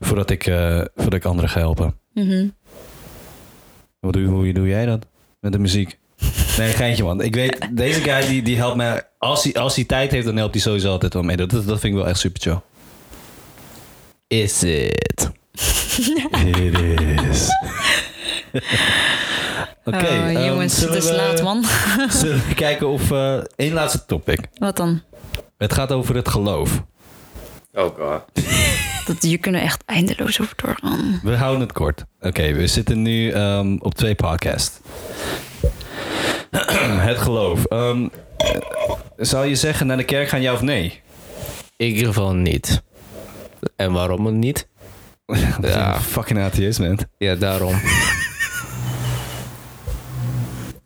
Voordat ik, eh, voordat ik anderen ga helpen. Mhm. Hoe doe, hoe doe jij dat? Met de muziek? Nee, geintje man. Ik weet, deze guy die, die helpt mij. Als hij, als hij tijd heeft, dan helpt hij sowieso altijd wel mee. Dat, dat vind ik wel echt super chill. Is it? It is. [laughs] Oké, oh, ehm, jongens, het is we- laat, man. [laughs] Zullen we kijken of... eh één laatste topic. Wat dan? Het gaat over het geloof. Oh god. [laughs] Dat, je kunnen echt eindeloos over doorgaan. We houden het kort. Oké, we zitten nu ehm, op twee podcasts. [clears throat] het geloof. Ehm, eh, zou je zeggen naar de kerk gaan, ja of nee? In ieder geval niet. En waarom het niet? [laughs] Dat Ja. fucking atheïst bent. Ja, daarom. [laughs]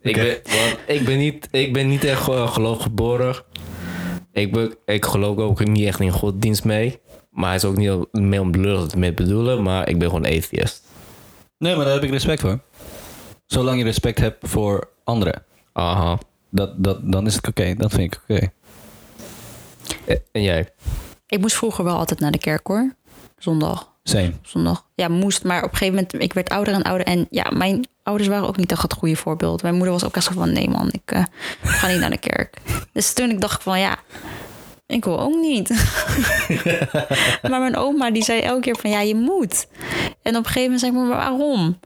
ik, ben, want ik, ben niet, ik ben niet echt uh, geloofgeboren. Ik, ben, ik geloof ook niet echt in godsdienst mee. Maar hij is ook niet mee om lucht mee bedoelen. Maar ik ben gewoon atheist. Nee, maar daar heb ik respect voor. Zolang je respect hebt voor anderen, Aha. Dat, dat, dan is het oké. Dat vind ik oké. Eh, En jij? Ik moest vroeger wel altijd naar de kerk, hoor. Zondag. Same. zondag. Ja, moest. Maar op een gegeven moment, ik werd ouder en ouder. En ja, mijn ouders waren ook niet echt het goede voorbeeld. Mijn moeder was ook echt zo van, nee man, ik eh, ga niet naar de kerk. [laughs] Dus toen ik dacht van, ja, ik wil ook niet. [laughs] maar mijn oma, die zei elke keer van, ja, je moet. En op een gegeven moment zei ik, maar waarom?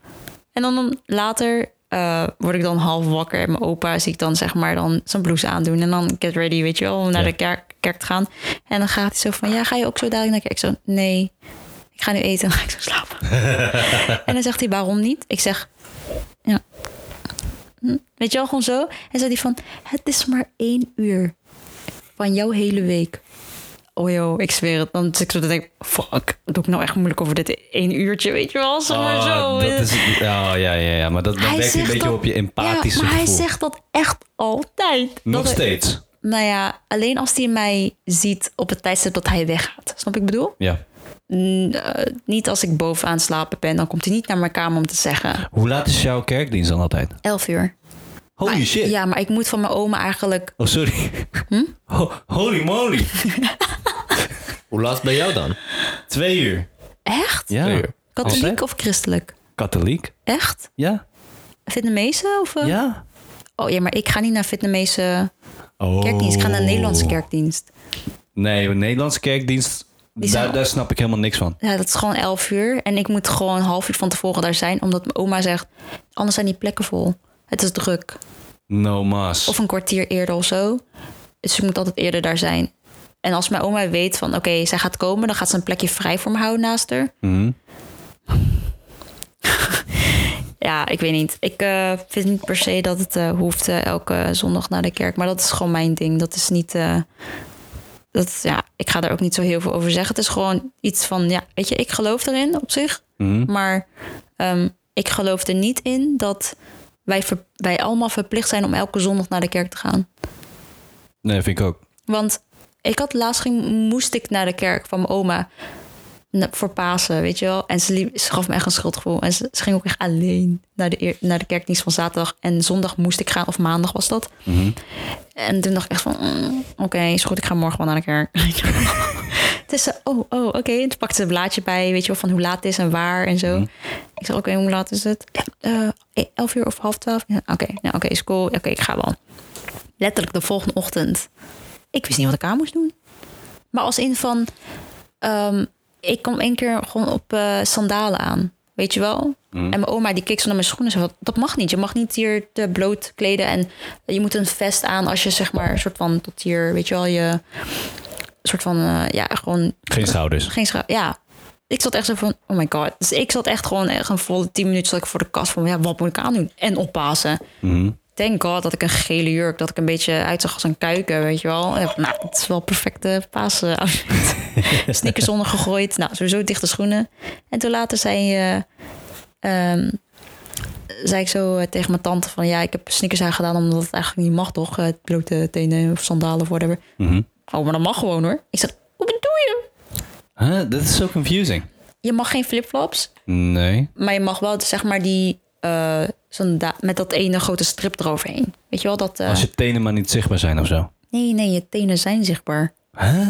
En dan later eh, word ik dan half wakker. En mijn opa zie ik dan zeg maar dan zijn blouse aandoen. En dan get ready, weet je wel, om naar Ja. de kerk, kerk te gaan. En dan gaat hij zo van, ja, ga je ook zo dadelijk naar de kerk? Ik zo, nee, ik ga nu eten en ga ik zo slapen. [laughs] en dan zegt hij, waarom niet? Ik zeg, ja. Hm, Weet je wel, gewoon zo. En zei hij van, het is maar één uur van jouw hele week. Oh joh, ik zweer het. Dan zit ik zo te denken, fuck, doe ik nou echt moeilijk over dit één uurtje, weet je wel? Zo maar zo. Oh, dat is, oh, ja, ja, ja. Maar dat, werkt een beetje dat- op je empathische ja, maar gevoel. hij zegt dat echt altijd. Nog Dat- steeds. Nou ja, alleen als hij mij ziet op het tijdstip dat hij weggaat. Snap ik bedoel? Ja. N- eh, niet als ik bovenaan slapen ben, dan komt hij niet naar mijn kamer om te zeggen. Hoe laat is jouw kerkdienst dan altijd? 11 uur. Holy Maar- shit. Ja, maar ik moet van mijn oma eigenlijk. Oh, sorry. Hm? Ho- holy moly. [laughs] Hoe laat ben jou dan? Twee uur. Echt? Ja. Twee uur. Katholiek Altijd? of christelijk? Katholiek? Echt? Ja. Vietnamese? Of, eh? Ja. Oh ja, maar ik ga niet naar Vietnamese Oh. kerkdienst. Ik ga naar Nederlandse kerkdienst. Nee, Nederlandse kerkdienst, Die zijn- daar, daar snap ik helemaal niks van. Ja, dat is gewoon 11 uur. En ik moet gewoon een half uur van tevoren daar zijn. Omdat mijn oma zegt, anders zijn die plekken vol. Het is druk. No mas. Of een kwartier eerder of zo. Dus ik moet altijd eerder daar zijn. En als mijn oma weet van, oké, zij gaat komen... dan gaat ze een plekje vrij voor me houden naast haar. Mhm. [laughs] Ja, ik weet niet. Ik eh, vind niet per se dat het eh, hoeft eh, elke zondag naar de kerk. Maar dat is gewoon mijn ding. Dat is niet... dat, ja, ik ga daar ook niet zo heel veel over zeggen. Het is gewoon iets van, ja, weet je, ik geloof erin op zich. Mhm. Maar ehm, ik geloof er niet in dat wij, ver- wij allemaal verplicht zijn om elke zondag naar de kerk te gaan. Nee, vind ik ook. Want ik had laatst ging, moest ik naar de kerk van mijn oma voor Pasen, weet je wel. En ze, liep, ze gaf me echt een schuldgevoel. En ze, ze ging ook echt alleen naar de, naar de kerkdienst van zaterdag. En zondag moest ik gaan, of maandag was dat. Mhm. En toen dacht ik echt van, mm, oké, is goed, ik ga morgen wel naar de kerk. [laughs] Zo, oh, oh, oké. En toen pakte ze een blaadje bij, weet je wel, van hoe laat het is en waar en zo. Ik zei, oké, hoe laat is het? Ja, eh, elf uur of half twaalf? Ja, oké, nou, oké, is cool. Oké, ik ga wel. Letterlijk de volgende ochtend. Ik wist niet wat ik aan moest doen. Maar als in van, ehm, ik kom één keer gewoon op eh, sandalen aan. Weet je wel? En mijn oma die keek zo naar mijn schoenen. en Zei, dat mag niet. Je mag niet hier te bloot kleden. En je moet een vest aan als je zeg maar een soort van tot hier, weet je wel, je soort van, eh, ja, gewoon Geen schouders. geen schou. Ja. Ik zat echt zo van, oh my god. Dus ik zat echt gewoon echt een volle tien minuten zat ik voor de kast van, ja, wat moet ik aan doen? En oppassen. Mhm. Thank god dat ik een gele jurk, dat ik een beetje uitzag als een kuiken, weet je wel. Nou, het is wel perfecte Pasen [laughs] outfit. Sneakers onder gegooid. Nou, sowieso dichte schoenen. En toen later zei, eh, ehm, zei ik zo eh, tegen mijn tante van, ja, ik heb sneakers aangedaan omdat het eigenlijk niet mag, toch? Eh, blote tenen of sandalen of whatever. Mhm. Oh, maar dat mag gewoon hoor. Ik zei, hoe bedoel je? Huh? Dat is zo confusing. Je mag geen flipflops. Nee. Maar je mag wel, zeg maar, die. Eh, zo'n da- met dat ene grote strip eroverheen. Weet je wel dat. eh, Als je tenen maar niet zichtbaar zijn of zo. Nee, nee, je tenen zijn zichtbaar. Huh?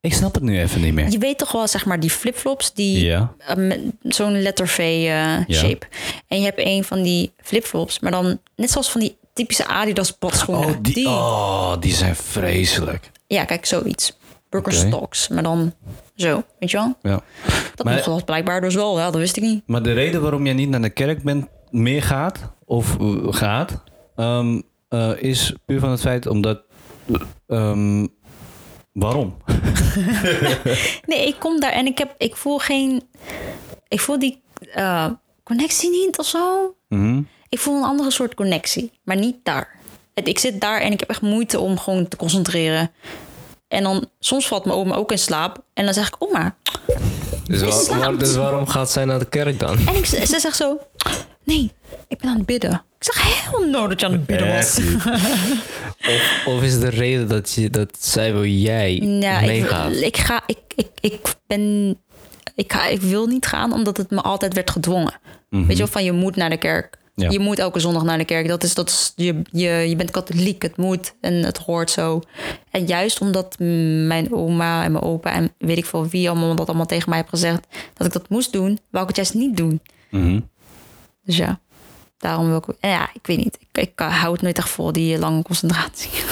Ik snap het nu even niet meer. Je weet toch wel, zeg maar, die flipflops die Ja. eh, met zo'n letter V shape. En je hebt een van die flipflops, maar dan net zoals van die typische Adidas badschoenen. Oh die, oh, die zijn vreselijk. Ja, kijk, zoiets. Birkenstocks, maar dan zo, weet je wel? Ja. Dat Maar- wel blijkbaar dus wel, ja, dat wist ik niet. Maar de reden waarom jij niet naar de kerk bent, meer gaat, of eh, gaat, ehm, eh, is puur van het feit omdat. ehm, waarom? [laughs] Nee, ik kom daar en ik, heb, ik voel geen... Ik voel die eh, connectie niet of zo. Mhm. Ik voel een andere soort connectie, maar niet daar. Ik zit daar en ik heb echt moeite om gewoon te concentreren. En dan soms valt mijn oma ook in slaap. En dan zeg ik, oma. Dus, waar- slaapt. waar- dus waarom gaat zij naar de kerk dan? En ik, ze zegt zo, nee, ik ben aan het bidden. Ik zeg, heel no dat je aan het bidden was. [laughs] Of, of is de reden dat, je, dat zij wil jij Nou, meegaat? ik, ik ga, ik, ik, ik ben, ik, ga, ik wil niet gaan omdat het me altijd werd gedwongen. Weet je wel, van je moet naar de kerk. Ja. Je moet elke zondag naar de kerk. Dat is, dat is, je, je, je bent katholiek, het moet en het hoort zo. En juist omdat mijn oma en mijn opa en weet ik veel wie allemaal dat allemaal tegen mij hebben gezegd dat ik dat moest doen, wou ik het juist niet doen. Mhm. Dus ja, daarom wil ik. Ja, ik weet niet. Ik, ik hou het nooit echt vol, die lange concentratie. [laughs]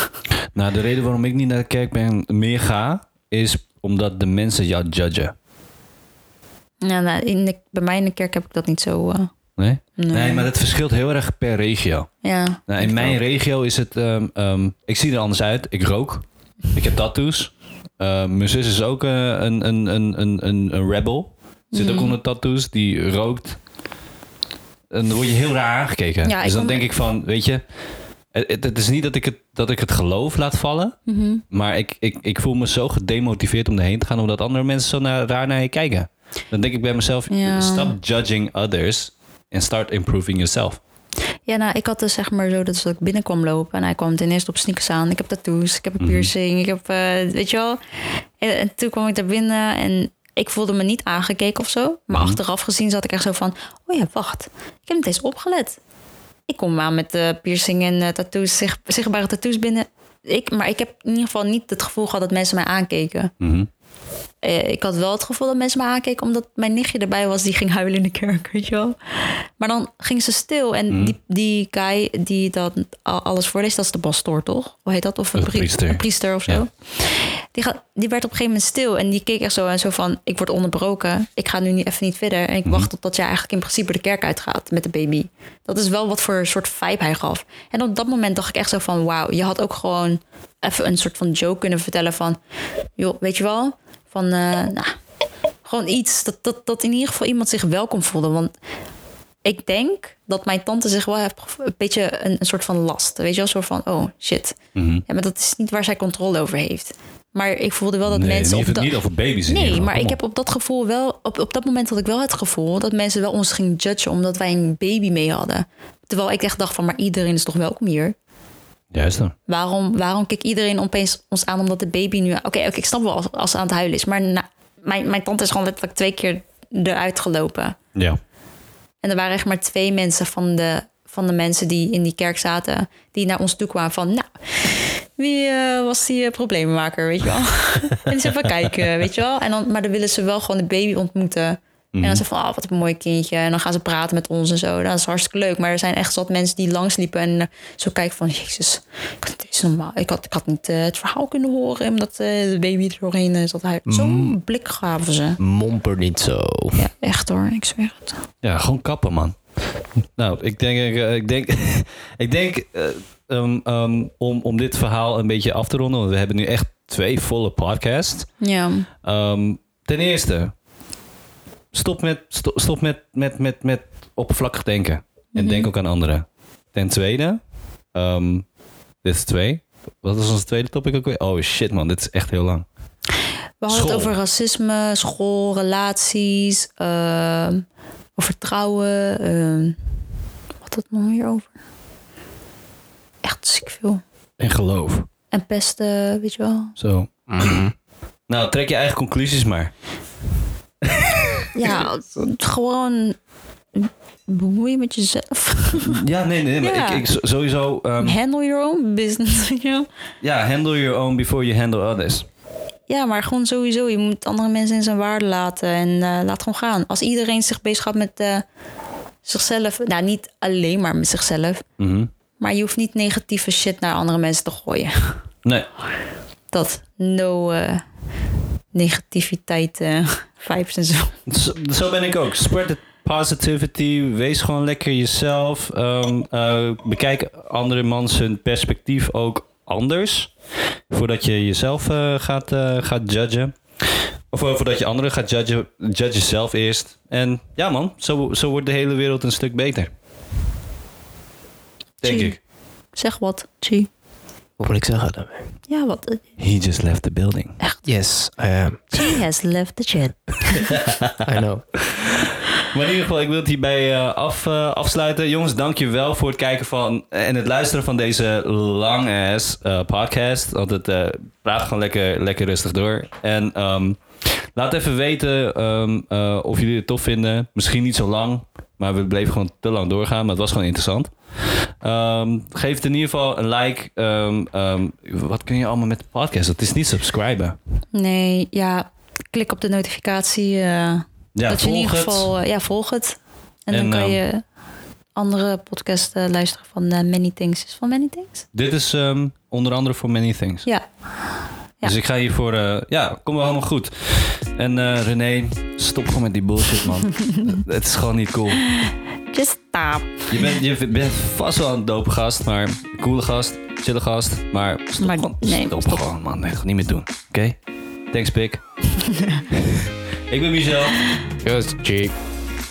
Nou, de reden waarom ik niet naar de kerk ben, meer ga, is omdat de mensen jou judgen. Ja, nou, in de, bij mij in de kerk heb ik dat niet zo. eh, Nee? Nee. maar dat verschilt heel erg per regio. ja. Nou, in mijn regio is het... ehm, ehm, ik zie er anders uit. Ik rook. Ik heb tattoos. Eh, mijn zus is ook eh, een, een, een, een, een, een rebel. Zit Mhm. ook onder tattoos. Die rookt. En dan word je heel raar aangekeken. Ja, ik dus dan kom- denk ik van, weet je... Het, is niet dat ik het, dat ik het geloof laat vallen. Mhm. Maar ik, ik, ik voel me zo gedemotiveerd om erheen te gaan... omdat andere mensen zo naar, raar naar je kijken. Dan denk ik bij mezelf... Ja. Stop judging others... and start improving yourself. ja, nou, ik had dus zeg maar zo dat ik binnenkwam lopen. En hij kwam ten eerste op sneakers aan. Ik heb tattoos, ik heb een piercing, ik heb, eh, weet je wel. En, en toen kwam ik daar binnen en ik voelde me niet aangekeken of zo. Maar achteraf gezien zat ik echt zo van, oh ja, wacht. Ik heb niet eens opgelet. Ik kom aan met de piercing en eh, tattoos, zich, zichtbare tattoos binnen. Ik, maar ik heb in ieder geval niet het gevoel gehad dat mensen mij aankeken. Mhm. Eh, ik had wel het gevoel dat mensen me aankeken omdat mijn nichtje erbij was die ging huilen in de kerk, [laughs] weet je wel. Maar dan ging ze stil en die, die guy die dat alles voorleest, dat is de pastoor, toch? Hoe heet dat? Of een, Een pri- priester. een priester of zo. Ja. Die, gaat, die werd op een gegeven moment stil en die keek echt zo en zo van, ik word onderbroken, ik ga nu niet, even niet verder en ik wacht totdat jij eigenlijk in principe de kerk uitgaat met de baby. Dat is wel wat voor soort vibe hij gaf. En op dat moment dacht ik echt zo van, wauw, je had ook gewoon even een soort van joke kunnen vertellen van, joh, weet je wel, van, eh, nou, gewoon iets dat, dat, dat in ieder geval iemand zich welkom voelde. Want ik denk dat mijn tante zich wel heeft een beetje een, een soort van last. Weet je wel, zo van, oh shit. Mhm. Ja, maar dat is niet waar zij controle over heeft. Maar ik voelde wel dat nee, mensen... niet, op dat- niet over baby's. Nee, geval. maar ik heb op dat gevoel wel... Op, op dat moment had ik wel het gevoel dat mensen wel ons gingen judgen... omdat wij een baby mee hadden. Terwijl ik echt dacht van, maar iedereen is toch welkom hier? Juist dan. Waarom, waarom kijkt iedereen opeens ons aan omdat de baby nu... Oké, oké, ik snap wel als, als ze aan het huilen is. Maar na- mijn, mijn tante is gewoon letterlijk twee keer eruit gelopen. Ja. En er waren echt maar twee mensen van de, van de mensen die in die kerk zaten... die naar ons toe kwamen van... Nou, wie eh, was die eh, probleemmaker, weet je wel? [laughs] en die zei van, kijk, eh, weet je wel? En dan, maar dan willen ze wel gewoon de baby ontmoeten... En dan zeggen van, oh, wat een mooi kindje. En dan gaan ze praten met ons en zo. Dat is hartstikke leuk. Maar er zijn echt zat mensen die langsliepen en eh, zo kijken van... Jezus, het is normaal. Ik had, ik had niet eh, het verhaal kunnen horen... omdat eh, de baby er doorheen eh, zat. Hij- Zo'n blik gaven ze. Momper niet zo. Ja, echt hoor. Ik zweer het. Ja, gewoon kappen, man. Nou, ik denk, ik denk, [laughs] ik denk eh, um, um, om, om dit verhaal een beetje af te ronden, want we hebben nu echt twee volle podcasts. Ja. Um, ten eerste, stop met, sto- stop met, met, met, met oppervlakkig denken. En denk ook aan anderen. Ten tweede, um, dit is twee. Wat was onze tweede topic ook weer? Oh shit man, dit is echt heel lang. We hadden School. het over racisme, school, relaties, ehm, over trouwen. ehm, wat had het nog meer over? Echt ziek veel. En geloof. En pesten, weet je wel. Zo. Nou, trek je eigen conclusies maar. Ja, [laughs] gewoon bemoeien met jezelf. [laughs] Ja, nee, nee, maar Ja. ik, ik sowieso... um, Handle your own business, [laughs] je wel. Ja, handle your own before you handle others. Ja, maar gewoon sowieso. Je moet andere mensen in zijn waarde laten en eh, laat gewoon gaan. Als iedereen zich bezighoudt met eh, zichzelf, nou niet alleen maar met zichzelf, Mhm. maar je hoeft niet negatieve shit naar andere mensen te gooien. Nee. Dat no eh, negativiteit eh, [laughs] vibes en zo. Zo, zo ben ik ook. Spread the positivity. Wees gewoon lekker jezelf. Ehm, eh, bekijk andere mensen perspectief ook anders. Voordat je jezelf eh, gaat, gaat judgen. Of voordat je anderen gaat judgen. Judge jezelf eerst. En ja man, zo, zo wordt de hele wereld een stuk beter. Denk ik. Zeg wat, Chi. Wat moet ik zeggen daarmee? Ja, wat? He just left the building. Yes, I am. Chi has left the chat. [laughs] I know. Maar in ieder geval, ik wil het hierbij eh, af, eh, afsluiten. Jongens, dank je wel voor het kijken van en het luisteren van deze long-ass eh, podcast. Want het praat gewoon lekker, lekker rustig door. En ehm, laat even weten ehm, eh, of jullie het tof vinden. Misschien niet zo lang, maar we bleven gewoon te lang doorgaan. Maar het was gewoon interessant. Ehm, geef in ieder geval een like. Ehm, ehm, wat kun je allemaal met de podcast? Dat is niet subscriben. Nee, ja, klik op de notificatie. eh, Ja, dat je in ieder het. geval, eh, ja, volg het. En, En, dan kan je andere podcasts eh, luisteren van eh, Many Things. Is van Many Things? Dit is onder andere voor Many Things. Ja. Ja. Dus ik ga hiervoor... eh ja, kom wel helemaal goed. En René, stop gewoon met die bullshit, man. [laughs] Het is gewoon niet cool. Just stop. Je bent, je bent vast wel een dope gast, maar... Coole gast, chille gast. Maar stop Maar gewoon. nee, stop, stop. gewoon, man. Nee, niet meer doen. Oké? Thanks, Pik. [laughs] ik ben Michel. Yes, Jake.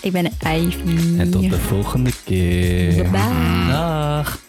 Ik ben Ivy. En tot de volgende keer. Bye bye. Dag.